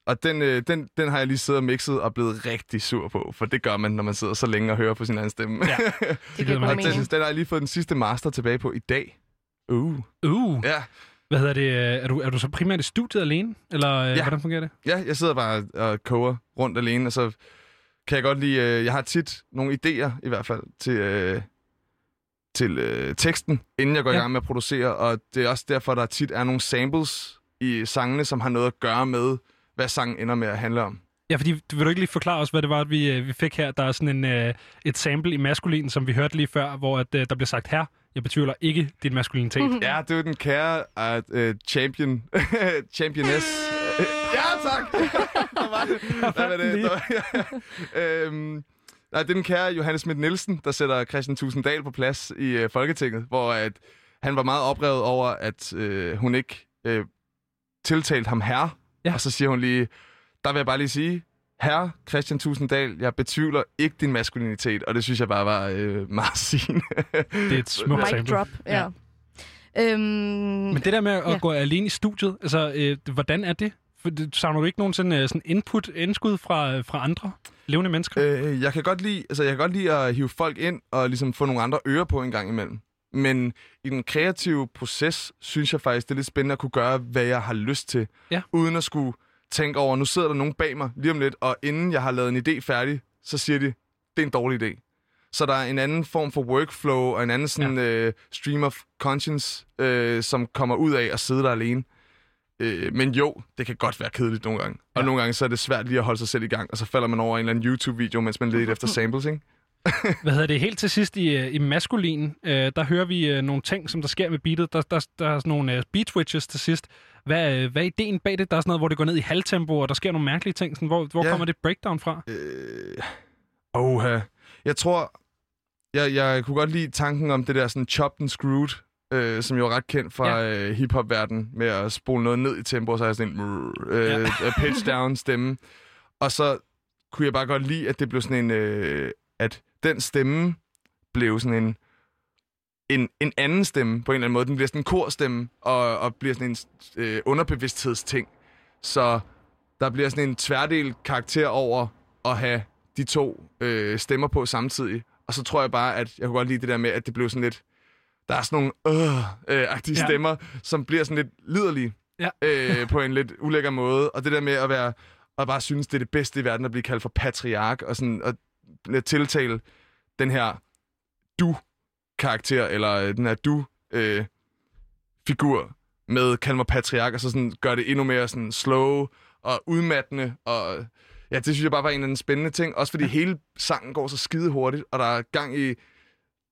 og den, øh, den, den har jeg lige siddet og mixet og blevet rigtig sur på, for det gør man, når man sidder så længe og hører på sin egen stemme. Ja, [laughs] Det giver og den, den har jeg lige fået den sidste master tilbage på i dag. Uh. Uh. Ja. Hvad hedder det? Er du, er du så primært i studiet alene? Eller øh, Ja. hvordan fungerer det? Ja, jeg sidder bare og koger rundt alene, og så kan jeg godt lide, øh, jeg har tit nogle idéer i hvert fald til, øh, til øh, teksten, inden jeg går i Ja. gang med at producere, og det er også derfor, der tit er nogle samples i sangene, som har noget at gøre med, hvad sangen ender med at handle om. Ja, fordi vil du ikke lige forklare os, hvad det var, vi, øh, vi fik her? Der er sådan en, øh, et sample i maskulin, som vi hørte lige før, hvor at, øh, der bliver sagt her. Jeg betvivler ikke din maskulinitet. Ja, det er den kære uh, champion, [laughs] championess. Ja, tak! [laughs] Hvad var det? Hvad var det? Der- [laughs] øhm, nej, det er den kære Johannes Schmidt Nielsen, der sætter Christian Tusinddal på plads i uh, Folketinget, hvor at han var meget oprevet over, at uh, hun ikke uh, tiltalte ham herre. Ja. Og så siger hun lige, der vil jeg bare lige sige, Herre Christian Tusinddal, jeg betvivler ikke din maskulinitet, og det synes jeg bare var øh, [laughs] meget sigende. Det er et smukt Mic drop, ja. ja. Øhm, Men det der med at ja. gå alene i studiet, altså, øh, hvordan er det? Savner du ikke nogen sådan, øh, sådan input, indskud fra, fra andre levende mennesker? Øh, jeg kan godt lide, altså jeg kan godt lide at hive folk ind og ligesom få nogle andre ører på en gang imellem. Men i den kreative proces, synes jeg faktisk, det er lidt spændende at kunne gøre, hvad jeg har lyst til. Ja. Uden at skulle tænke over, nu sidder der nogen bag mig lige om lidt, og inden jeg har lavet en idé færdig, så siger de, det er en dårlig idé. Så der er en anden form for workflow, og en anden sådan, ja. øh, stream of conscience, øh, som kommer ud af at sidde der alene. Øh, men jo, det kan godt være kedeligt nogle gange. Og nogle gange så er det svært lige at holde sig selv i gang, og så falder man over en eller anden YouTube-video, mens man leder efter samples, ikke? [laughs] Hvad hedder det? Helt til sidst i, øh, i maskulin, øh, der hører vi øh, nogle ting, som der sker med beatet. Der, der, der er sådan nogle øh, beat switches til sidst. Hvad, øh, hvad er ideen bag det? Der er sådan noget, hvor det går ned i halvtempo, og der sker nogle mærkelige ting. Sådan, hvor hvor Ja. kommer det breakdown fra? Øh, Oha. Jeg tror, jeg, jeg kunne godt lide tanken om det der sådan chopped and screwed, øh, som jo er ret kendt fra ja. øh, hiphop-verdenen, med at spole noget ned i tempo, og så jeg sådan en øh, Ja. ja. pitch [laughs] down stemme. Og så kunne jeg bare godt lide, at det blev sådan en, øh, at den stemme blev sådan en, en, en anden stemme på en eller anden måde. Den bliver sådan en korstemme, og, og bliver sådan en øh, underbevidsthedsting. Så der bliver sådan en tværdel karakter over at have de to øh, stemmer på samtidig. Og så tror jeg bare, at jeg kunne godt lide det der med, at det blev sådan lidt... Der er sådan nogle øh-agtige Ja. ja. stemmer, som bliver sådan lidt liderlige Ja. øh, på en lidt ulækker måde. Og det der med at være og bare synes, det er det bedste i verden at blive kaldt for patriark, og sådan at tiltale den her du-karakter, eller øh, den her du-figur med kald mig patriark, og så sådan gør det endnu mere sådan slow og udmattende, og ja, det synes jeg bare var en af den spændende ting, også fordi hele sangen går så skide hurtigt, og der er gang i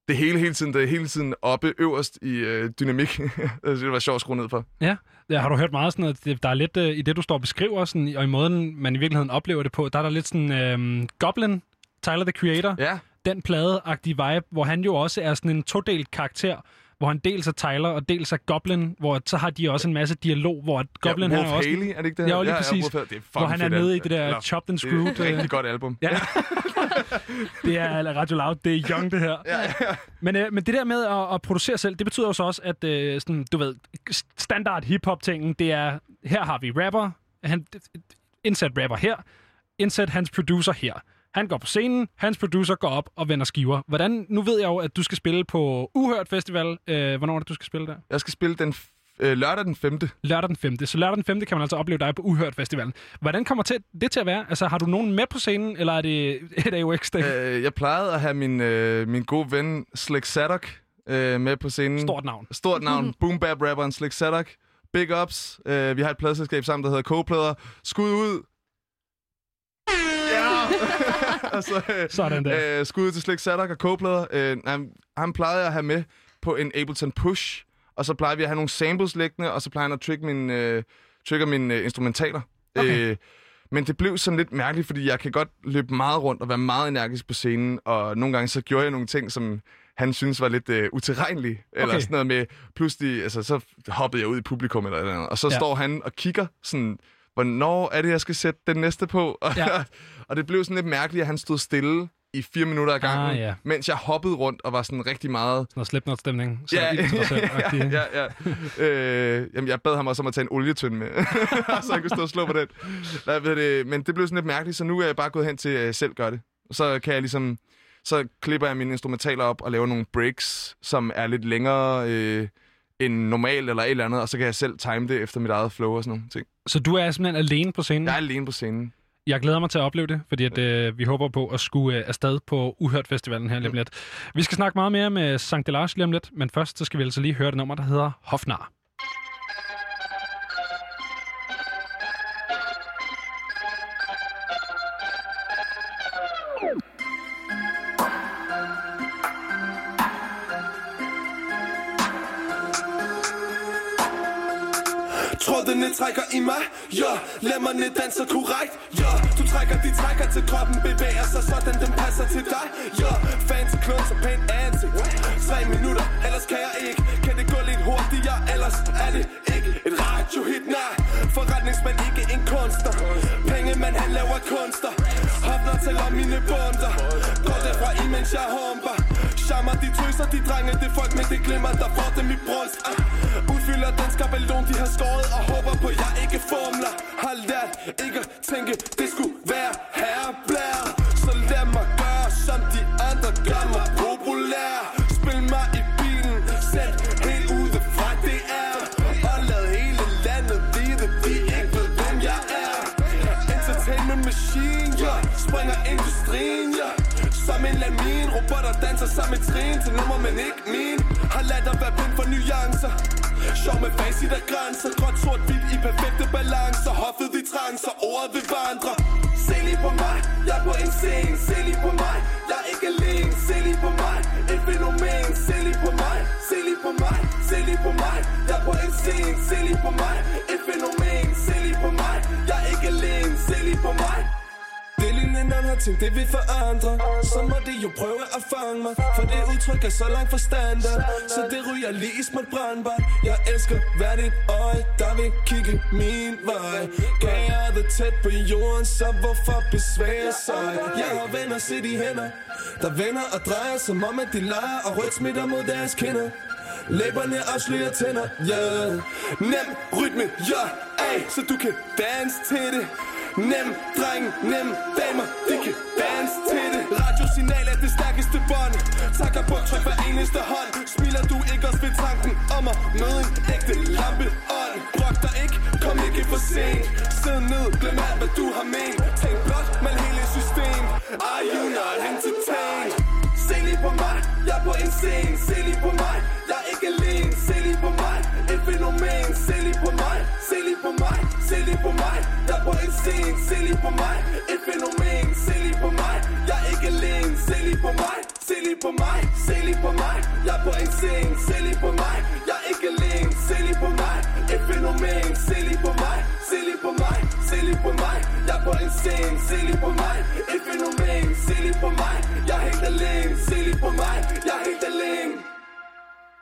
det hele hele tiden, det er hele tiden oppe øverst i øh, dynamik. [laughs] det var sjovt at skrue ned for. Ja. ja, har du hørt meget sådan, at det- der er lidt øh, i det, du står og beskriver, sådan, og i måden, man i virkeligheden oplever det på, der er der lidt sådan øh, Goblin, Tyler, the Creator, ja. den plade-agtige vibe, hvor han jo også er sådan en todelt karakter, hvor han dels er Tyler og dels er Goblin, hvor så har de også en masse dialog, hvor Goblin ja, han Wolf er også... Haley, er det ikke det? Ja, lige ja, præcis. Ja, Wolf Haley. det er hvor han er nede i det der Eller, chopped and det er screwed. et rigtig godt album. Ja. [laughs] det er Radio Loud, det er young det her. Ja, ja. Men, øh, men det der med at, at producere selv, det betyder jo så også, at øh, sådan, du ved, standard hip-hop-tingen, det er, her har vi rapper, han, indsæt rapper her, indsæt hans producer her. Han går på scenen, hans producer går op og vender skiver. Hvordan, nu ved jeg jo, at du skal spille på Uhørt Festival. Øh, hvornår er det, du skal spille der? Jeg skal spille den øh, lørdag den 5. Lørdag den 5. Så lørdag den 5. kan man altså opleve dig på Uhørt Festivalen. Hvordan kommer til, det til at være? Altså, har du nogen med på scenen, eller er det [laughs] et AUX -dag? Øh, jeg plejede at have min, øh, min gode ven Slick Sadok øh, med på scenen. Stort navn. Stort navn. [laughs] Boom bap rapperen Slick Sadok. Big ups. Øh, vi har et pladselskab sammen, der hedder Kogeplader. Skud ud. [laughs] Ja! [laughs] så, øh, Sådan der. Øh, skud ud til Slick Sadok og Kogeplader. Øh, han, han plejede jeg at have med på en Ableton Push. Og så plejer vi at have nogle samples liggende, og så plejer han at trigge min, øh, trigger mine øh, instrumentaler. Okay. Øh, men det blev sådan lidt mærkeligt, fordi jeg kan godt løbe meget rundt og være meget energisk på scenen, og nogle gange så gjorde jeg nogle ting, som han synes var lidt øh, utilregnelige. Eller Okay. sådan noget med, pludselig, altså så hoppede jeg ud i publikum eller eller andet, og så ja. står han og kigger sådan, hvornår er det, jeg skal sætte den næste på? Og, [laughs] Ja. og det blev sådan lidt mærkeligt, at han stod stille i fire minutter ad gangen, Ah, ja. mens jeg hoppede rundt og var sådan rigtig meget... Sådan noget Slipknot-stemning. Ja, [laughs] ja, ja, ja. Øh, jamen, jeg bad ham også om at tage en olietønde med, [laughs] så jeg kunne stå og slå på den. Hvad ved det? Men det blev sådan lidt mærkeligt, så nu er jeg bare gået hen til at selv gøre det. Så kan jeg ligesom... Så klipper jeg mine instrumentaler op og laver nogle breaks, som er lidt længere øh, end normalt eller et eller andet, og så kan jeg selv time det efter mit eget flow og sådan nogle ting. Så du er simpelthen alene på scenen? Jeg er alene på scenen. Jeg glæder mig til at opleve det, fordi at, øh, vi håber på at skulle øh, afsted på Uhørt Festivalen her lige om lidt. Vi skal snakke meget mere med Sankt Delage lige om lidt, men først så skal vi altså lige høre det nummer, der hedder Hofnar. Trådene trækker i mig, ja Lemmerne danser korrekt, ja Du trækker de trækker til kroppen Bevæger sig sådan, den passer til dig, ja Fancy clothes og pænt ansigt. Tre minutter, ellers kan jeg ikke. Kan det gå lidt hurtigere, ellers er det ikke Et radiohit, nej. Forretningsmand, ikke en kunstner. Penge, man han laver kunster. Hopner til om mine bunder Går derfra imens jeg humper. Charmer, de tøser, de drenge, det folk, men det glemmer, der får dem i bryst ah. Udfylder den skabelon, de har skåret Og håber på, jeg ikke formler Har lært ikke at tænke, det skulle være herreblær lamin, der danser sammen i trin. Til nummer, men ikke min. Har ladt at være blind for nuancer. Sjov med facit der grænser. Gråt, sort, hvidt i perfekte balancer. Hoffet i trancer, ordet vil vandre Se lige på mig, jeg er på en scene. Se lige på mig, jeg er ikke alene. Se lige på mig, et fænomen. Se lige på mig, se lige på mig. Se lige på mig, jeg er på en scene. Se lige på mig, et fænomen. Se lige på mig, jeg er ikke alene. Se lige på mig det er lignende andre ting, det vil forandre Så må de jo prøve at fange mig For det udtryk er så langt fra standard. Så det ryger lige i småt brandbart Jeg elsker hvert et øje, der vil kigge min vej. Gæret tæt på jorden, så hvorfor besvære sig? Jeg har venner, se de hænder Der vender og drejer, som om at de leger Og rødt smitter mod deres kinder. Læberne afslører tænder, ja. Yeah. Nem rytme, ja, yeah. Ay, så du kan danse til det. Nem dreng, nem damer, de kan danse til det. Radiosignal er det stærkeste bånd. Takker på tryk hver eneste hånd. Smiler du ikke også ved tanken om at møde en ægte lampe ånd Brok dig ikke, kom ikke for sent. Sid ned, glem alt hvad du har ment. Tænk blot, mal hele system. Are you not entertained? Se lige på mig, jeg er på en scene. Se lige på mig, jeg er ikke alene. Se lige på mig, et fænomen. Se lige på mig, se lige på mig. Se lige på mig, jeg er på en scene Se lige på mig, et fænomen Se lige på mig, jeg er ikke alene Se lige på mig, se lige på mig Se lige på mig, jeg er på en scene Se lige på mig, jeg er ikke alene Se lige på mig, et fænomen Se lige på mig, se lige på mig Se lige på mig, jeg er på en scene Se lige på mig, et fænomen Se lige på mig, jeg er helt alene Se lige på mig, jeg er helt alene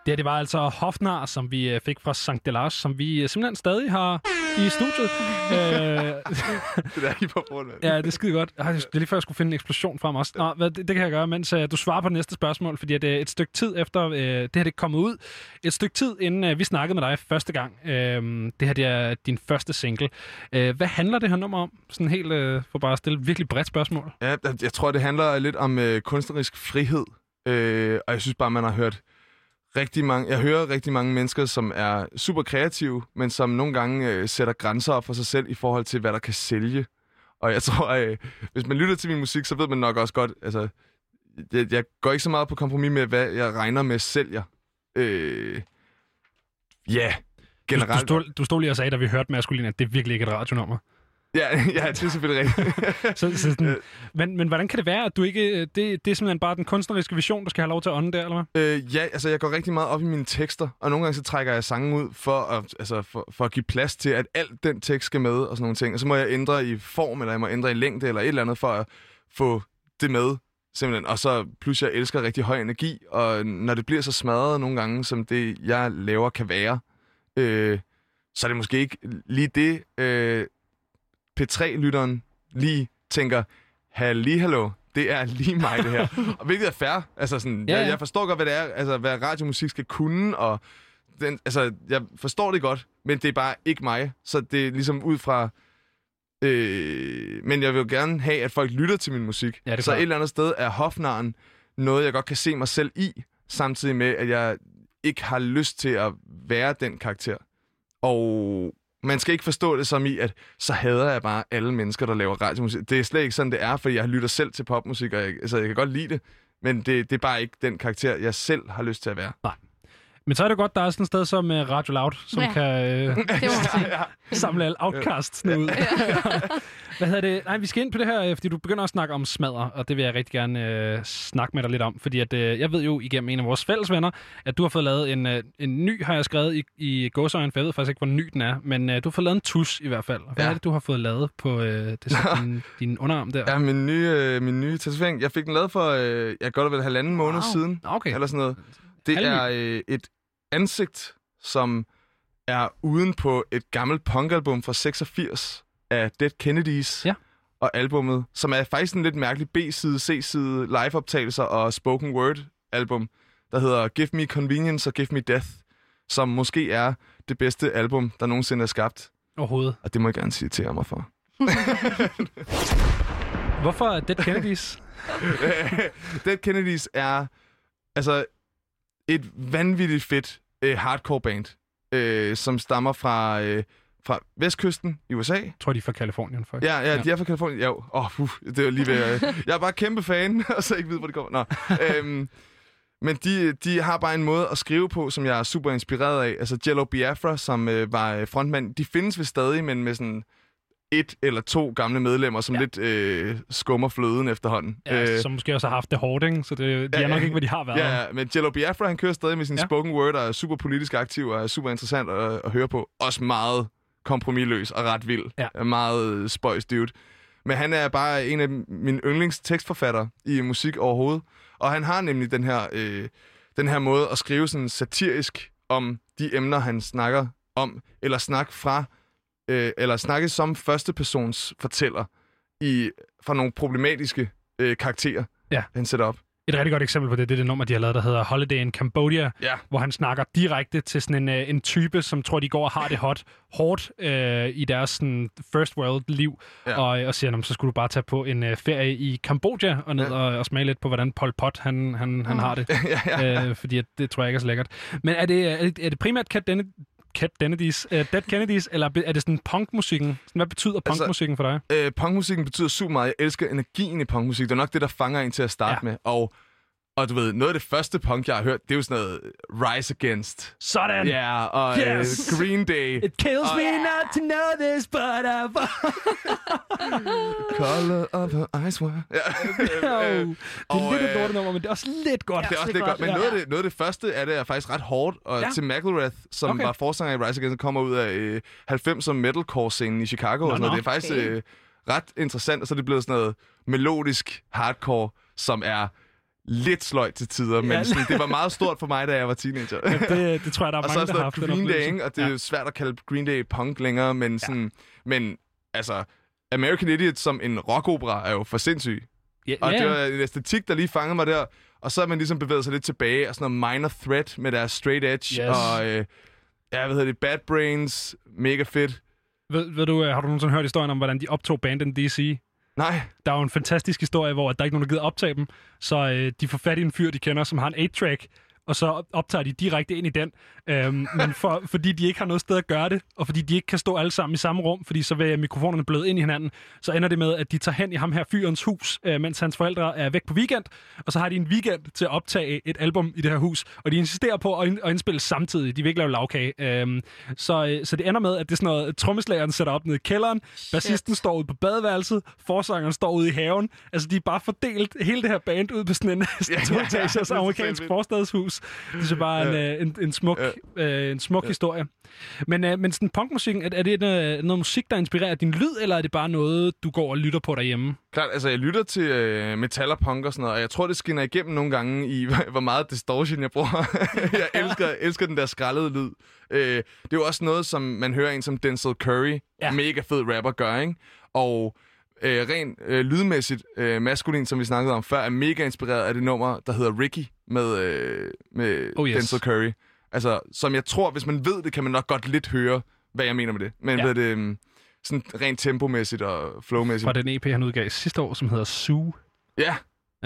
det her, det var altså Hofnar, som vi øh, fik fra Sankt Delage, som vi øh, simpelthen stadig har i studiet. [laughs] øh, [laughs] det der I på grund ja, det er skide godt. Ej, Det er lige før, jeg skulle finde en eksplosion frem også. Nå, hvad, det, det kan jeg gøre, mens uh, du svarer på næste spørgsmål, fordi at, uh, et stykke tid efter uh, det her det er kommet ud, et stykke tid inden uh, vi snakkede med dig første gang, uh, det her det er din første single. Uh, hvad handler det her nummer om? Sådan helt uh, for bare at stille et virkelig bredt spørgsmål. Ja, jeg- tror, det handler lidt om øh, kunstnerisk frihed. Øh, og jeg synes bare, man har hørt rigtig mange... Jeg hører rigtig mange mennesker, som er super kreative, men som nogle gange øh, sætter grænser op for sig selv i forhold til, hvad der kan sælge. Og jeg [laughs] tror, øh, hvis man lytter til min musik, så ved man nok også godt... Altså, jeg, jeg går ikke så meget på kompromis med, hvad jeg regner med sælger. Øh, ja, Du, du, generelt... stod, du stod lige og sagde, da vi hørte maskulin, at det er virkelig ikke et radionummer. Ja, [laughs] ja, det er selvfølgelig rigtigt. [laughs] så, så sådan, men, men hvordan kan det være, at du ikke... Det, det er simpelthen bare den kunstneriske vision, der skal have lov til at ånde der, eller hvad? Øh, ja, altså jeg går rigtig meget op i mine tekster, og nogle gange så trækker jeg sangen ud for at, altså, for, for at give plads til, at alt den tekst skal med og sådan nogle ting. Og så må jeg ændre i form, eller jeg må ændre i længde, eller et eller andet, for at få det med. Simpelthen. Og så plus jeg elsker rigtig høj energi, og når det bliver så smadret nogle gange, som det jeg laver kan være, øh, så er det måske ikke lige det, øh, P3-lytteren lige tænker, halli hallo, det er lige mig det her. [laughs] og hvilket er fair. Altså sådan, Ja, ja. Jeg, jeg forstår godt, hvad det er, altså hvad radiomusik skal kunne, og den, altså, jeg forstår det godt, men det er bare ikke mig. Så det er ligesom ud fra... Øh, men jeg vil jo gerne have, at folk lytter til min musik. Ja, det så et eller andet sted er hofnaren noget, jeg godt kan se mig selv i, samtidig med, at jeg ikke har lyst til at være den karakter. Og man skal ikke forstå det som i, at så hader jeg bare alle mennesker, der laver radiomusik. Det er slet ikke sådan, det er, fordi jeg lytter selv til popmusik, og jeg, altså, jeg kan godt lide det, men det, det er bare ikke den karakter, jeg selv har lyst til at være. Nej. Men så er det godt, der er sådan et sted som uh, Radio Loud, som Ja. kan uh, [laughs] Det [laughs] samle alle outcasts ud. [laughs] Hvad hedder det? Nej, vi skal ind på det her, øh, fordi du begynder at snakke om smadre, og det vil jeg rigtig gerne uh, snakke med dig lidt om. Fordi at, uh, jeg ved jo igennem en af vores fælles venner, at du har fået lavet en, uh, en ny, har jeg skrevet i, i gåsøjne, for jeg ved faktisk ikke, hvor ny den er, men uh, du har fået lavet en tus i hvert fald. Hvad Ja. er det, du har fået lavet på uh, det, så, din, din underarm der? Ja, min nye, øh, min nye tatovering. Jeg fik den lavet for, øh, jeg godt og vel halvanden måned Wow. siden. Okay. Eller sådan noget. Det Halvny. er øh, et ansigt, som er uden på et gammelt punkalbum fra 86 af Dead Kennedys. Ja. Og albummet, som er faktisk en lidt mærkelig B-side, C-side, liveoptagelser og spoken word album, der hedder Give Me Convenience og Give Me Death, som måske er det bedste album, der nogensinde er skabt. Overhovedet. Og det må jeg gerne citere mig for. Hvorfor [laughs] er Dead Kennedys? [laughs] Dead Kennedys er altså et vanvittigt fedt øh, hardcore band, øh, som stammer fra, øh, fra vestkysten i USA. Jeg tror, de er fra Kalifornien, faktisk. Ja, ja, de er fra Kalifornien. Ja, åh, oh, uh, det var lige ved, øh, [laughs] Jeg er bare kæmpe fan, [laughs] og så ikke ved, hvor det kommer. Nå. øhm, men de, de har bare en måde at skrive på, som jeg er super inspireret af. Altså Jello Biafra, som øh, var øh, frontmand, de findes ved stadig, men med sådan et eller to gamle medlemmer, som ja. lidt øh, skummer fløden efterhånden. Ja, Øh, som måske også har haft det hårdt, ikke? Så det, de er nok ikke, hvad de har været. Ja, ja, men Jello Biafra, han kører stadig med sin Ja. ja. spoken word, og er super politisk aktiv, og er super interessant at, at høre på. Også meget kompromilløs og ret vild. Ja. Meget spøjs dude. Men han er bare en af mine yndlings tekstforfattere i musik overhovedet. Og han har nemlig den her, øh, den her måde at skrive sådan satirisk om de emner, han snakker om, eller snakke fra, øh, eller snakke som førstepersons fortæller i, fra nogle problematiske øh, karakterer, Ja. han sætter op. Et rigtig godt eksempel på det, det er det nummer, de har lavet, der hedder Holiday in Cambodia, Ja. hvor han snakker direkte til sådan en, øh, en type, som tror, de går og har det hot, hårdt øh, i deres sådan, first world liv, Ja. og, og siger, "Nå, men så skulle du bare tage på en øh, ferie i Kambodja og ned ja. og, og smage lidt på, hvordan Pol Pot han, han, han Mm. har det. [laughs] Ja, ja. Øh, fordi at, det tror jeg ikke er så lækkert. Men er det, er det, er det primært Cat Denne, Cat Kennedys, uh, Dead Kennedys, eller er det sådan punkmusikken? Hvad betyder punkmusikken for dig? Øh, punkmusikken betyder super meget. Jeg elsker energien i punkmusik. Det er nok det, der fanger en til at starte ja. med. Og, og du ved, noget af det første punk, jeg har hørt, det er jo sådan noget Rise Against. Sådan! Ja, og Yes! øh, Green Day. It kills og, me not to know this, but I've... [laughs] Color of her eyes were... Ja. Jo, [laughs] det er lidt et lortenummer, men det er også lidt godt. Det er også lidt godt, men noget af, det, noget af det første af det er faktisk ret hårdt, og Ja. ja. til McElrath, som Okay. var forsanger i Rise Against, kommer ud af øh, 90'er metalcore-scenen i Chicago Nå, og sådan noget. nå. Det er faktisk Okay. øh, ret interessant, og så er det blevet sådan noget melodisk hardcore, som er lidt sløjt til tider, men Ja. sådan, det var meget stort for mig, da jeg var teenager. Ja, det, det tror jeg, der er og så mange, er der har haft den noget Green Day, ikke? og det er Ja. jo svært at kalde Green Day punk længere, men, sådan, men altså, American Idiot som en rockopera er jo for sindssyg. Ja, og ja, det ja. var en æstetik, der lige fangede mig der. Og så har man ligesom bevæget sig lidt tilbage, og sådan noget minor threat med deres straight edge, Yes. og øh, ja, hvad hedder det, Bad Brains, mega fedt. Ved, ved du, øh, har du nogensinde hørt historien om, hvordan de optog bandet DC? Nej. Der er jo en fantastisk historie, hvor der er ikke nogen, der gider optage dem. Så øh, de får fat i en fyr, de kender, som har en 8-track, og så optager de direkte ind i den. Øhm, men for, fordi de ikke har noget sted at gøre det, og fordi de ikke kan stå alle sammen i samme rum, fordi så vil mikrofonerne bløde ind i hinanden, så ender det med, at de tager hen i ham her fyrens hus, øh, mens hans forældre er væk på weekend, og så har de en weekend til at optage et album i det her hus, og de insisterer på at, ind, at indspille samtidig. De vil ikke lave lavkage. Øhm, så, øh, så det ender med, at det er sådan noget, trommeslageren sætter op nede i kælderen, bassisten står ude på badeværelset, forsangeren står ude i haven. Altså, de er bare fordelt hele det her band ud på sådan en Ja, [laughs] ja, ja, er amerikansk fedt. Det er så bare en, øh, en, en smuk, øh, en smuk historie. Men, øh, men sådan punkmusikken, er, er det noget, noget musik, der inspirerer din lyd, eller er det bare noget, du går og lytter på derhjemme? Klart, altså jeg lytter til øh, metal og punk og sådan noget, og jeg tror, det skinner igennem nogle gange i, [laughs] hvor meget distortion jeg bruger. [laughs] jeg elsker, elsker den der skraldede lyd. Øh, det er jo også noget, som man hører en som Denzel Curry, ja. mega fed rapper, gør, ikke? Og øh, rent øh, lydmæssigt, øh, maskulin, som vi snakkede om før, er mega inspireret af det nummer, der hedder Ricky med, øh, med Oh, yes. Denzel Curry. Altså, som jeg tror, hvis man ved det, kan man nok godt lidt høre, hvad jeg mener med det. Men Ja. ved det, øhm, sådan rent tempomæssigt og flowmæssigt. Fra den EP, han udgav sidste år, som hedder Sue. Ja.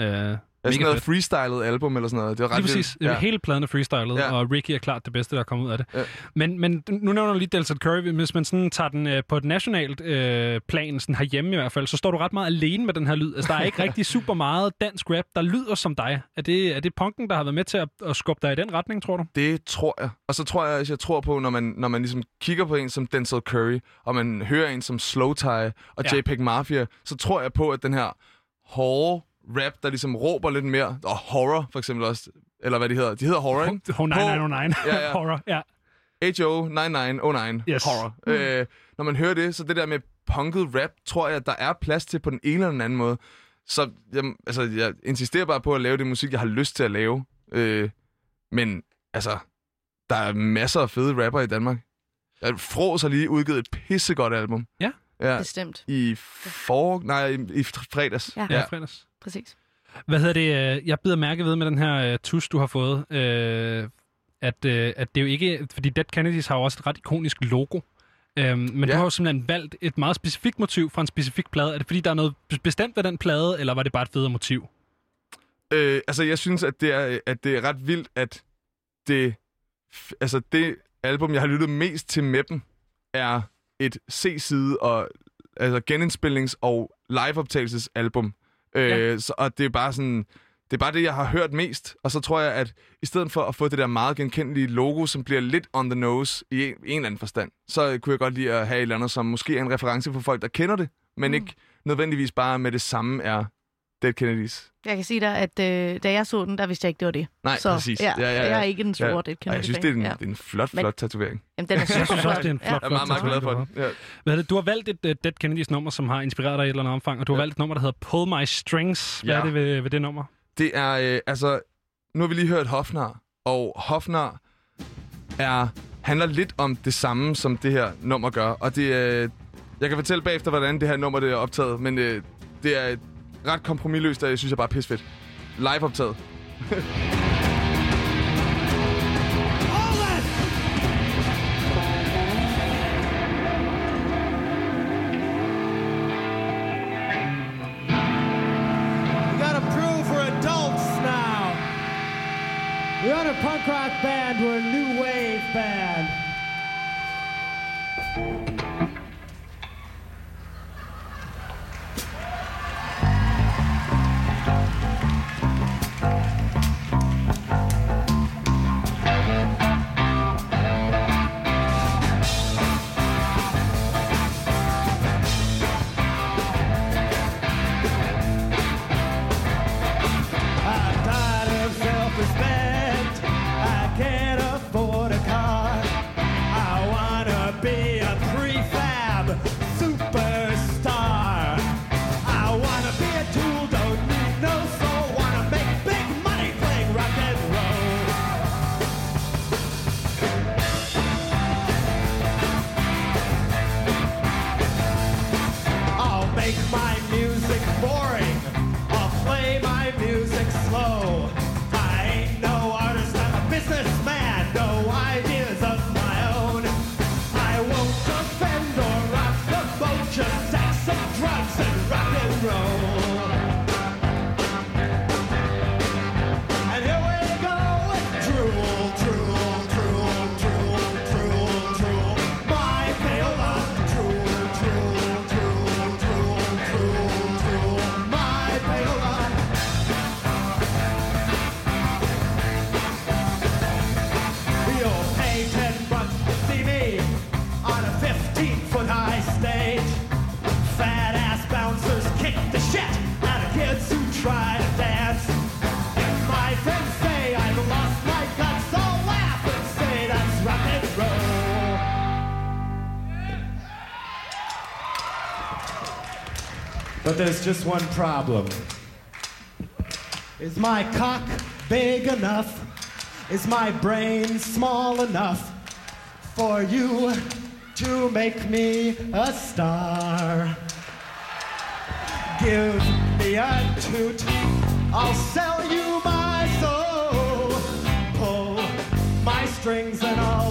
Øh, sådan Mega noget freestylet album eller sådan noget. Det var ret Lige præcis. vildt. Ja. Hele pladen er freestylet, Ja. ja. og Ricky er klart det bedste, der er kommet ud af det. Ja. Men, men nu nævner du lige Delta Curry. Hvis man sådan tager den øh, på et nationalt øh, plan, sådan herhjemme i hvert fald, så står du ret meget alene med den her lyd. Altså, der er ikke [laughs] rigtig super meget dansk rap, der lyder som dig. Er det, er det punken, der har været med til at, at skubbe dig i den retning, tror du? Det tror jeg. Og så tror jeg, at jeg tror på, når man, når man ligesom kigger på en som Denzel Curry, og man hører en som Slow Tie og Ja. JPEG Mafia, så tror jeg på, at den her hårde rap, der ligesom råber lidt mere, og horror for eksempel også, eller hvad de hedder. De hedder horror, ikke? Ho- 9909. [laughs] Ja, ja. Horror, ja. HO 9909 Yes. horror. Mm. Øh, når man hører det, så det der med punket rap, tror jeg, at der er plads til på den ene eller den anden måde. Så jeg, altså, jeg insisterer bare på at lave det musik, jeg har lyst til at lave. Øh, men altså, der er masser af fede rapper i Danmark. Jeg Fros har lige udgivet et pissegodt album. Ja, ja bestemt. I for... Nej, i, i fredags. Ja. Ja, fredags. Præcis. Hvad hedder det? øh, Jeg bider mærke ved med den her uh, tus, du har fået, øh, at, at det er jo ikke... Fordi Dead Kennedys har jo også et ret ikonisk logo. Øhm, men ja. Du har jo simpelthen valgt et meget specifikt motiv fra en specifik plade. Er det fordi, der er noget bestemt ved den plade, eller var det bare et federe motiv? Øh, altså, jeg synes, at det, er, at det er ret vildt, at det, altså, det album, jeg har lyttet mest til med dem, er et C-side og altså genindspillings- og liveoptagelsesalbum. Øh, Ja. så, og det er bare sådan... Det er bare det, jeg har hørt mest. Og så tror jeg, at i stedet for at få det der meget genkendelige logo, som bliver lidt on the nose i en, en eller anden forstand, så kunne jeg godt lide at have et eller andet, som måske er en reference for folk, der kender det, men mm. ikke nødvendigvis bare med det samme er Dead Kennedys. Jeg kan sige dig, at øh, da jeg så den, der vidste jeg ikke, det var det. Nej, så, præcis. Ja, ja, ja, Jeg er ikke en stor ja. Dead Og Kennedy jeg synes, det er en, ja. en flot, Men- flot tatovering. Jamen, den er super Jeg synes også, det er en flot. flot, Jeg er meget, meget glad for den. Ja. Hvad er det? Du har valgt et uh, Dead Kennedys nummer, som har inspireret dig i et eller andet omfang, og du har valgt et nummer, der hedder Pull My Strings. Hvad Ja. er det ved, ved det nummer? Det er, øh, altså, nu har vi lige hørt Hofnar, og Hofnar er, handler lidt om det samme, som det her nummer gør. Og det øh, jeg kan fortælle bagefter, hvordan det her nummer det er optaget, men øh, det er ret kompromilløst, og jeg synes, jeg bare er pissefedt. Live optaget. [laughs] But there's just one problem. Is my cock big enough? Is my brain small enough for you to make me a star? Give me a toot, I'll sell you my soul. Pull my strings and I'll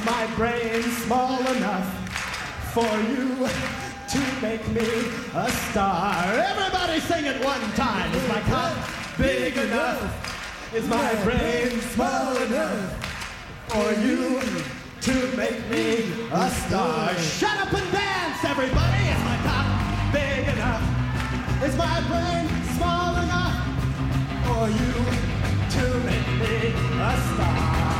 Is my brain small enough for you to make me a star? Everybody sing it one time. Is my cup big enough? Is my brain small enough for you to make me a star? Shut up and dance, everybody. Is my cup big enough? Is my brain small enough for you to make me a star?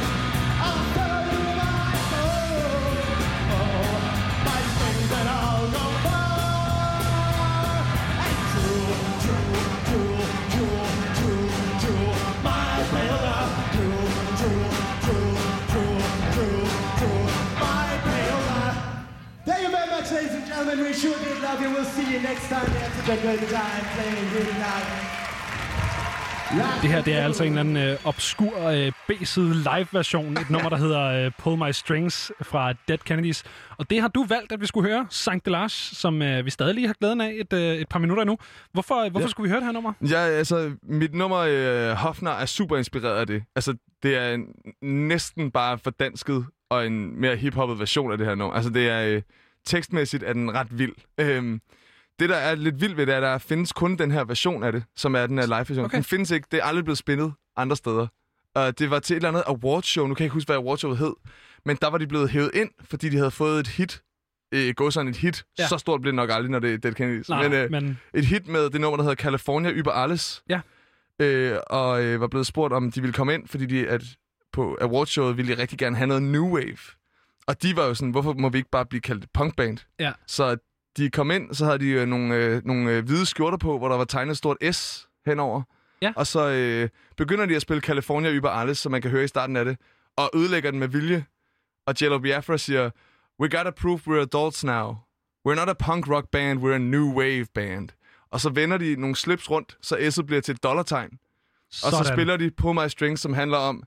gentlemen. We sure did love you. We'll see you next time. Had such a good time playing here tonight. Det her det er altså en eller anden øh, obskur øh, B-side live-version. Et nummer, der hedder øh, Pull My Strings fra Dead Kennedys. Og det har du valgt, at vi skulle høre. Sankt Delage, som øh, vi stadig lige har glæden af et, øh, et par minutter endnu. Hvorfor, hvorfor Ja. skulle vi høre det her nummer? Ja, altså, mit nummer øh, Hofner er super inspireret af det. Altså, det er en, næsten bare fordansket og en mere hiphoppet version af det her nummer. Altså, det er øh, tekstmæssigt er den ret vild. Øhm, det, der er lidt vildt ved det, er, at der findes kun den her version af det, som er den her live-version. Okay. Den findes ikke. Det er aldrig blevet spillet andre steder. Og det var til et eller andet awardshow. Nu kan jeg ikke huske, hvad awardshowet hed. Men der var de blevet hævet ind, fordi de havde fået et hit. Øh, gå sådan et hit. Ja. Så stort bliver det nok aldrig, når det er Dead Kennedys. Nej, men, øh, men- et hit med det nummer, der hedder California über alles. Ja. Øh, og øh, var blevet spurgt, om de ville komme ind, fordi de, at på awardshowet ville de rigtig gerne have noget new wave. Og de var jo sådan, hvorfor må vi ikke bare blive kaldt et punkband? Ja. Så de kom ind, så havde de øh, nogle, øh, nogle øh, hvide skjorter på, hvor der var tegnet et stort S henover. Ja. Og så øh, begynder de at spille California über alles, som man kan høre i starten af det, og ødelægger den med vilje. Og Jello Biafra siger, We gotta prove we're adults now. We're not a punk rock band, we're a new wave band. Og så vender de nogle slips rundt, så S'et bliver til et dollartegn. Og så Sådan. spiller de Pull My Strings, som handler om,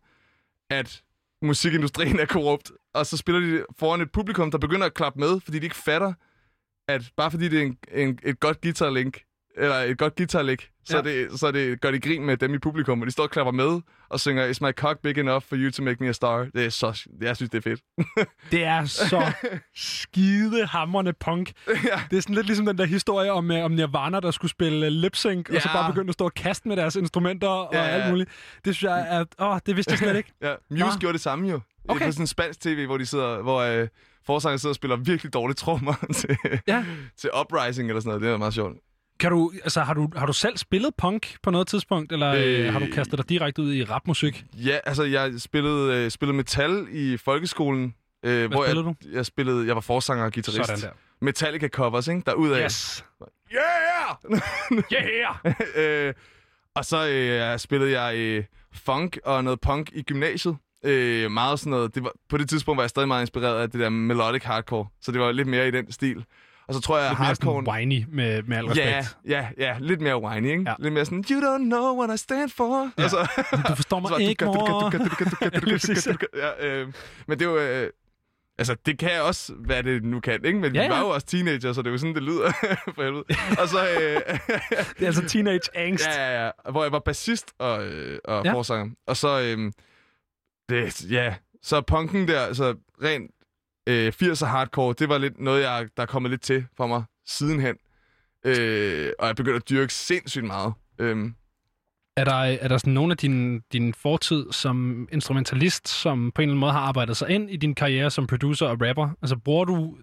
at musikindustrien er korrupt. Og så spiller de foran et publikum, der begynder at klappe med, fordi de ikke fatter, at bare fordi det er en, en, et godt guitarlink, eller et godt guitarlick, så, Ja. det, så det gør de grin med dem i publikum, og de står og klapper med og synger Is my cock big enough for you to make me a star? Det er så, jeg synes, det er fedt. [laughs] Det er så skide hammerne punk. [laughs] ja. Det er sådan lidt ligesom den der historie om, uh, om Nirvana, der skulle spille lip sync, og så Ja. bare begyndte at stå og kaste med deres instrumenter og Ja, ja. alt muligt. Det synes jeg er... Åh, det vidste jeg slet ikke. [laughs] ja, Muse Nå. gjorde det samme jo. Okay. På sådan en spansk tv, hvor de sidder, hvor øh, forsanger sidder og spiller virkelig dårlige trommer til, ja. til Uprising eller sådan noget. Det er meget sjovt. Kan du, altså, har, du, har du selv spillet punk på noget tidspunkt, eller øh, Øh. har du kastet dig direkte ud i rapmusik? Ja, altså jeg spillede, øh, spillede metal i folkeskolen. Øh, hvor spillede jeg, jeg spillede, jeg var forsanger og guitarist. Sådan der. Metallica covers, ikke? Derudaf. Yes. Yeah! [laughs] Yeah! [laughs] øh, og så øh, spillede jeg øh, funk og noget punk i gymnasiet. Øh, meget sådan noget. Det var, på det tidspunkt var jeg stadig meget inspireret af det der melodic hardcore. Så det var lidt mere i den stil. Og så tror jeg, Lidt mere hardcore... sådan whiny, med, med al respekt. Ja, ja, ja, lidt mere whiny, ikke? Ja. Lidt mere sådan, you don't know what I stand for. Ja. Altså, [laughs] Du forstår mig så- ikke, mor. [laughs] Ja, [laughs] øh, men det er jo... Øh, altså, det kan også, hvad det nu kan, ikke? Men Ja, ja, vi var jo også teenager, så det er jo sådan, det lyder for helvede. Og så... Øh, Det er altså teenage angst. Ja, ja, ja. Hvor jeg var bassist og, øh, og Ja. forsanger. Og så, øh, det, ja, så punken der, altså rent øh, 80'er hardcore, det var lidt noget, jeg, der er kommet lidt til for mig sidenhen. Øh, og jeg begyndte at dyrke sindssygt meget. Øhm, Er der, er der sådan nogle af din, din fortid som instrumentalist, som på en eller anden måde har arbejdet sig ind i din karriere som producer og rapper? Altså, bruger du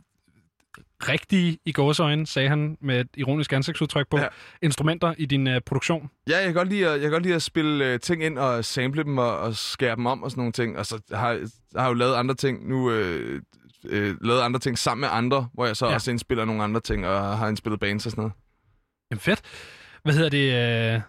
rigtige i gåseøjne, sagde han med et ironisk ansigtsudtryk på, ja. instrumenter i din uh, produktion? Ja, jeg kan godt lide at, jeg kan godt lide at spille øh, ting ind og sample dem og, og skære dem om og sådan nogle ting. Og så har jeg har jo lavet andre ting nu, øh, øh, lavet andre ting sammen med andre, hvor jeg så Ja. også indspiller nogle andre ting og har indspillet bands og sådan noget. Jamen fedt. Hvad hedder det? Øh,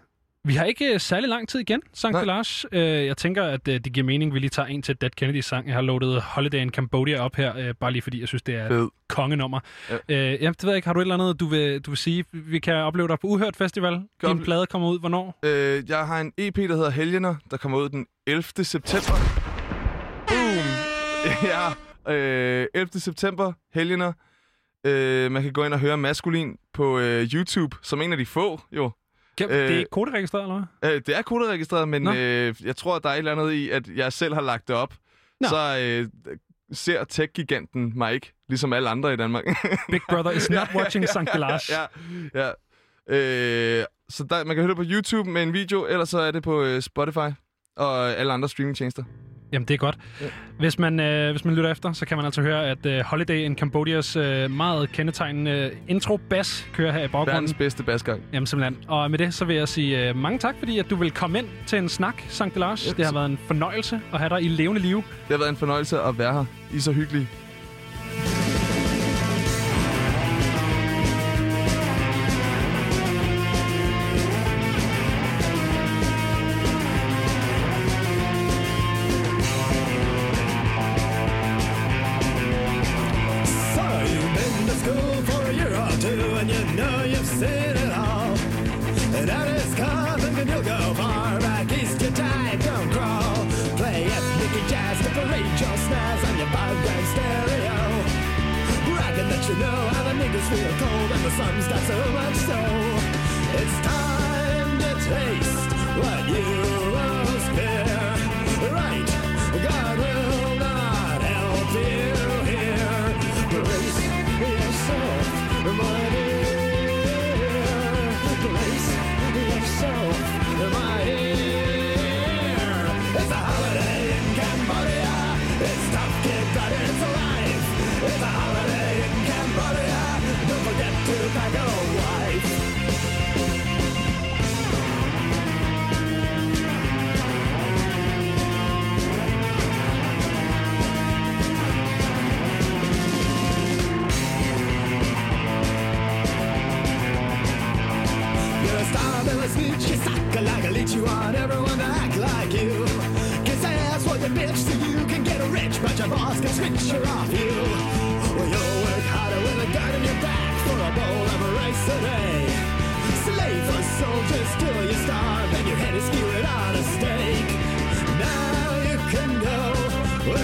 Vi har ikke øh, særlig lang tid igen, Sankt Lars. Øh, jeg tænker, at øh, det giver mening, vi lige tager en til Dead Kennedys sang. Jeg har loadet Holiday in Cambodia op her, øh, bare lige fordi jeg synes, det er Fed. et kongenummer. Ja. Øh, ja, det ved jeg ikke. Har du et eller andet, du vil, du vil sige? Vi kan opleve dig på Uhørt Festival. Din vi- plade kommer ud hvornår? Øh, jeg har en EP, der hedder Helgener, der kommer ud den 11. september. Boom! [laughs] ja, øh, 11. september, Helgener. Øh, man kan gå ind og høre Maskulin på øh, YouTube, som en af de få, jo. Kan, det er ikke koderegistreret, eller hvad? Øh, det er koderegistreret, men Nå. øh, jeg tror, at der er et eller andet i, at jeg selv har lagt det op. Nå. Så øh, ser tech-giganten mig ikke, ligesom alle andre i Danmark. Big Brother is not [laughs] watching Sankt Lars. ja, ja. Øh, så der, man kan høre det på YouTube med en video, eller så er det på øh, Spotify og alle andre streamingtjenester. Jamen, det er godt. Ja. Hvis man, øh, hvis man lytter efter, så kan man altså høre, at øh, Holiday in Cambodias øh, meget kendetegnende øh, intro-bass kører her i baggrunden. Verdens bedste basgang. Jamen simpelthen. Og med det, så vil jeg sige øh, mange tak, fordi at du vil komme ind til en snak, Sankt Lars. Yep. Det har været en fornøjelse at have dig i levende liv. Det har været en fornøjelse at være her. I er så hyggelige.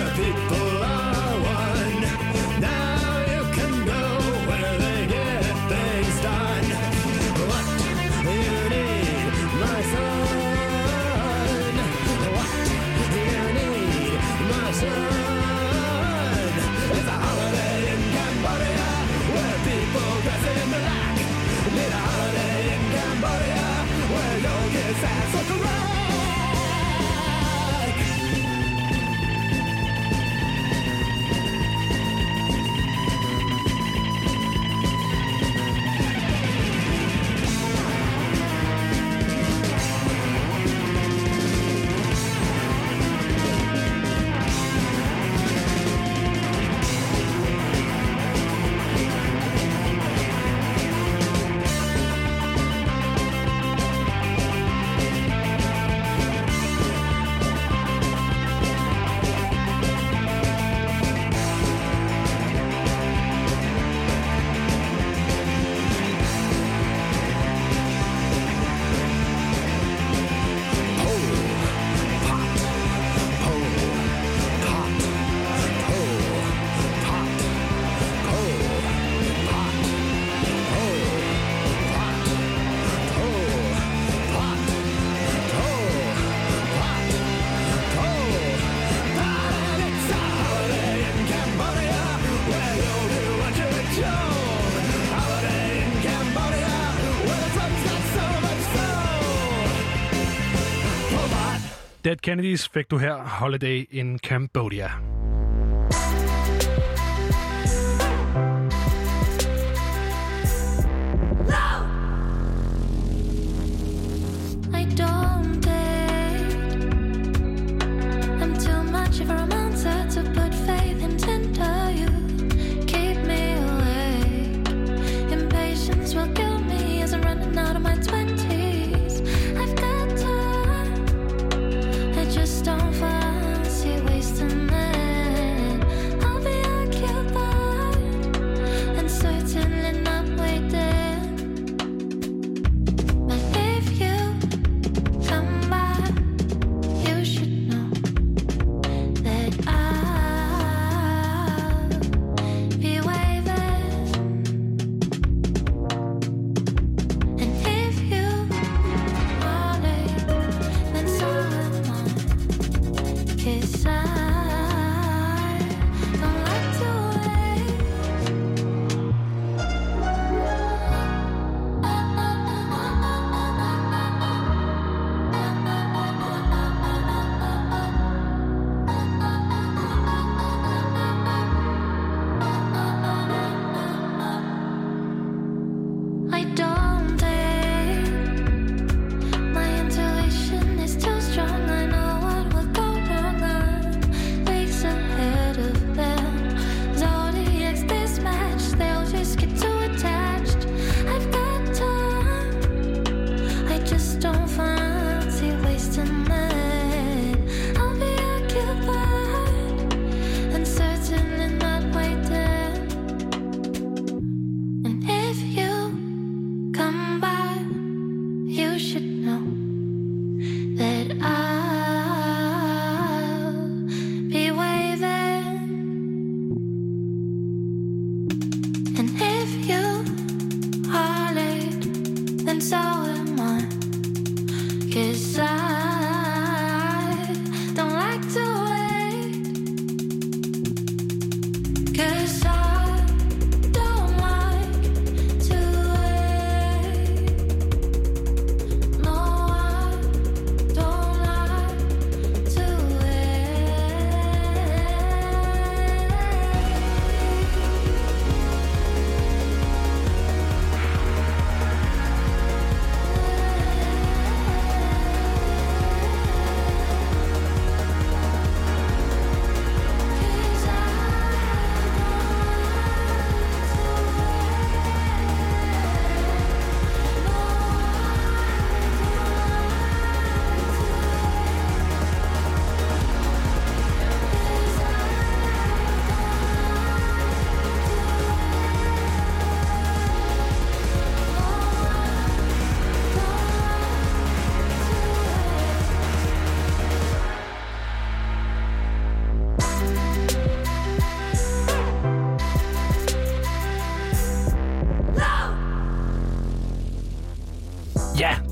vitória. Kennedys fik du her Holiday in Cambodia.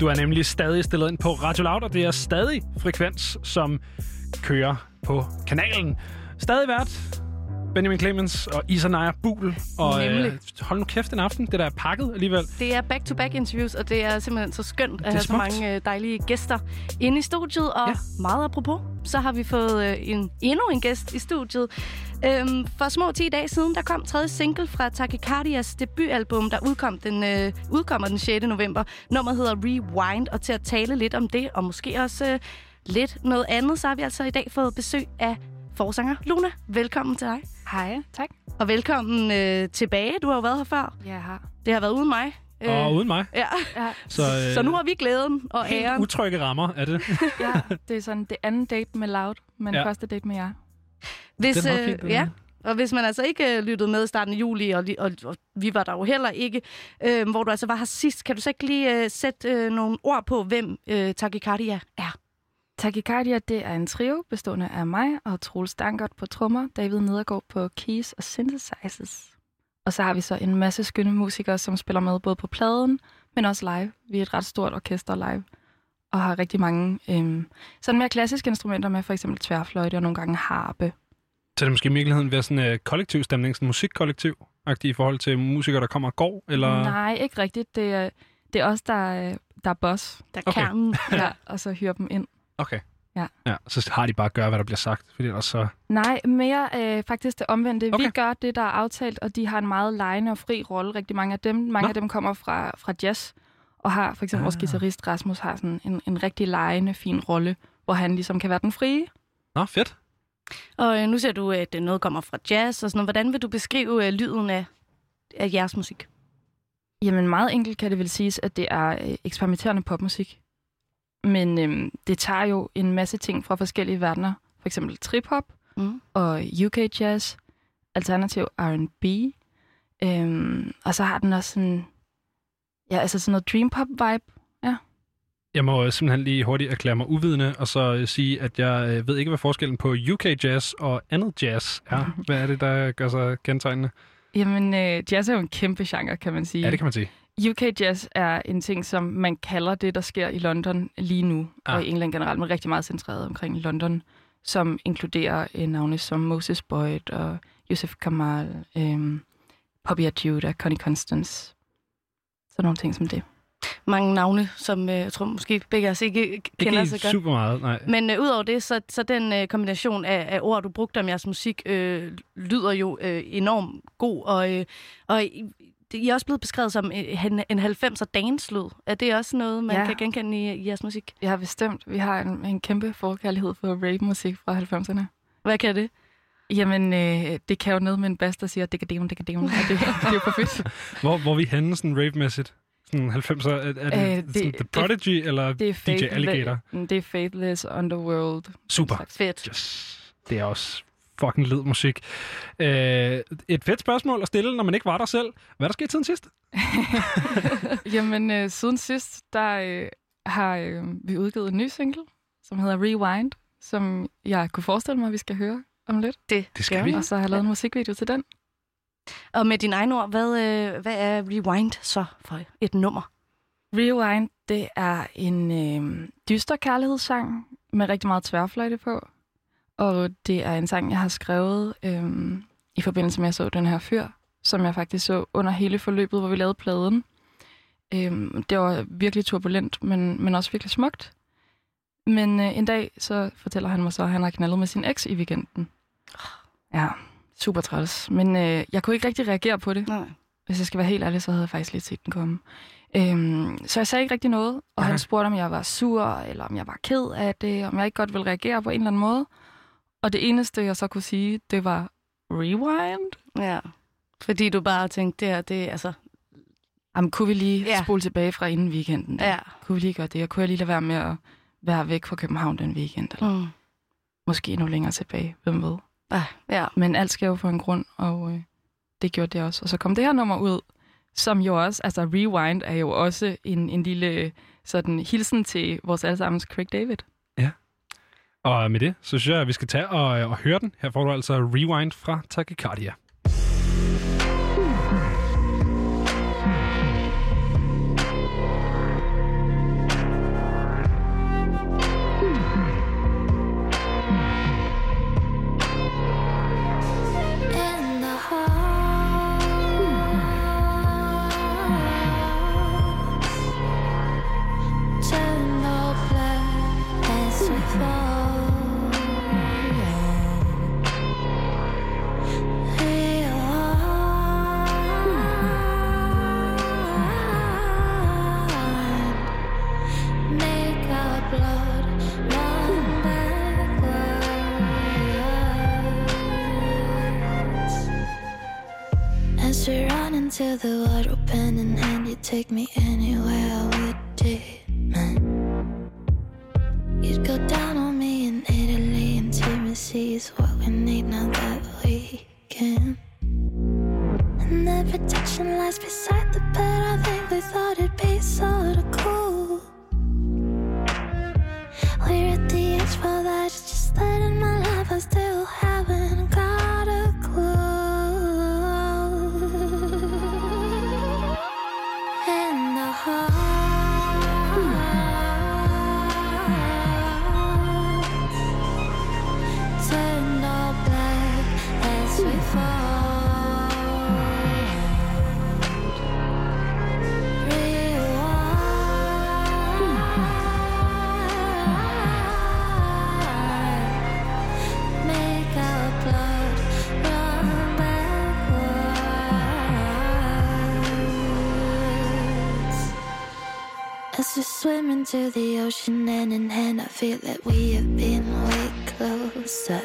Du er nemlig stadig stillet ind på Radio Loud, og det er stadig frekvens, som kører på kanalen. Stadig vært Benjamin Clemens og Isa Naja Buhl. Og Nemlig. øh, hold nu kæft en aften, det der er pakket alligevel. Det er back-to-back interviews, og det er simpelthen så skønt at have så smukt. mange øh, dejlige gæster inde i studiet. Og ja. meget apropos, så har vi fået øh, en, endnu en gæst i studiet. Øhm, for små 10 dage siden, der kom tredje single fra Takikardias debutalbum, der udkom den, øh, udkommer den 6. november. Nummeret hedder Rewind, og til at tale lidt om det, og måske også øh, lidt noget andet, så har vi altså i dag fået besøg af forsanger Luna. Velkommen til dig. Hej, tak. Og velkommen øh, tilbage. Du har jo været her før. Ja, jeg har. Det har været uden mig. Og uden mig. Ja. ja. Så, Så, øh, så nu har vi glæden og Helt æren. utrygge rammer er det. ja, det er sådan det anden date med Loud, men ja. første date med jer. Hvis, Det meget øh, ja, og hvis man altså ikke øh, lyttede med i starten af juli, og, og, og vi var der jo heller ikke, øh, hvor du altså var her sidst, kan du så ikke lige øh, sætte øh, nogle ord på, hvem øh, Takikardia er? Takikardia, det er en trio bestående af mig og Troels Dankert på trommer, David Nedergaard på keys og synthesizers. Og så har vi så en masse skønne musikere, som spiller med både på pladen, men også live. Vi er et ret stort orkester live, og har rigtig mange øhm, sådan mere klassiske instrumenter med, for eksempel tværfløjte og nogle gange harpe. Så det måske i virkeligheden være sådan en uh, kollektiv stemning, sådan musikkollektiv i forhold til musikere, der kommer og går? Eller? Nej, ikke rigtigt. Det er, det er os, der, er- der er boss. Der er Okay. kernen. [laughs] ja, og så hyrer dem ind. Okay. Ja. ja. Så har de bare at gøre, hvad der bliver sagt, fordi ellers så... Nej, mere øh, faktisk det omvendte. Okay. Vi gør det, der er aftalt, og de har en meget lejende og fri rolle. Rigtig mange af dem. Mange Nå. af dem kommer fra, fra jazz, og har for eksempel ah. vores guitarist Rasmus har sådan en, en rigtig lejende, fin rolle, hvor han ligesom kan være den frie. Nå, fedt. Og øh, nu ser du, at øh, noget kommer fra jazz og sådan noget. Hvordan vil du beskrive øh, lyden af, af jeres musik? Jamen meget enkelt kan det vel siges, at det er øh, eksperimenterende popmusik. Men øhm, det tager jo en masse ting fra forskellige verdener. For eksempel trip-hop mm. og UK jazz, alternativ R&B. Øhm, og så har den også sådan, ja, altså sådan noget dream pop vibe. Ja. Jeg må øh, simpelthen lige hurtigt erklære mig uvidende, og så øh, sige, at jeg øh, ved ikke, hvad forskellen på UK jazz og andet jazz er. [laughs] Hvad er det, der gør sig kendetegnende? Jamen, øh, jazz er jo en kæmpe genre, kan man sige. Ja, det kan man sige. UK jazz er en ting, som man kalder det, der sker i London lige nu, Ah. og i England generelt, men rigtig meget centreret omkring London. som inkluderer øh, navne som Moses Boyd og Yusuf Kamal, øh, Poppy Ajuda, Connie Constance. Sådan nogle ting som det. Mange navne, som øh, jeg tror måske begge os ikke kender Ikke så godt. super meget, nej. Men øh, udover det, så, så den øh, kombination af, af ord, du brugte om jeres musik, øh, lyder jo øh, enormt god. Og, øh, og I, det- I er også blevet beskrevet som øh, en, en 90'er dance-lyd. Er det også noget, man Ja. kan genkende i, i jeres musik? Ja, bestemt. Vi har en, en kæmpe forkærlighed for rape-musik fra 90'erne. Hvad kan det? Jamen, øh, det kan jo noget med en bass, der siger, digga-ding, digga-ding, og det, det er jo for fedt. [laughs] Hvor, hvor vi henne sådan rave-mæssigt? Sådan 90'er, er, er det, Øh, det- det sådan The det- Prodigy eller Det er DJ Alligator? Det er Faithless Underworld. Super. Fedt. Yes. Det er også fucking led musik. Øh, et fedt spørgsmål at stille, når man ikke var der selv. Hvad er der sket siden sidst? [laughs] [laughs] Jamen, øh, siden sidst, der øh, har øh, vi udgivet en ny single, som hedder Rewind, som jeg kunne forestille mig, at vi skal høre om lidt. Det, det skal vi. Og så har jeg lavet en musikvideo til den. Og med dine egne ord, hvad, øh, hvad er Rewind så for et nummer? Rewind, det er en øh, dyster kærlighedssang med rigtig meget tværfløjte på. Og det er en sang, jeg har skrevet øh, i forbindelse med, at jeg så den her fyr, som jeg faktisk så under hele forløbet, hvor vi lavede pladen. Øh, det var virkelig turbulent, men, men også virkelig smukt. Men øh, en dag, så fortæller han mig så, at han har knaldet med sin eks i weekenden. Ja, super træls. Men øh, jeg kunne ikke rigtig reagere på det. Nej. Hvis jeg skal være helt ærlig, så havde jeg faktisk lidt set den komme. Øhm, så jeg sagde ikke rigtig noget, og han spurgte, om jeg var sur, eller om jeg var ked af det, om jeg ikke godt ville reagere på en eller anden måde. Og det eneste, jeg så kunne sige, det var rewind. Ja, fordi du bare tænkte, det her, det er altså... Jamen, kunne vi lige ja. spole tilbage fra inden weekenden? Ja. Kunne vi lige gøre det? Og kunne jeg lige lade være med at være væk fra København den weekend? Eller Mm. måske endnu længere tilbage, hvem ved? Ah, ja. Men alt skal jo få en grund, og øh, det gjorde det også. Og så kom det her nummer ud, som jo også, altså Rewind er jo også en, en lille sådan hilsen til vores allesammens Craig David. Og med det, så synes jeg, at vi skal tage og, og høre den. Her får du altså Rewind fra Tachycardia. We run into the world, open in hand, you take me swim into the ocean hand in hand, I feel that we have been way closer.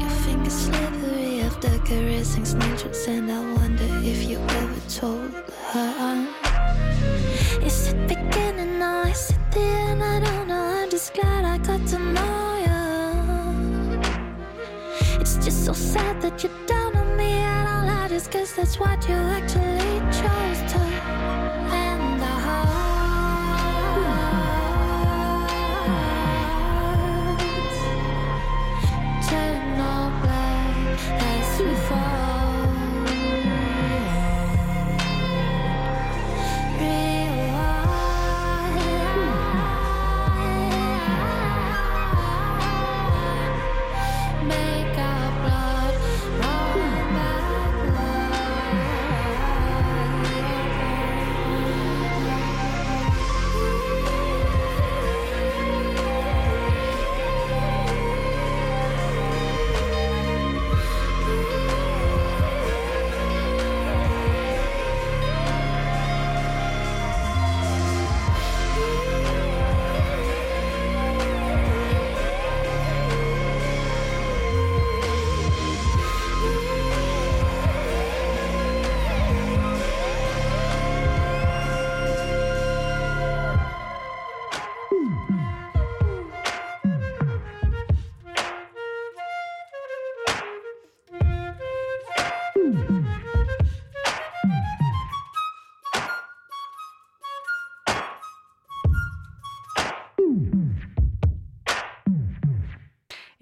Your fingers slippery after caressing snatches, and I wonder if you ever told her. Is it beginning now? Is it the end? I don't know. I'm just glad I got to know you. It's just so sad that you're down on me, and I just guess that's what you actually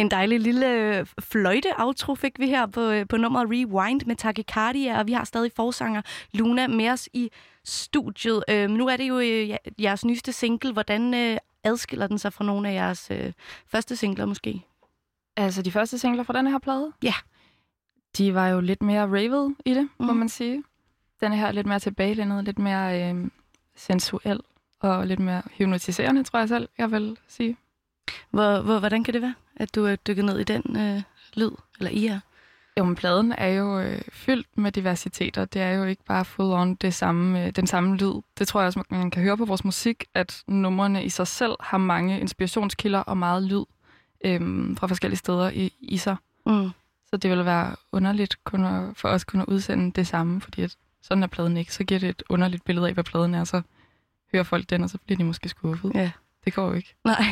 En dejlig lille fløjte-outro fik vi her på, øh, på nummeret Rewind med Takikardia, og vi har stadig forsanger Luna med os i studiet. Øh, nu er det jo øh, jeres nyeste single. Hvordan øh, adskiller den sig fra nogle af jeres øh, første singler måske? Altså de første singler fra denne her plade? Ja. De var jo lidt mere ravet i det, mm. må man sige. Den her er lidt mere tilbagelænet, lidt mere øh, sensuel og lidt mere hypnotiserende, tror jeg selv, jeg vil sige. Hvor, hvor, hvordan kan det være, at du er dykket ned i den øh, lyd, eller i jer? Jo, men pladen er jo øh, fyldt med diversiteter. Det er jo ikke bare full on det samme, øh, den samme lyd. Det tror jeg også, man kan høre på vores musik, at numrene i sig selv har mange inspirationskilder og meget lyd øh, fra forskellige steder i, i sig. Mm. Så det vil være underligt kun at, for os at kunne udsende det samme, fordi at sådan er pladen ikke. Så giver det et underligt billede af, hvad pladen er, så hører folk den, og så bliver de måske skuffet. Ja. Det går jo ikke. Nej,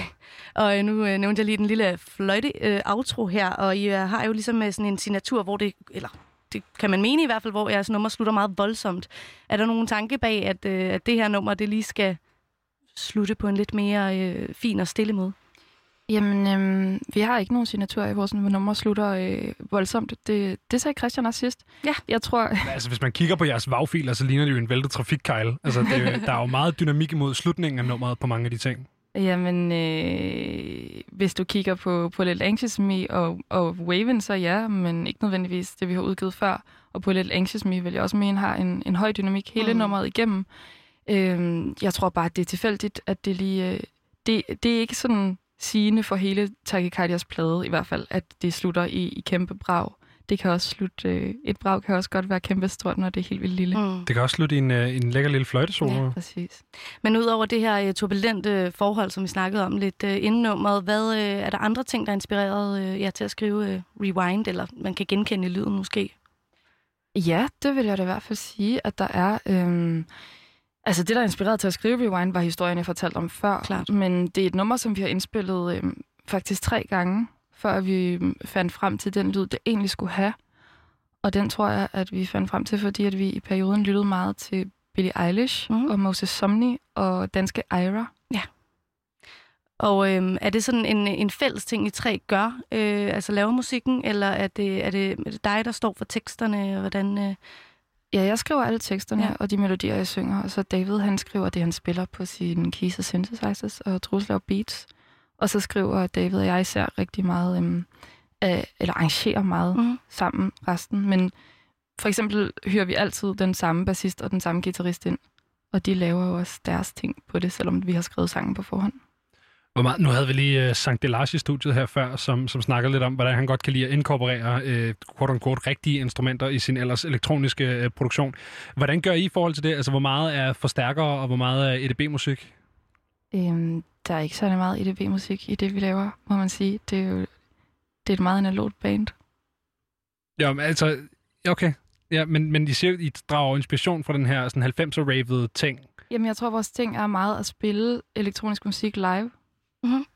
og øh, nu øh, nævnte jeg lige den lille fløjte-outro her, og I øh, har jo ligesom øh, sådan en signatur, hvor det, eller det kan man mene i hvert fald, hvor jeres nummer slutter meget voldsomt. Er der nogen tanke bag, at, øh, at det her nummer, det lige skal slutte på en lidt mere øh, fin og stille måde? Jamen, øhm, vi har ikke nogen signatur i vores nummer slutter øh, voldsomt. Det, det sagde Christian også sidst. Ja. Jeg tror... Altså, hvis man kigger på jeres vagfiler, så ligner det jo en væltet trafikkejl. Altså, det, er [laughs] der er jo meget dynamik imod slutningen af nummeret på mange af de ting. Jamen, øh, hvis du kigger på, på Little Anxious Me og, og Waven, så ja, men ikke nødvendigvis det, vi har udgivet før. Og på Little Anxious Me vil jeg også mene har en, en høj dynamik hele Mm. mm. nummeret igennem. Øh, jeg tror bare, at det er tilfældigt, at det lige... Øh, det, det er ikke sådan sigende for hele Takikardias plade i hvert fald, at det slutter i, i kæmpe brag. Det kan også slutte... Øh, et brag kan også godt være kæmpe stort, når det er helt vildt lille. Mm. Det kan også slutte i en, øh, en lækker lille fløjtesolo. Ja, præcis. Men udover det her øh, turbulente forhold, som vi snakkede om lidt øh, inden nummeret, hvad øh, er der andre ting, der har inspireret øh, jer til at skrive øh, Rewind, eller man kan genkende lyden måske? Ja, det vil jeg da i hvert fald sige, at der er... Øhm, altså det, der er inspireret til at skrive Rewind, var historien, jeg fortalte om før. Klart. Men det er et nummer, som vi har indspillet øhm, faktisk tre gange, før vi øhm, fandt frem til den lyd, det egentlig skulle have. Og den tror jeg, at vi fandt frem til, fordi at vi i perioden lyttede meget til Billie Eilish mm. og Moses Somni og danske Ira. Ja. Og øhm, er det sådan en, en fælles ting, I tre gør? Øh, altså laver musikken, eller er det, er, det, er det dig, der står for teksterne? og Hvordan, øh... Ja, jeg skriver alle teksterne Ja. og de melodier, jeg synger. Og så David, han skriver det, han spiller på sine keys og synthesizers, og Troels laver beats. Og så skriver David og jeg især rigtig meget, øhm, øh, eller arrangerer meget Mhm. sammen resten. Men for eksempel hører vi altid den samme bassist og den samme guitarist ind. Og de laver jo også deres ting på det, selvom vi har skrevet sangen på forhånd. Hvor meget, nu havde vi lige uh, Sankt Delage i studiet her før, som, som snakker lidt om, hvordan han godt kan lide at inkorporere uh, quote unquote, rigtige instrumenter i sin ellers elektroniske uh, produktion. Hvordan gør I i forhold til det? Altså, hvor meget er forstærkere, og hvor meget er EDB-musik? Øhm, der er ikke særlig meget EDB-musik i det, vi laver, må man sige. Det er jo det er et meget analogt band. Ja, men altså, okay. Ja, men, men I siger, jo, I drager inspiration fra den her sådan 90'er-ravede ting. Jamen, jeg tror, vores ting er meget at spille elektronisk musik live. Mhm.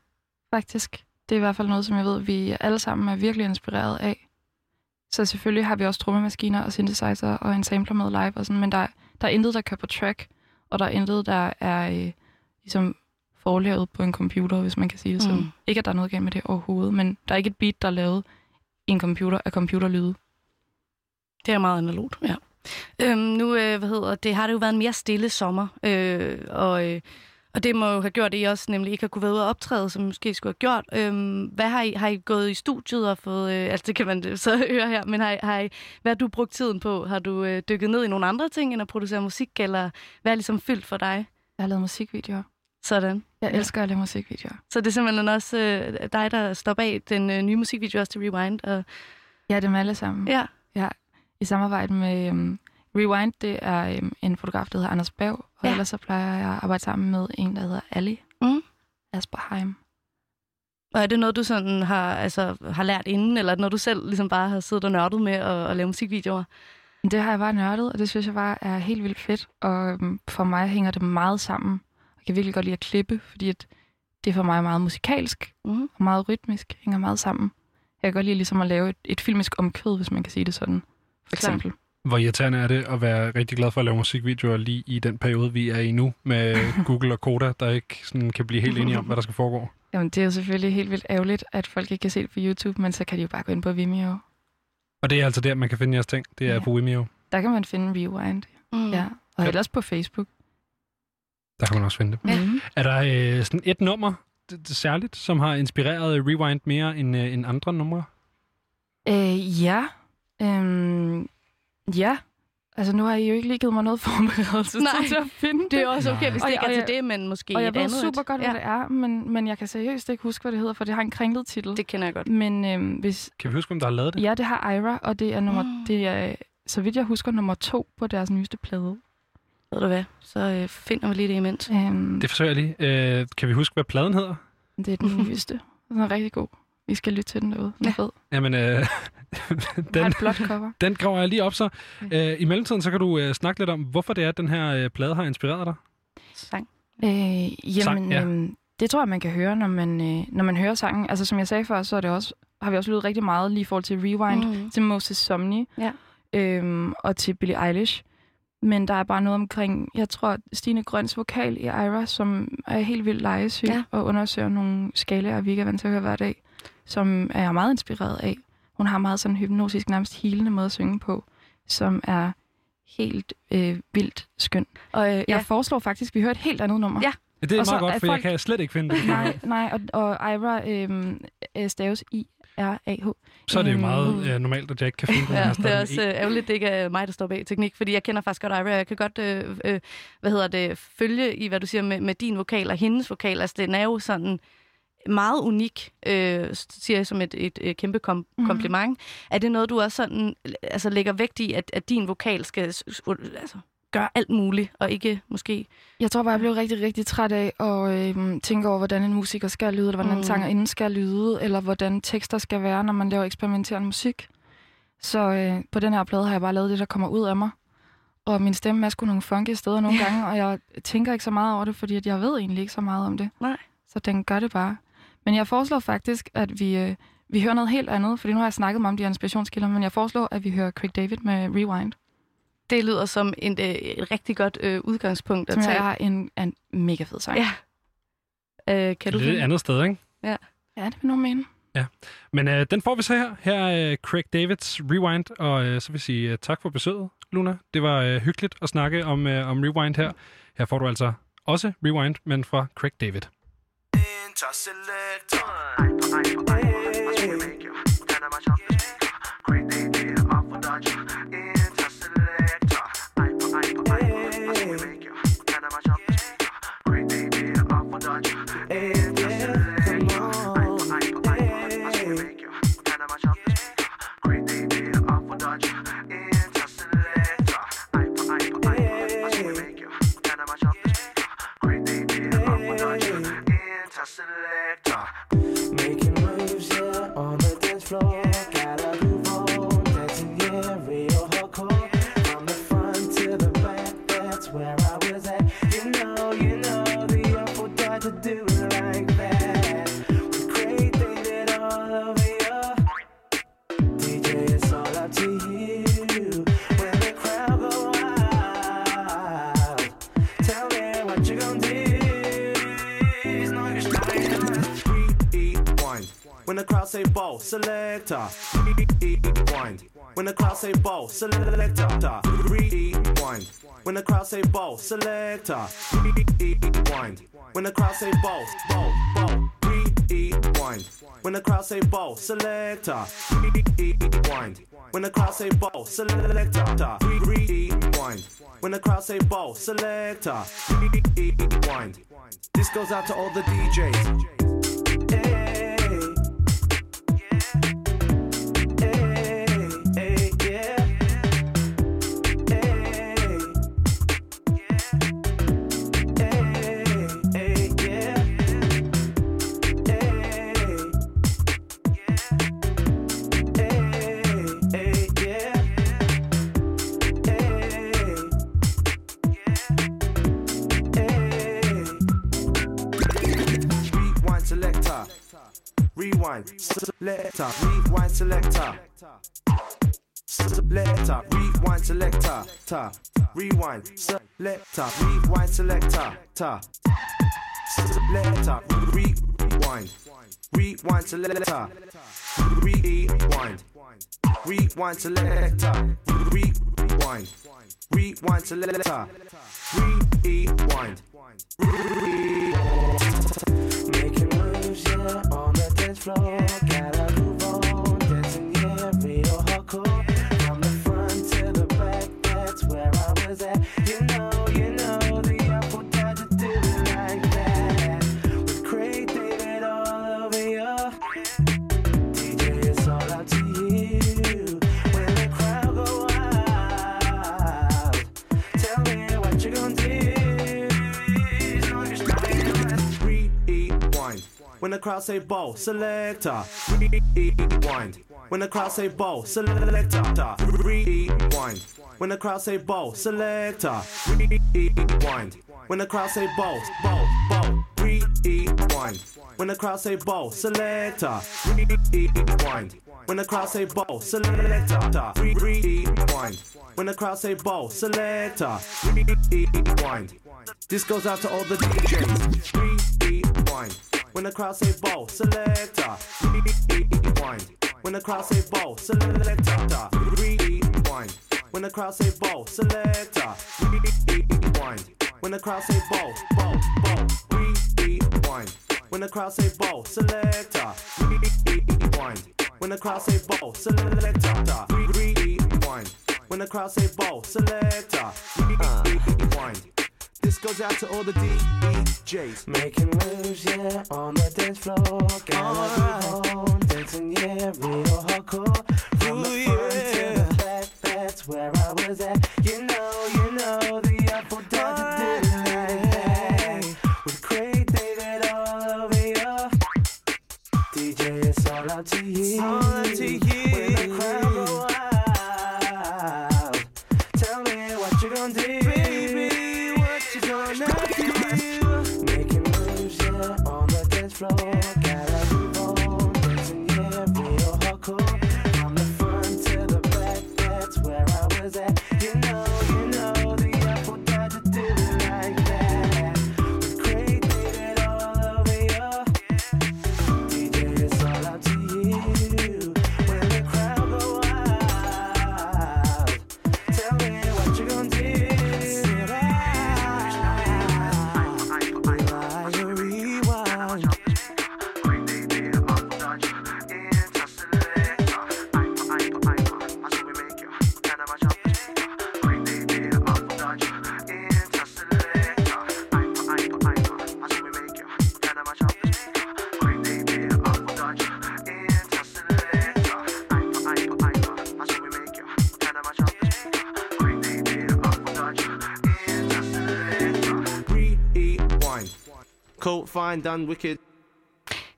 Faktisk. Det er i hvert fald noget, som jeg ved, vi alle sammen er virkelig inspireret af. Så selvfølgelig har vi også trommemaskiner og synthesizer og en sampler med live og sådan, men der, der er intet, der kører på track, og der er intet, der er øh, ligesom forlavet på en computer, hvis man kan sige det sådan. Mm. Ikke, at der er noget galt med det overhovedet, men der er ikke et beat, der er lavet i en computer af computerlyde. Det er meget analogt, ja. Øhm, nu, øh, hvad hedder det, har det jo været en mere stille sommer, øh, og, øh, og det må jo have gjort, at I også nemlig ikke har kunne være ude og optræde, som I måske skulle have gjort. Øhm, hvad har I, har I gået i studiet og fået, øh, altså det kan man [laughs] så høre her, men har har I, hvad har du brugt tiden på? Har du øh, dykket ned i nogle andre ting, end at producere musik, eller hvad er ligesom fyldt for dig? Jeg har lavet musikvideoer. Sådan. Jeg elsker at lave musikvideoer. Så det er simpelthen også øh, dig, der står bag den øh, nye musikvideo også til Rewind. Og... Ja, dem alle sammen. Ja. ja. I samarbejde med um, Rewind, det er um, en fotograf, der hedder Anders Bav, og Ja. ellers så plejer jeg at arbejde sammen med en, der hedder Ali Mm. Asperheim. Og er det noget, du sådan har, altså, har lært inden, eller er det noget, du selv ligesom bare har siddet og nørdet med at, at lave musikvideoer? Det har jeg bare nørdet, og det synes jeg bare er helt vildt fedt. Og um, for mig hænger det meget sammen. Jeg kan virkelig godt lide at klippe, fordi at det er for mig meget musikalsk mm. og meget rytmisk, hænger meget sammen. Jeg kan godt lide ligesom at lave et, et filmisk omkvæd, hvis man kan sige det sådan, for eksempel. Hvor irriterende er det at være rigtig glad for at lave musikvideoer lige i den periode, vi er i nu, med [laughs] Google og Koda, der ikke sådan kan blive helt enige om, hvad der skal foregå? Jamen, det er jo selvfølgelig helt vildt ærgerligt, at folk ikke kan se det på YouTube, men så kan de jo bare gå ind på Vimeo. Og det er altså der, man kan finde jeres ting. Det er ja. på Vimeo. Der kan man finde Rewind. Mm. Ja, og Ja. ellers på Facebook. Der kan man også finde det. Ja. Er der øh, sådan et nummer d- d- særligt, som har inspireret Rewind mere end, øh, end andre numre? Øh, ja. Øhm, ja. Altså, nu har I jo ikke lige givet mig noget forberedelse Nej, til at finde det er også okay, hvis Og det jeg- ikke er til jeg- det, men måske Og jeg et ved andet super et. godt, hvad det er, men, men jeg kan seriøst ikke huske, hvad det hedder, for det har en kringlet titel. Det kender jeg godt. Men øhm, hvis... Kan vi huske, hvem der har lavet det? Ja, det har Ira, og det er, nummer, Mm. det er, så vidt jeg husker, nummer to på deres nyeste plade. Ved du hvad, så øh, finder vi lige det imens. Øhm, Det forsøger jeg lige. Øh, kan vi huske, hvad pladen hedder? det er den nyeste. Den er rigtig god. Vi skal lytte til den derude. Den er fed. Jamen, øh, [laughs] Den et blåt cover. den graver jeg lige op så. Øh, I mellemtiden, så kan du øh, snakke lidt om, hvorfor det er, at den her øh, plade har inspireret dig. Sang. Øh, jamen, Sang, ja. øhm, det tror jeg, man kan høre, når man, øh, når man hører sangen. Altså, som jeg sagde før, så er det også, har vi også lyttet rigtig meget lige i forhold til Rewind, Mhm. mm. til Moses Somni Ja. øhm, og til Billie Eilish. Men der er bare noget omkring, jeg tror, Stine Grøns vokal i Ira, som er helt vildt legesyg Ja. og undersøger nogle skalaer, vi ikke er vant til at høre hver dag, som er jeg meget inspireret af. Hun har meget sådan en hypnotisk, nærmest helende måde at synge på, som er helt øh, vildt skøn. Og, øh, Jeg ja. foreslår faktisk, at vi hører et helt andet nummer. Ja. Det er Og så meget godt, er for jeg folk- kan slet ikke finde det. Nej, nej, og, og Ira øhm, øh, staves I-R-A-H. Så er det jo Øhm, meget øh, normalt, at jeg ikke kan finde [laughs] den. Ja, det er også øh, ærgerligt, det ikke er mig, der står bag teknik, fordi jeg kender faktisk godt Ira. Jeg kan godt, øh, øh, hvad hedder det, følge i, hvad du siger med, med din vokal og hendes vokal. Altså, den er jo sådan meget unik, øh, siger jeg som et, et, et kæmpe kom- Mhm. kompliment. Er det noget, du også sådan, altså, lægger vægt i, at, at din vokal skal altså, gøre alt muligt, og ikke måske... Jeg tror bare, jeg blev rigtig, rigtig træt af at øhm, tænke over, hvordan en musiker skal lyde, eller hvordan Mm. en sangerinde skal lyde, eller hvordan tekster skal være, når man laver eksperimenterende musik. Så øh, på den her plade har jeg bare lavet det, der kommer ud af mig. Og min stemme er sgu nogle funky steder nogle Ja. [laughs] gange, og jeg tænker ikke så meget over det, fordi at jeg ved egentlig ikke så meget om det. Nej. Så den gør det bare. Men jeg foreslår faktisk, at vi, øh, vi hører noget helt andet, fordi nu har jeg snakket meget om de her inspirationskilder, men jeg foreslår, at vi hører Craig David med Rewind. Det lyder som en, øh, et rigtig godt øh, udgangspunkt at Som tage. jeg har en, en mega fed sang. Ja. Øh, kan du Det er et andet sted, ikke? Ja. Ja, det vil nogen mene. Ja. Men øh, den får vi så her. Her er øh, Craig Davids Rewind, og øh, så vil jeg sige øh, tak for besøget, Luna. Det var øh, hyggeligt at snakke om, øh, om Rewind her. Her får du altså også Rewind, men fra Craig David. to the say ball, selector. Rewind. When the crowd say ball, selector. Rewind. When the crowd say ball, selector. Rewind. When the crowd say ball, ball, ball. Rewind. When the crowd say ball, selector. Rewind. When the crowd say ball, selector. Rewind. When the crowd say ball, selector. Rewind. This goes out to all the DJs. Selector. Rewind selector. Selector. Rewind selector. Ta. Rewind selector. Rewind selector. Ta. Selector. Rewind Rewind. Rewind selector. Rewind. Rewind selector. Rewind. Rewind selector. Rewind. Making moves, yeah, on the dance floor. When the crowd say ball, selector. Rewind. When the crowd say ball, selector. Rewind. When the crowd say ball, selector. Rewind. When the crowd say ball, ball, ball. Rewind. When the crowd say ball, selector. Rewind. When the crowd say ball, selector. Rewind. When the crowd say ball, selector. Rewind. This goes out to all the DJs. Rewind. When the crowd say ball, selector. Rewind. When the crowd say ball, selector. Rewind. When the crowd say ball, selector. Rewind. When the crowd say ball, ball, ball. Rewind. When the crowd say ball, selector. Rewind. When the crowd say ball, selector. Rewind. When the crowd say ball, selector. Rewind. This goes out to all the DJs. Making moves, yeah, on the dance floor. Gotta move on, dancing, yeah, real hardcore. From the front to the back, that's where I fine, done, wicked.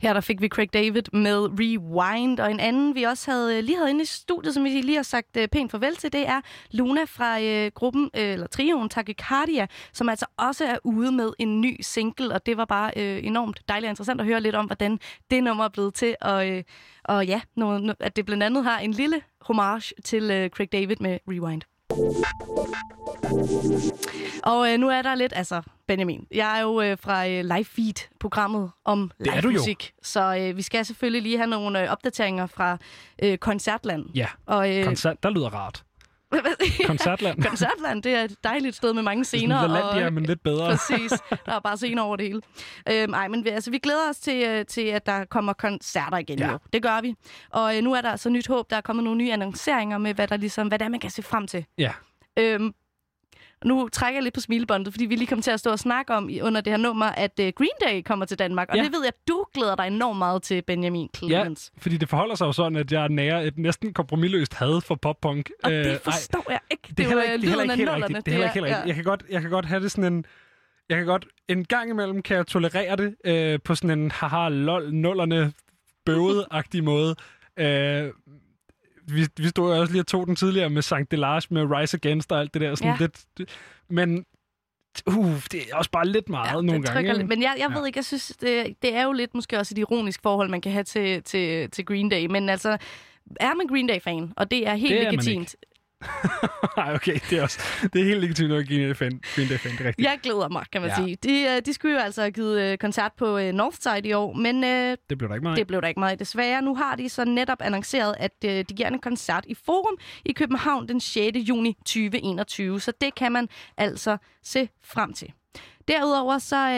Her der fik vi Craig David med Rewind, og en anden, vi også havde øh, lige havde inde i studiet, som vi lige har sagt øh, pænt farvel til, det er Luna fra øh, gruppen, øh, eller trioen Tachycardia, som altså også er ude med en ny single, og det var bare øh, enormt dejligt og interessant at høre lidt om, hvordan det nummer er blevet til, og, øh, og ja, noget, at det blandt andet har en lille homage til øh, Craig David med Rewind. Og øh, nu er der lidt, altså Benjamin, jeg er jo øh, fra øh, Live Feed-programmet om Det er live jo. musik, så øh, vi skal selvfølgelig lige have nogle øh, opdateringer fra øh, Koncertland. Ja, Og, øh, koncert, der lyder rart. Koncertland. [laughs] Koncertland, det er et dejligt sted med mange scener. Det er sådan LaLandia, men lidt bedre. [laughs] Præcis. Der er bare scener over det hele. Øhm, ej, men vi, altså, vi glæder os til, øh, til, at der kommer koncerter igen. Ja. Jo. Det gør vi. Og øh, nu er der så nyt håb. Der er kommet nogle nye annonceringer med, hvad, der ligesom, hvad det er, man kan se frem til. Ja. Øhm, nu trækker jeg lidt på smilebåndet, fordi vi lige kom til at stå og snakke om under det her nummer, at uh, Green Day kommer til Danmark. Og Ja. det ved jeg, at du glæder dig enormt meget til, Benjamin Ja, Clemens. fordi det forholder sig jo sådan, at jeg nærer et næsten kompromilløst had for poppunk. Og Øh, det ej, forstår jeg ikke. det er heller ikke, det er heller ikke helt rigtigt. Det er heller ikke helt rigtigt. Jeg kan, godt, jeg kan godt have det sådan en... Jeg kan godt... En gang imellem kan jeg tolerere det øh, på sådan en haha lol nullerne [laughs] bøvet-agtig måde. Øh, vi, vi stod også lige og tog den tidligere med Sankt Delage med Rise Against og alt det der. Sådan Ja. lidt, men uh, det er også bare lidt meget ja, nogle gange. lidt. Men jeg, jeg ved ikke, jeg synes, det, det er jo lidt måske også et ironisk forhold, man kan have til, til, til Green Day. Men altså, er man Green Day-fan, og det er helt Det er legitimt, [laughs] Nej, okay, det er også det er helt legitimt at give en fan, det er rigtigt. Jeg glæder mig, kan man Ja. sige. De, øh, de skulle jo altså have givet øh, koncert på øh, Northside i år, men øh, Det blev der ikke meget det blev der ikke meget desværre. Nu har de så netop annonceret, at øh, de giver en koncert i Forum i København den 6. juni 2021, så det kan man altså se frem til. Derudover så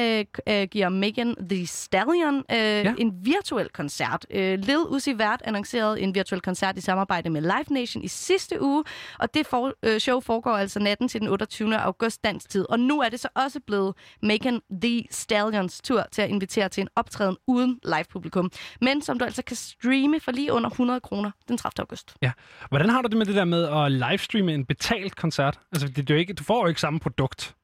øh, øh, giver Megan The Stallion øh, ja. en virtuel koncert. Øh, Lil Uzi Vert annoncerede en virtuel koncert i samarbejde med Live Nation i sidste uge, og det for, øh, show foregår altså natten til den 28. august dansk tid. Og nu er det så også blevet Megan The Stallions tur til at invitere til en optræden uden live-publikum, men som du altså kan streame for lige under 100 kroner den 30. august. Ja. Hvordan har du det med det der med at livestreame en betalt koncert? Altså, det, det er jo ikke, du får jo ikke samme produkt.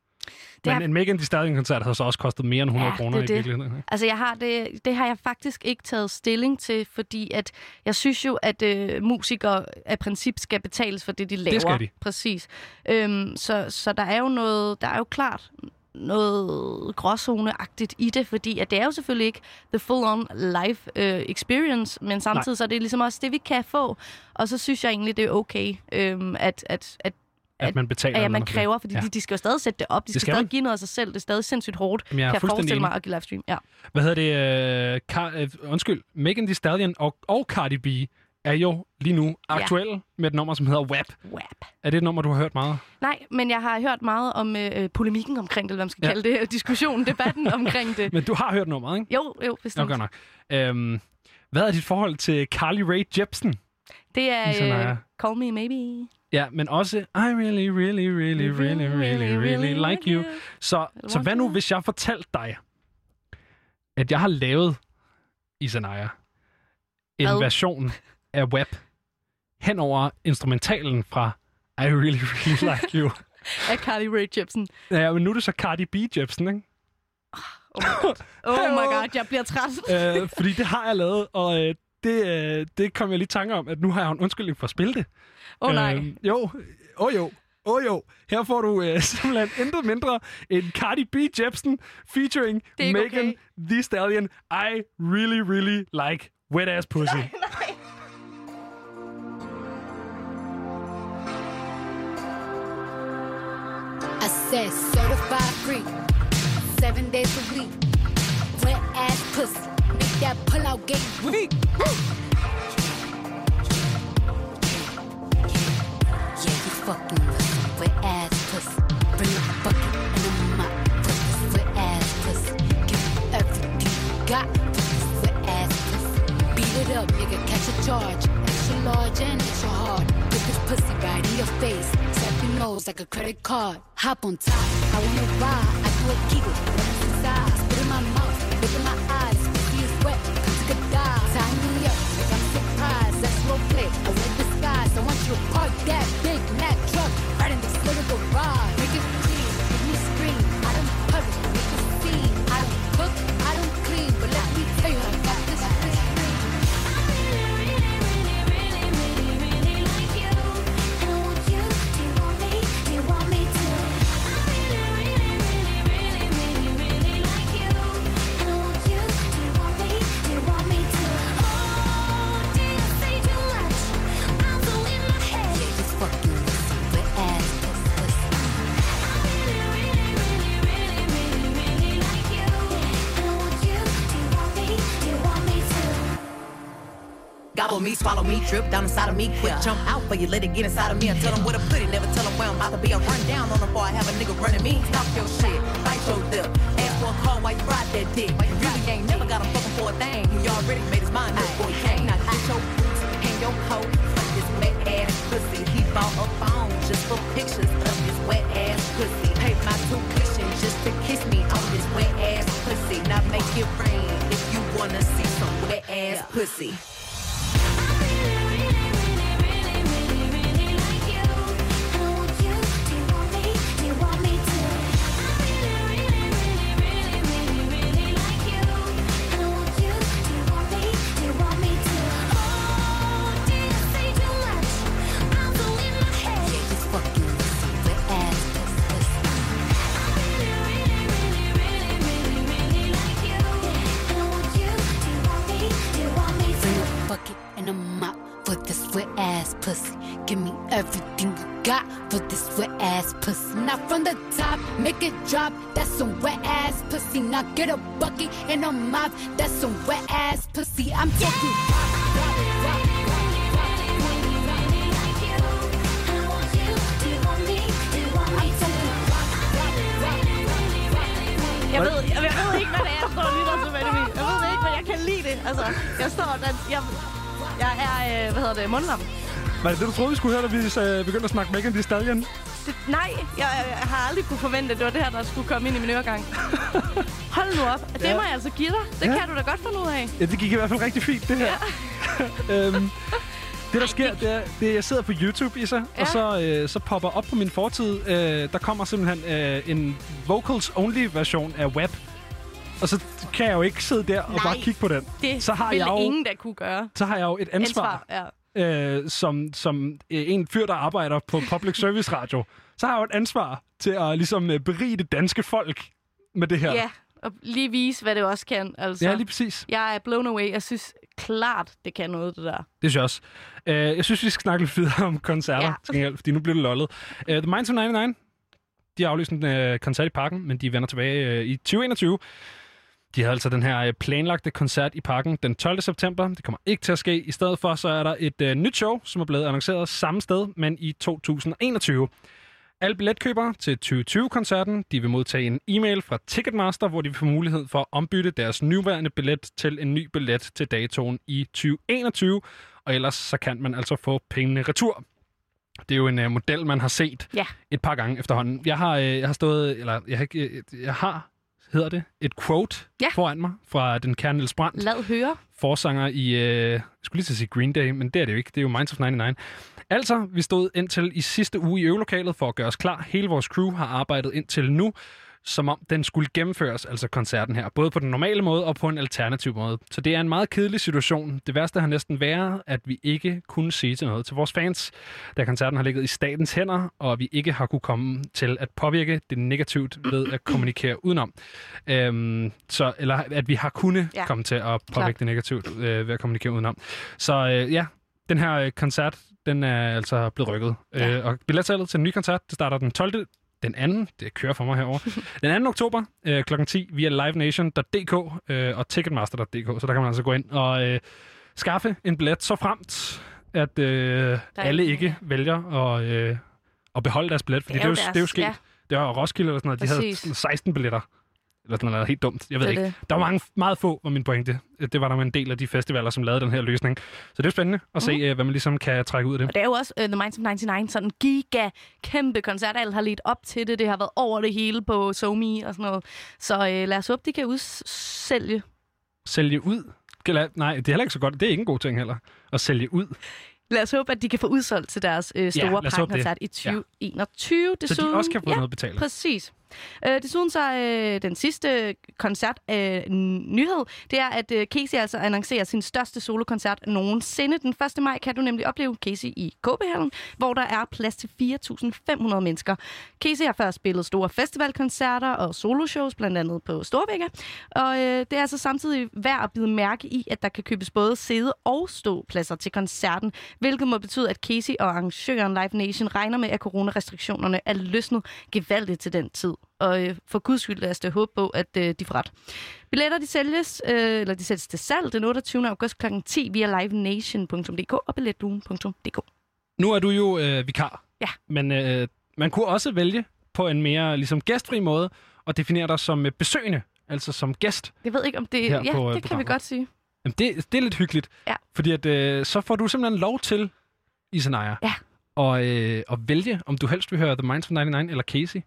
Men er- en Megan Thee Stallion-koncert har så også kostet mere end 100 kroner i det er virkeligheden. ikke? Altså, jeg har det, det har jeg faktisk ikke taget stilling til, fordi at jeg synes jo, at øh, musikere af princip skal betales for det, de laver. skal de. Præcis. Øhm, så, så der er jo noget, der er jo klart noget gråzoneagtigt i det, fordi at det er jo selvfølgelig ikke the full-on live øh, experience, men samtidig Nej. så er det ligesom også det, vi kan få. Og så synes jeg egentlig, det er okay, øhm, at, at, at At man betaler at, ja, eller man kræver, fordi Ja. ja. de, de skal jo stadig sætte det op. De Det skal, skal stadig man. give noget af sig selv. Det er stadig sindssygt hårdt, Jamen, jeg kan jeg forestille mig at give livestream. Ja. Hvad hedder det? Øh, Car- øh, undskyld. Megan Thee Stallion og, og Cardi B er jo lige nu aktuelle med et nummer, som hedder WAP. WAP. Er det et nummer, du har hørt meget? Nej, men jeg har hørt meget om øh, polemikken omkring det, eller hvad man skal Ja. ja. kalde det, [laughs] diskussionen, debatten [laughs] omkring det. Men du har hørt nummeret, ikke? Jo, jo, bestemt. Godt nok. Øhm, hvad er dit forhold til Carly Rae Jepsen? Det er Isanaya. øh, Call Me Maybe. Ja, men også I really, really, really, really, really, really like you. Så, så hvad nu, hvis jeg fortalte dig, at jeg har lavet Isanaya en Hvad? version af WAP hen over instrumentalen fra I really, really [laughs] like you. Af Carly Rae Jepsen. ja, men nu er det så Cardi B Jepsen, ikke? Oh my god, jeg bliver træt. øh, fordi det har jeg lavet, og øh, det, øh, det kom jeg lige i tanke om, at nu har jeg en undskyldning for at spille det. Åh, nej. Øh, jo, åh oh, jo, åh oh, jo. Her får du øh, [laughs] simpelthen intet mindre end Cardi B Jepsen featuring Megan okay. Thee Stallion. I really, really like wet ass pussy. I said certified free, seven days a week. Wet ass pussy, that pull out game weak. Woo. Yeah, you fucking with some wet ass pussy. Bring a bucket and a mop for wet ass pussy. Give me everything you got for this wet ass pussy. Beat it up, nigga, catch a charge. Extra large and extra hard. Put this pussy right in your face. Tap your nose like a credit card. Hop on top, I wanna ride. I do a giggle, exercise. Spit in my mouth, park that big Mac truck. Right in this little Gobble me, swallow me, drip down inside of me. Quick jump out for you, let it get inside of me. I tell them where to put it, never tell them where I'm about to be. I run down on them before I have a nigga running me. Stop your shit, bite your lip. Ask for a call while you ride that dick. You really ain't never got him fucking for a thing. He already made his mind up before he came. Now get your boots and your coat. Fuck this wet ass pussy. He bought a phone just for pictures of this wet ass pussy. Paid my tuition just to kiss me on this wet ass pussy. Now make it rain if you wanna see some wet ass pussy. Everything you got for this wet ass pussy. Now from the top, make it drop. That's some wet ass pussy. Now get a bucket and a mop. That's some wet ass pussy. I'm talking Jeg ved, jeg, jeg ved ikke, hvad det er, jeg står lytter til Benjamin. Jeg ved ikke, men jeg kan lide det. Altså, jeg står dans. Jeg, jeg er, øh, hvad hedder det, mundlam. Var det det, du troede, vi skulle høre, da vi øh, begyndte at snakke Megan Thee Stallion? Det, nej, jeg, jeg, har aldrig kunne forvente, at det var det her, der skulle komme ind i min øregang. [laughs] Hold nu op. Det Ja. må jeg altså give dig. Det Ja. kan du da godt finde ud af. Ja, det gik i hvert fald rigtig fint, det her. [laughs] øhm, det, der sker, det er, det jeg sidder på YouTube, Isa, ja. Ja. og så, øh, så popper op på min fortid, øh, der kommer simpelthen øh, en vocals-only-version af Web. Og så kan jeg jo ikke sidde der og Nej, bare kigge på den. Det så har jeg jo, ingen, der kunne gøre. så har jeg jo et ansvar, Ansvar, ja. Øh, som, som øh, en fyr, der arbejder på public service radio. Så har jeg jo et ansvar til at ligesom øh, berige det danske folk med det her. Ja, og lige vise, hvad det også kan. Altså. Ja, lige præcis. Jeg er blown away. Jeg synes klart, det kan noget, det der. Det synes jeg også. Uh, jeg synes, vi skal snakke lidt videre om koncerter, Ja. ja. gengæld, fordi nu bliver det lollet. Uh, The Minds of 99, de har aflyst en uh, koncert i parken, men de vender tilbage uh, i 2021. De havde altså den her uh, planlagte koncert i parken den 12. september. Det kommer ikke til at ske. I stedet for så er der et uh, nyt show, som er blevet annonceret samme sted, men i 2021. Alle billetkøbere til 2020-koncerten de vil modtage en e-mail fra Ticketmaster, hvor de vil få mulighed for at ombytte deres nuværende billet til en ny billet til datoen i 2021. Og ellers så kan man altså få pengene retur. Det er jo en uh, model, man har set Ja. et par gange efterhånden. Jeg har, uh, jeg har stået, eller jeg har, øh, jeg har hedder det, et quote Ja. foran mig fra den kære Niels Brandt Lad høre. forsanger i, øh, jeg skulle lige til at sige Green Day, men det er det jo ikke. Det er jo Minds of 99. Altså, vi stod indtil i sidste uge i øvelokalet for at gøre os klar. Hele vores crew har arbejdet indtil nu, som om den skulle gennemføres, altså koncerten her. Både på den normale måde og på en alternativ måde. Så det er en meget kedelig situation. Det værste har næsten været, at vi ikke kunne sige til noget til vores fans, da koncerten har ligget i statens hænder, og vi ikke har kunne komme til at påvirke det negativt ved at kommunikere udenom. Øhm, så, eller at vi har kunnet Ja. komme til at påvirke Klart. det negativt øh, ved at kommunikere udenom. Så øh, ja, den her øh, koncert, den er altså blevet rykket. Ja. Øh, og billetsalget til en ny koncert, det starter den 12. Den anden, det kører for mig herover. den 2. oktober øh, kl. 10 via livenation.dk øh, og ticketmaster.dk, så der kan man altså gå ind og øh, skaffe en billet så fremt, at øh, alle ikke vælger at, øh, at beholde deres billet, fordi det er, jo, det er jo sket. ja. Det var Roskilde eller sådan noget, de havde Præcis. sådan 16 billetter. Eller sådan noget helt dumt. Jeg ved Det ikke. det. Der var mange, meget få, var min pointe. Det var der en del af de festivaler, som lavede den her løsning. Så det er spændende at se, øh, hvad man ligesom kan trække ud af det. Og det er jo også uh, The Minds of 99, sådan en giga kæmpe koncert. Alle har lidt op til det. Det har været over det hele på SoMe og sådan noget. Så uh, lad os håbe, de kan udsælge. Sælge ud? Nej, det er heller ikke så godt. Det er ikke en god ting heller. At sælge ud. Lad os håbe, at de kan få udsolgt til deres øh, store det. parkkoncert i 2021. Så de også kan få noget betalt. Præcis. Øh, desuden så øh, den sidste koncert øh, nyhed, det er, at øh, Casey altså annoncerer sin største solokoncert nogensinde. Den 1. maj kan du nemlig opleve Casey i KB-hallen, hvor der er plads til 4.500 mennesker. Casey har før spillet store festivalkoncerter og soloshows, blandt andet på Storvægge. Og øh, det er altså samtidig værd at bide mærke i, at der kan købes både sæde- og ståpladser til koncerten, hvilket må betyde, at Casey og arrangøren Live Nation regner med, at coronarestriktionerne er løsnet gevaldigt til den tid. Og øh, for guds skyld lad os da håbe på, at øh, de får ret. Billetter de sælges, øh, eller de sættes til salg den 28. august kl. 10 via livenation.dk og billetduen.dk. Nu er du jo øh, vikar. Ja. Men øh, man kunne også vælge på en mere ligesom gæstfri måde og definere dig som øh, besøgende, altså som gæst. Jeg ved ikke, om det... Ja, på, øh, det kan vi godt sige. Jamen, det, det er lidt hyggeligt. Ja. Fordi at, øh, så får du simpelthen lov til, Isanaya, ja. og, øh, at vælge, om du helst vil høre The Minds of 99 eller Casey.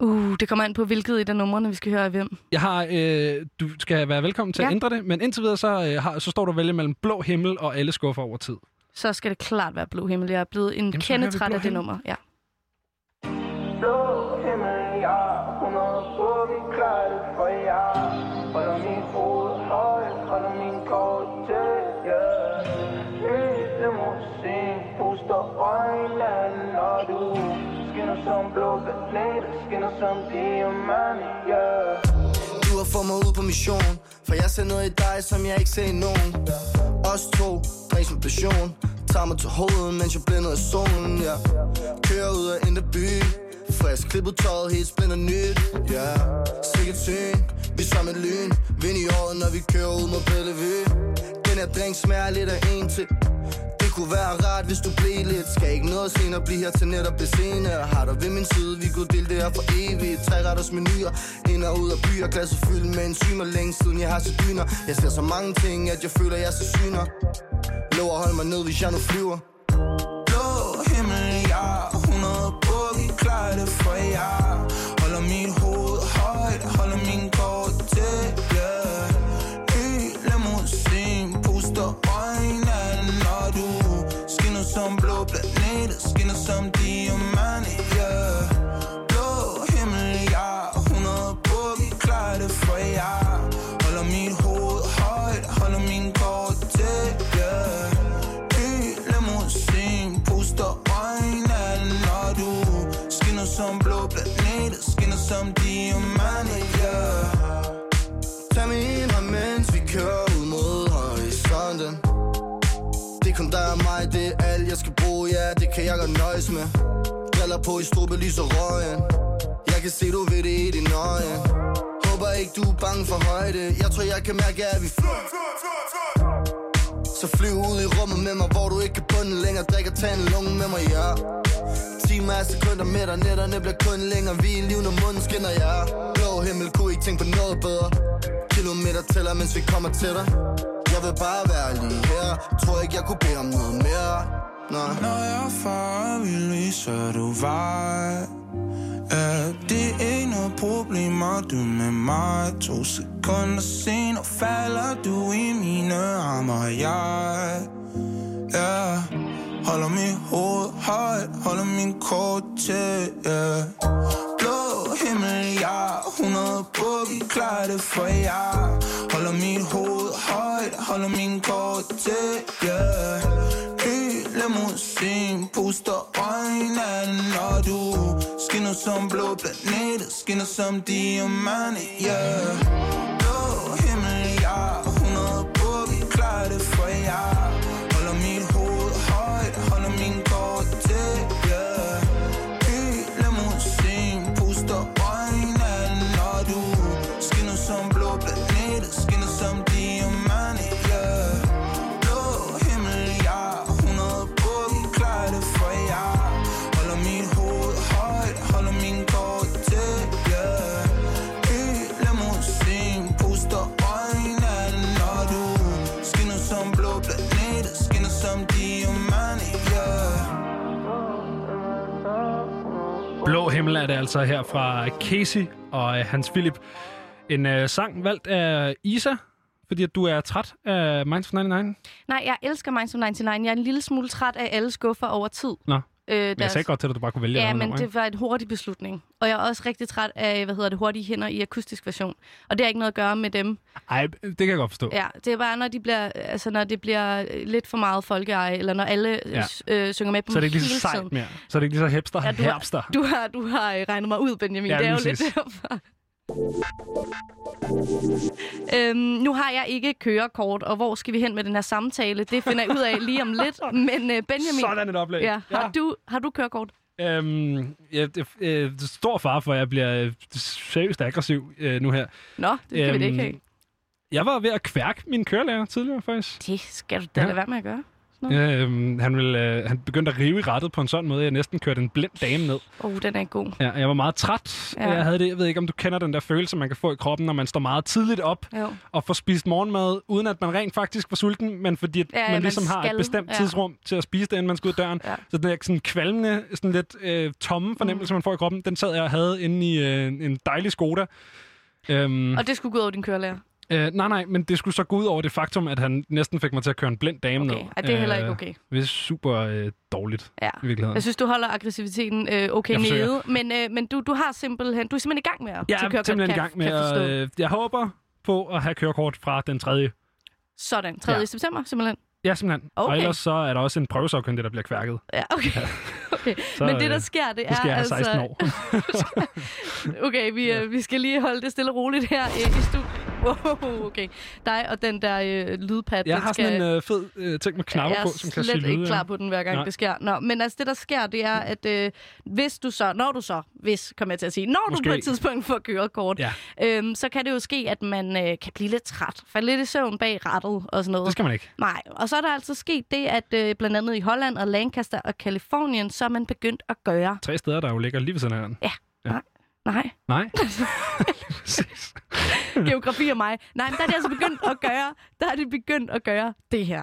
Uh, det kommer an på, hvilket et af numrene, vi skal høre af hvem. Jeg har, øh, du skal være velkommen til ja. At ændre det, men indtil videre, så, øh, har, så står du og vælger mellem blå himmel og alle skuffer over tid. Så skal det klart være Blå Himmel. Jeg er blevet en Jamen, kendetræt af det Himmel. nummer. Ja. Blå himmel, ja, 100 på, vi klarer det for jer. Holder min hoved højt, holder min kort tæt, ja. Lys limousin, puster øjnene, når du skinner som blå planet, skinner som diamant, yeah. Du har fået mig ud på mission For jeg ser noget i dig, som jeg ikke ser i nogen Os to, dræs med passion Tager mig til hovedet, mens jeg blænder af solen, ja yeah. Kører ud af indre by Frisk klippet tøjet, helt spænder nyt, ja yeah. Sikkert syn, vi som et lyn Vind i året, når vi kører ud mod Bellevue Den her drink smager lidt af en til kunne være rart, hvis du blev lidt. Skal ikke noget senere blive her til netop det senere Har dig ved min side, vi kunne dele det her for evigt. Tre retters menuer, ind og ud af byer. Glasset fyldt med enzymer, længe siden jeg har set dyner. Jeg ser så mange ting, at jeg føler, jeg ser syner. Lov at holde mig ned, hvis jeg nu flyver. Blå himmel, ja 100 buggy, klar det for jer. Ja, det kan jeg godt nøjes med. Briller på i strube, lys og røgen. Jeg kan se, du ved det i dine øjne Håber ikke, du er bange for højde. Jeg tror, jeg kan mærke, at vi flyver Så flyv ud i rummet med mig, hvor du ikke kan bunde længere. Drik og tag en lunge med mig, ja. Timer er sekunder med dig, nætterne bliver kun længere. Vi er liv, når munden skinner, ja. Blå himmel, kunne ikke tænke på noget bedre. Kilometer tæller, mens vi kommer til dig Jeg vil bare være lige her. Tror ikke, jeg kunne bede om noget mere. Nej. Når jeg er far, vil vise, du vej. Ja, det er ikke noget problem, du med mig? To sekunder senere falder du i mine arme Og jeg, ja Holder mit hoved højt, holder min kort til, ja Blå himmel, ja 100 buggy, klar det for jer. Holder mit hoved højt, holder min kort til, ja limousin, puster øjnene Når du skinner som blå planet Skinner som diamante, yeah. Blå himmel, ja 100 buggy, klar det for jer. Blå himmel er det altså her fra Casey og øh, Hans Philip. En øh, sang valgt af Isa, fordi at du er træt af Minds of 99. Nej, jeg elsker Minds of 99. Jeg er en lille smule træt af alle skuffer over tid. Nå, Øh, men jeg sagde godt til dig, at du bare kunne vælge Ja, men nummer, det var en hurtig beslutning. Og jeg er også rigtig træt af, hvad hedder det, hurtige hænder i akustisk version. Og det har ikke noget at gøre med dem. Ej, det kan jeg godt forstå. Ja, det er bare, når, de bliver, altså, når det bliver lidt for meget folkeeje, eller når alle Ja. øh, synger med på Så er det ikke lige så sejt mere. Så er det ikke lige så hipster. Ja, du, har, du, har, du har regnet mig ud, Benjamin. Ja, det er jo lidt derfor. Øhm, nu har jeg ikke kørekort, og hvor skal vi hen med den her samtale? Det finder jeg ud af lige om lidt. [laughs] Men øh, Benjamin, Sådan et oplæg. Ja, har, Ja. Du, har du kørekort? Øhm, ja, det, øh, det er stor far for, at jeg bliver øh, seriøst aggressiv øh, nu her. Nå, det kan vi da ikke have. Jeg var ved at kværke min kørelærer tidligere, faktisk. Det skal du da Ja. lade være med at gøre. Sådan noget. Øhm, han, ville, øh, han begyndte at rive i rettet på en sådan måde, at jeg næsten kørte en blind dame ned. Oh, den er ikke god. Ja, jeg var meget træt. Ja. Jeg havde det. Jeg ved ikke, om du kender den der følelse, man kan få i kroppen, når man står meget tidligt op Jo. og får spist morgenmad, uden at man rent faktisk var sulten, men fordi Ja, man man ligesom har skal. et bestemt Ja. tidsrum til at spise det, inden man skal ud døren. Ja. Så den der sådan kvalmende, sådan lidt øh, tomme fornemmelse, mm. man får i kroppen, den sad jeg og havde inde i øh, en dejlig Skoda. Øhm, Og det skulle gå ud over din kørelærer. Øh, nej, nej, men det skulle så gå ud over det faktum, at han næsten fik mig til at køre en blind dame Okay. ned. Ej, det er heller ikke okay. Det er super øh, dårligt, Ja. i virkeligheden. Jeg synes, du holder aggressiviteten øh, okay Jeg forsøger. nede, men, øh, men du, du har simpelthen, du er simpelthen i gang med at er kørekort, simpelthen i kan- gang med at... Øh, jeg håber på at have kørekort fra den 3. Sådan, 3. Ja. september simpelthen. Ja, simpelthen. Okay. Og ellers så er der også en prøvesagkyndig, der bliver kværket. Ja, okay. [laughs] okay. Så, Men det, der øh, sker, det er det jeg have 16 altså... år. [laughs] okay, vi, [laughs] ja. vi skal lige holde det stille og roligt her øh, i studiet. [laughs] Wow, okay. Dig og den der øh, lydpad. Jeg har sådan en øh, fed øh, ting med knapper jeg på, er som kan slet sige lyde. ikke ja. klar på den, hver gang Nej. det sker. Nå, men altså det, der sker, det er, at øh, hvis du så, når du så, hvis, kommer jeg til at sige, når Måske. du på et tidspunkt får kørekort, Ja. øhm, så kan det jo ske, at man øh, kan blive lidt træt, falde lidt i søvn bag rattet og sådan noget. Det skal man ikke. Nej, og så er der altså sket det, at øh, blandt andet i Holland og Lancaster og Kalifornien, så er man begyndt at gøre. Tre steder, der jo ligger lige ved af hinanden. Ja, Ja. nej. Nej, Nej. [laughs] geografi og mig. Nej, men der er de altså begyndt at gøre, der er de begyndt at gøre det her.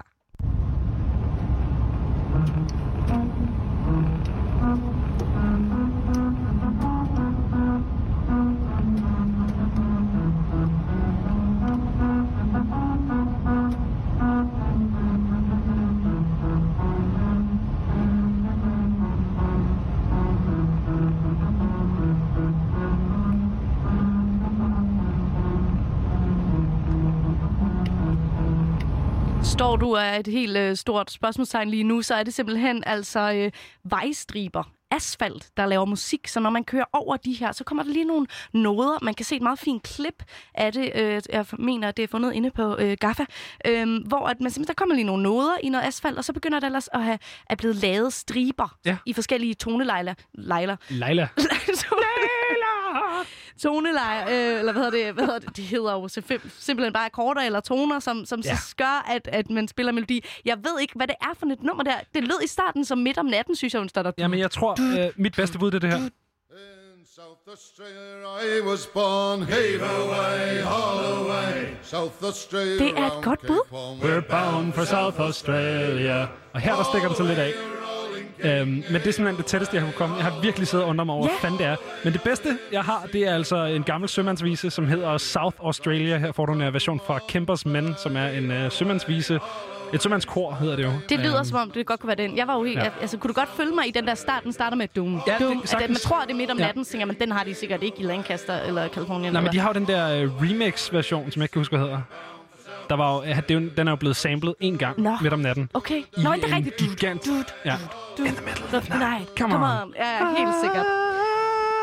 Står du af et helt øh, stort spørgsmålstegn lige nu, så er det simpelthen altså øh, vejstriber, asfalt, der laver musik. Så når man kører over de her, så kommer der lige nogle noder. Man kan se et meget fint klip af det. Øh, jeg mener, det er fundet inde på øh, Gaffa. Øh, hvor at man simpelthen, der kommer lige nogle noder i noget asfalt, og så begynder der ellers at have at blive lavet striber Ja. i forskellige tonelejler. Lejler. Leila. [laughs] toneleje, øh, eller hvad hedder det, hvad hedder det, det hedder jo simp- simpelthen bare akkorder eller toner, som, som ja. Så gør, at, at man spiller melodi. Jeg ved ikke, hvad det er for et nummer der. Det lød i starten som midt om natten, synes jeg, hun starter. Jamen, jeg tror, øh, mit bedste bud det er det her. I was born, heave away, haul away, South Australia. Det er et godt bud. We're bound for South Australia. Og her der stikker den så lidt af. Øhm, men det er simpelthen det tætteste, jeg har kunne komme. Jeg har virkelig siddet og undret mig over, Ja. hvad fanden det er. Men det bedste, jeg har, det er altså en gammel sømandsvise, som hedder South Australia. Her får du en version fra Kempers Men, som er en øh, sømandsvise. Et sømandskor hedder det jo. Det lyder Øhm, som om, det godt kunne være den. Jeg var jo helt... Ja. Altså, kunne du godt følge mig i den der start? Den starter med dum, Ja, det- dum. At, sagtens. man tror, det er midt om Ja. natten, så tænker man, den har de sikkert ikke i Lancaster eller Kalifornien. Nej, men de har jo den der øh, remix-version, som jeg ikke kan huske, hvad hedder. Der var jo, det er jo, den er jo blevet samlet en gang Nå. midt om natten. Okay. Nå, det er rigtigt. gigant. Ja. Du, In the middle of the night. Come on. Ja, ja, helt sikkert.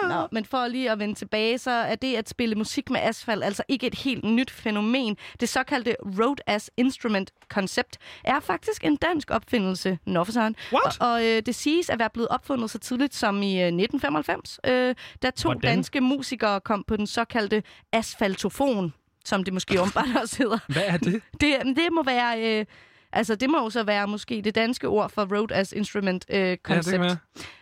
Nå, men for lige at vende tilbage, så er det at spille musik med asfalt altså ikke et helt nyt fænomen. Det såkaldte Road as Instrument koncept er faktisk en dansk opfindelse. Nå for søren. What? Og, og øh, det siges at være blevet opfundet så tidligt som i øh, 1995, øh, da to Hvordan? danske musikere kom på den såkaldte asfaltofon, som det måske åbenbart [laughs] også hedder. Hvad er det? Det, det må være... Øh, altså, det må jo så være måske det danske ord for road as instrument øh,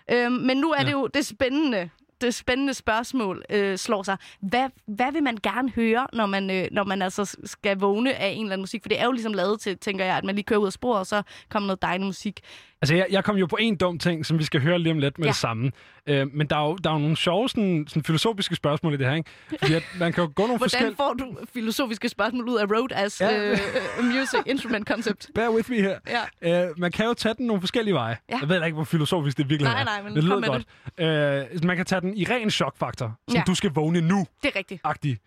Ja, øhm, men nu er Ja. det jo det spændende. Det spændende spørgsmål øh, slår sig. Hvad, hvad vil man gerne høre, når man, øh, når man altså skal vågne af en eller anden musik? For det er jo ligesom lavet til, tænker jeg, at man lige kører ud af sporet, og så kommer noget dejlig musik. Altså, jeg, jeg kom jo på en dum ting, som vi skal høre lige om lidt med Ja. det samme. Øh, men der er, jo, der er jo nogle sjove sådan, sådan filosofiske spørgsmål i det her, ikke? Fordi at man kan jo gå nogle Hvordan forskellige... får du filosofiske spørgsmål ud af road as Ja. øh, øh, music instrument concept? Bear with me her. Ja. Øh, man kan jo tage den nogle forskellige veje. Ja. Jeg ved da ikke, hvor filosofisk det virkelig Nej, er. nej, men det lyder godt. Øh, man kan tage den i ren chokfaktor. Som Ja. du skal vågne nu. Det er rigtigt. Agtig.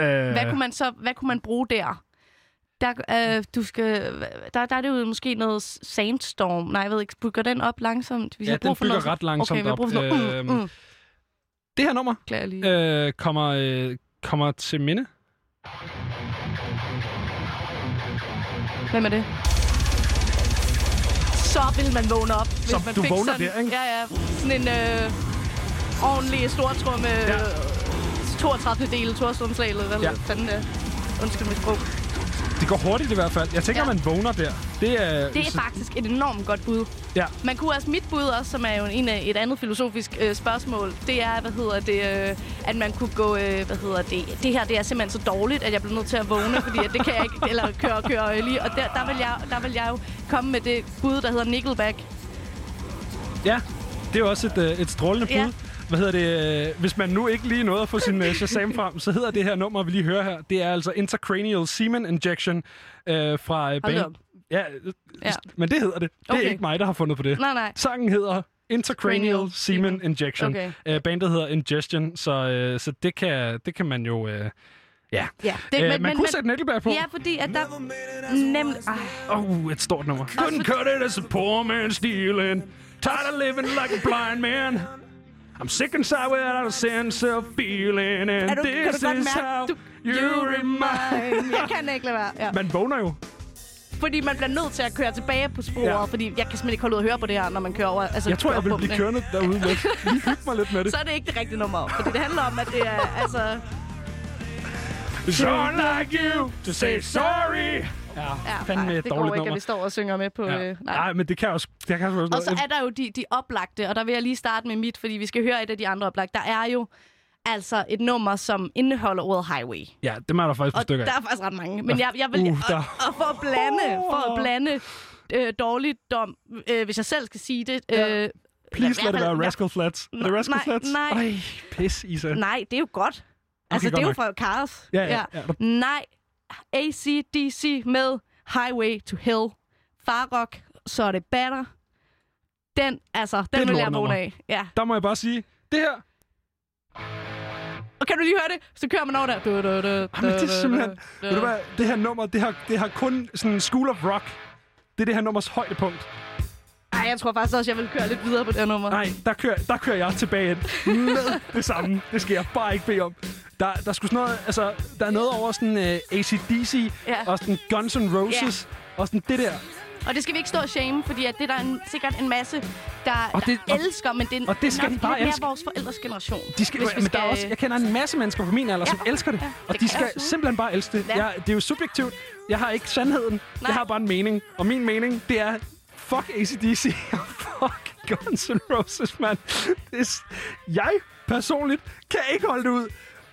Øh, Hvad kunne man så hvad kunne man bruge der? Der, øh, du skal, der, der er det jo måske noget sandstorm. Nej, jeg ved ikke. Bygger den op langsomt? Vi Ja, den bygger noget, ret langsomt okay, brug for op. noget, Øhm, mm, mm. Det her nummer øh, kommer, øh, kommer til minde. Hvem er det? Så vil man vågne op, hvis Så man du fik vågner sådan, der, ikke? Ja, ja. Sådan en øh, ordentlig stortrumme. Ja. 32. del Thorstrømslag, eller hvad Ja. fanden det. Undskyld mit sprog. Det går hurtigt i hvert fald. Jeg tænker, Ja. man vågner der. Det er, Det er faktisk et enormt godt bud. Ja. Man kunne også, mit bud også, som er jo en af et andet filosofisk øh, spørgsmål, det er, hvad hedder det, øh, at man kunne gå, øh, hvad hedder det, det her det er simpelthen så dårligt, at jeg bliver nødt til at vågne, fordi at det kan jeg ikke, [laughs] eller køre, køre øh, lige, og der, der, vil jeg, der vil jeg jo komme med det bud, der hedder Nickelback. Ja, det er jo også et, øh, et strålende bud. Ja. Hvad hedder det? øh, Hvis man nu ikke lige nåede at få sin uh, Shazam frem, så hedder det her nummer, vi lige hører her, det er altså Intracranial Semen Injection øh, fra uh, band... Ja, Ja. men det hedder det. Det er Okay. ikke mig, der har fundet på det. Nej, nej. Sangen hedder Intracranial Cranial Semen Injection. Okay. Uh, bandet hedder Ingestion, så, uh, så det, kan, det kan man jo... Uh, ja. Ja, Det, øh, man kunne sætte Nickelback på. Ja, fordi at der... Nemlig... Ej. Oh, et stort nummer. Couldn't cut it as a poor man stealing. Tired of living like a blind man. I'm sick and tired without a sense of feeling, and Er du, kan this du godt is mærke, how du, you remind Jeg kan ikke lade være. Ja. Man vågner jo. Fordi man bliver nødt til at køre tilbage på sporet, Ja. fordi jeg kan simpelthen ikke holde ud at høre på det her, når man kører over. Altså, Jeg tror, jeg vil blive kørende derude lidt. Lige hygge mig lidt med det. Så er det ikke det rigtige nummer, fordi det handler om, at det er, altså... It's unlike you to say sorry. Ja, Ja, fandme nej, et det går ikke, at nummer. vi står og synger med på... Ja. Øh, nej. Nej, men det kan også... Det kan også Og så er der jo de, de oplagte, og der vil jeg lige starte med mit, fordi vi skal høre et af de andre oplagte. Der er jo altså et nummer, som indeholder ordet highway. Ja, det er der faktisk Og stykker der er faktisk ret mange. Men jeg, jeg vil... Uh, og, der- og for at blande, for at blande øh, dårligdom, øh, hvis jeg selv skal sige det... Øh, Please i lad det være Rascal Flats. Er det Rascal nej, Flats? nej. Ej, pis, Isa. Nej, det er jo godt. Altså, godt det er jo nok. fra Cars. Ja, ja, ja. Nej, ACDC med Highway to Hell. Farrock, så er det batter. Den, altså, den et vil jeg vågne af. Ja. Der må jeg bare sige, det her... Og kan du lige høre det? Så kører man over der. Du, du, du, Jamen, det er simpelthen... du, Ved du hvad, det her nummer, det har, det har kun sådan School of Rock. Det er det her nummers højdepunkt. Ej, jeg tror faktisk også, jeg vil køre lidt videre på det her nummer. Nej, der kører, der kører jeg tilbage ind. Med det samme. Det skal jeg bare ikke bede om. Der, der skulle sådan noget, altså, der er noget over sådan uh, ACDC, Ja. og sådan Guns N' Roses, og sådan det der. Og det skal vi ikke stå og shame, fordi at det er der en, sikkert en masse, der, Og det- der og- elsker, men det, er og det skal nok de bare elske. vores forældres generation. De skal, vi men der er også, jeg kender en masse mennesker på min alder, som elsker det. og det de skal simpelthen bare elske det. Ja. Jeg, det er jo subjektivt. Jeg har ikke sandheden. Nej. Jeg har bare en mening. Og min mening, det er, fuck ACDC og [laughs] fuck Guns N' Roses, mand. Er, jeg personligt kan ikke holde det ud.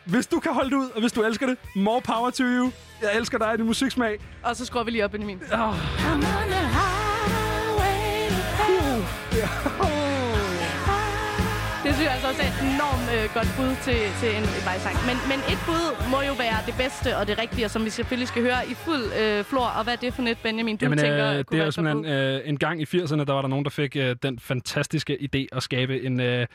Hvis du kan holde det ud, og hvis du elsker det, more power to you. Jeg elsker dig og din musiksmag. Og så skruer vi lige op ind i min. Oh. Det synes jeg altså også er et enormt øh, godt bud til, til en vejsang. Men, men et bud må jo være det bedste og det rigtige, og som vi selvfølgelig skal høre i fuld øh, flor. Og hvad er det for net, Benjamin, du Jamen, tænker øh, det er jo simpelthen øh, en gang i 80'erne, der var der nogen, der fik øh, den fantastiske idé at skabe en øh,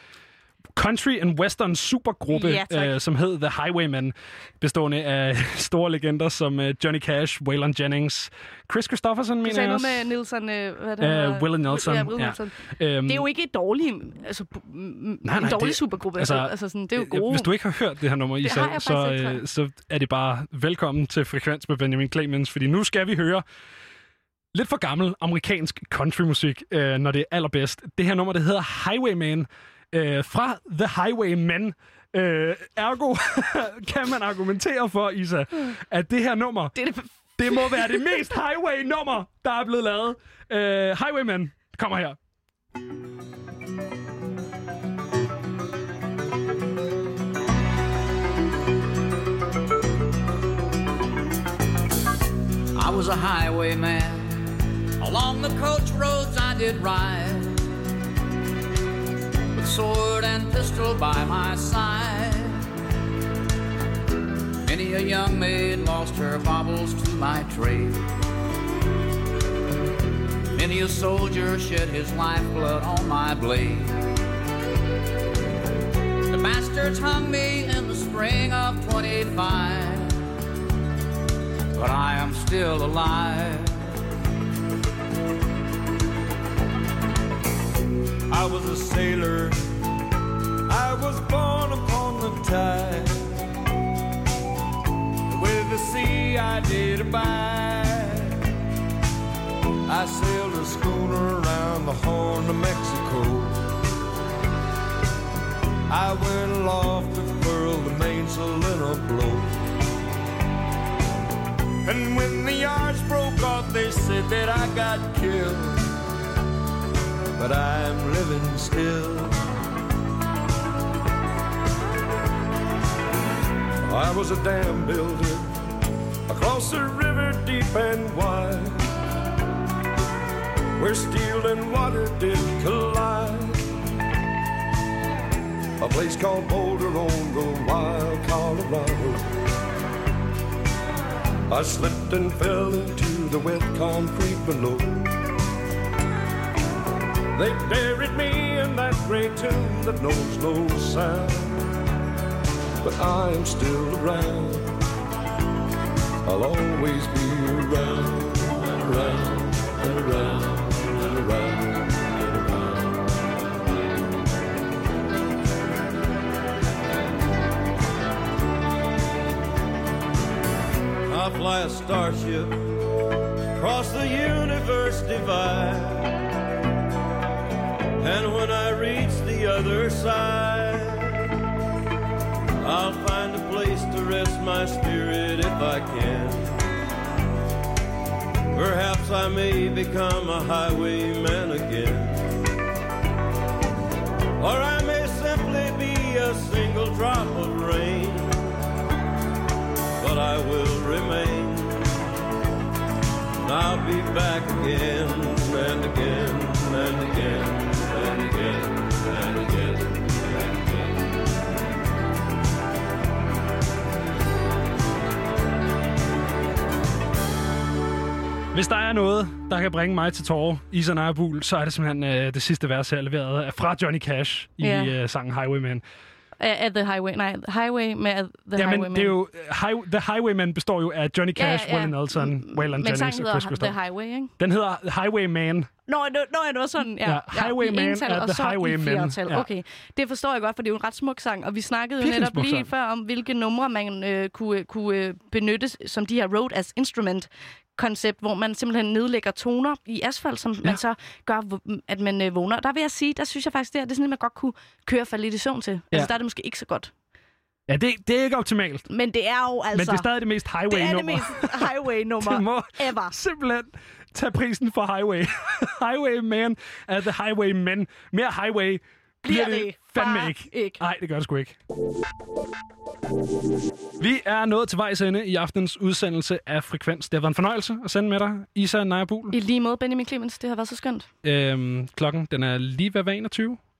country and western supergruppe, Ja, tak. øh, som hed The Highwaymen, bestående af [laughs] store legender som øh, Johnny Cash, Waylon Jennings, Chris Christofferson, mener jeg også. med Nielsen, øh, hvad det Øh? Willie Nelson, Ja, Willie ja. Nelson. Øhm, det er jo ikke et dårligt, altså, m- Nej, en nej, dårlig det- supergruppe. Altså, altså, sådan, det er jo gode. Hvis du ikke har hørt det her nummer, har jeg så, øh, så er det bare velkommen til Frekvens med Benjamin Clemens, fordi nu skal vi høre lidt for gammel amerikansk countrymusik, øh, når det er allerbedst. Det her nummer, det hedder Highwayman, øh, fra The Highwaymen. Øh, ergo [laughs] kan man argumentere for, Isa, at det her nummer, det, er det, det må være det mest highway-nummer, der er blevet lavet. Øh, Highwayman kommer her. I was a highwayman. Along the coach roads I did ride. With sword and pistol by my side. Many a young maid lost her baubles to my trade. Many a soldier shed his lifeblood on my blade. The bastards hung me in the spring of 25 but I am still alive. I was a sailor. I was born upon the tide. With the sea I did abide. I sailed a schooner around the Horn of Mexico. I went aloft to furl the mainsail in a blow. And when the yards broke off, they said that I got killed. But I'm living still. I was a dam builder across a river deep and wide, where steel and water did collide. A place called Boulder on the wild Colorado. I slipped and fell into the wet concrete below. They buried me in that great tomb that knows no sound. But I am still around. I'll always be around, around, and around, and around. And around. I fly a starship across the universe divide and when I reach the other side, I'll find a place to rest my spirit if I can. Perhaps I may become a highwayman again. Or I may simply be a single drop of rain. But I will remain. And I'll be back again and again and again Hvis der er noget, der kan bringe mig til tårer i sådan en bul, så er det simpelthen øh, det sidste vers, jeg har leveret fra Johnny Cash i Ja. øh, sangen Highwayman. At The Highway, nej, Highway med The Jamen, Highwayman. det er jo, high, The Highwayman består jo af Johnny Cash, ja, ja, ja. Willie Nelson, Waylon Men Jennings sangen og Chris hedder The Christopher. Highway, ikke? Den hedder Highwayman. Nå, nå, nå, det var sådan, ja. Ja, Highwayman i ental, er og The Highwayman, ja. Okay, det forstår jeg godt, for det er jo en ret smuk sang, og vi snakkede jo Virkelig netop lige sang. før om, hvilke numre man øh, kunne, kunne øh, benytte som de her road as instrument koncept, hvor man simpelthen nedlægger toner i asfalt, som ja. man så gør, at man øh, vågner. Der vil jeg sige, der synes jeg faktisk, det, er, det er sådan, at man godt kunne køre for lidt i søvn til. Ja. Ja. Altså, der er det måske ikke så godt. Ja, det, det er ikke optimalt. Men det er jo altså... Men det er stadig det mest Det er det highway-nummer. mest highway-nummer [laughs] det må ever. simpelthen tage prisen for highway. [laughs] highwayman er the highwayman. Mere highway bliver, Bliver det, det fandme ikke. ikke. Nej, det gør det sgu ikke. Vi er nået til vejs ende i aftens udsendelse af Frekvens. Det har været en fornøjelse at sende med dig, Isa Naja Buhl. I lige måde, Benjamin Clemens, det har været så skønt. Øhm, klokken den er lige ved at være 21.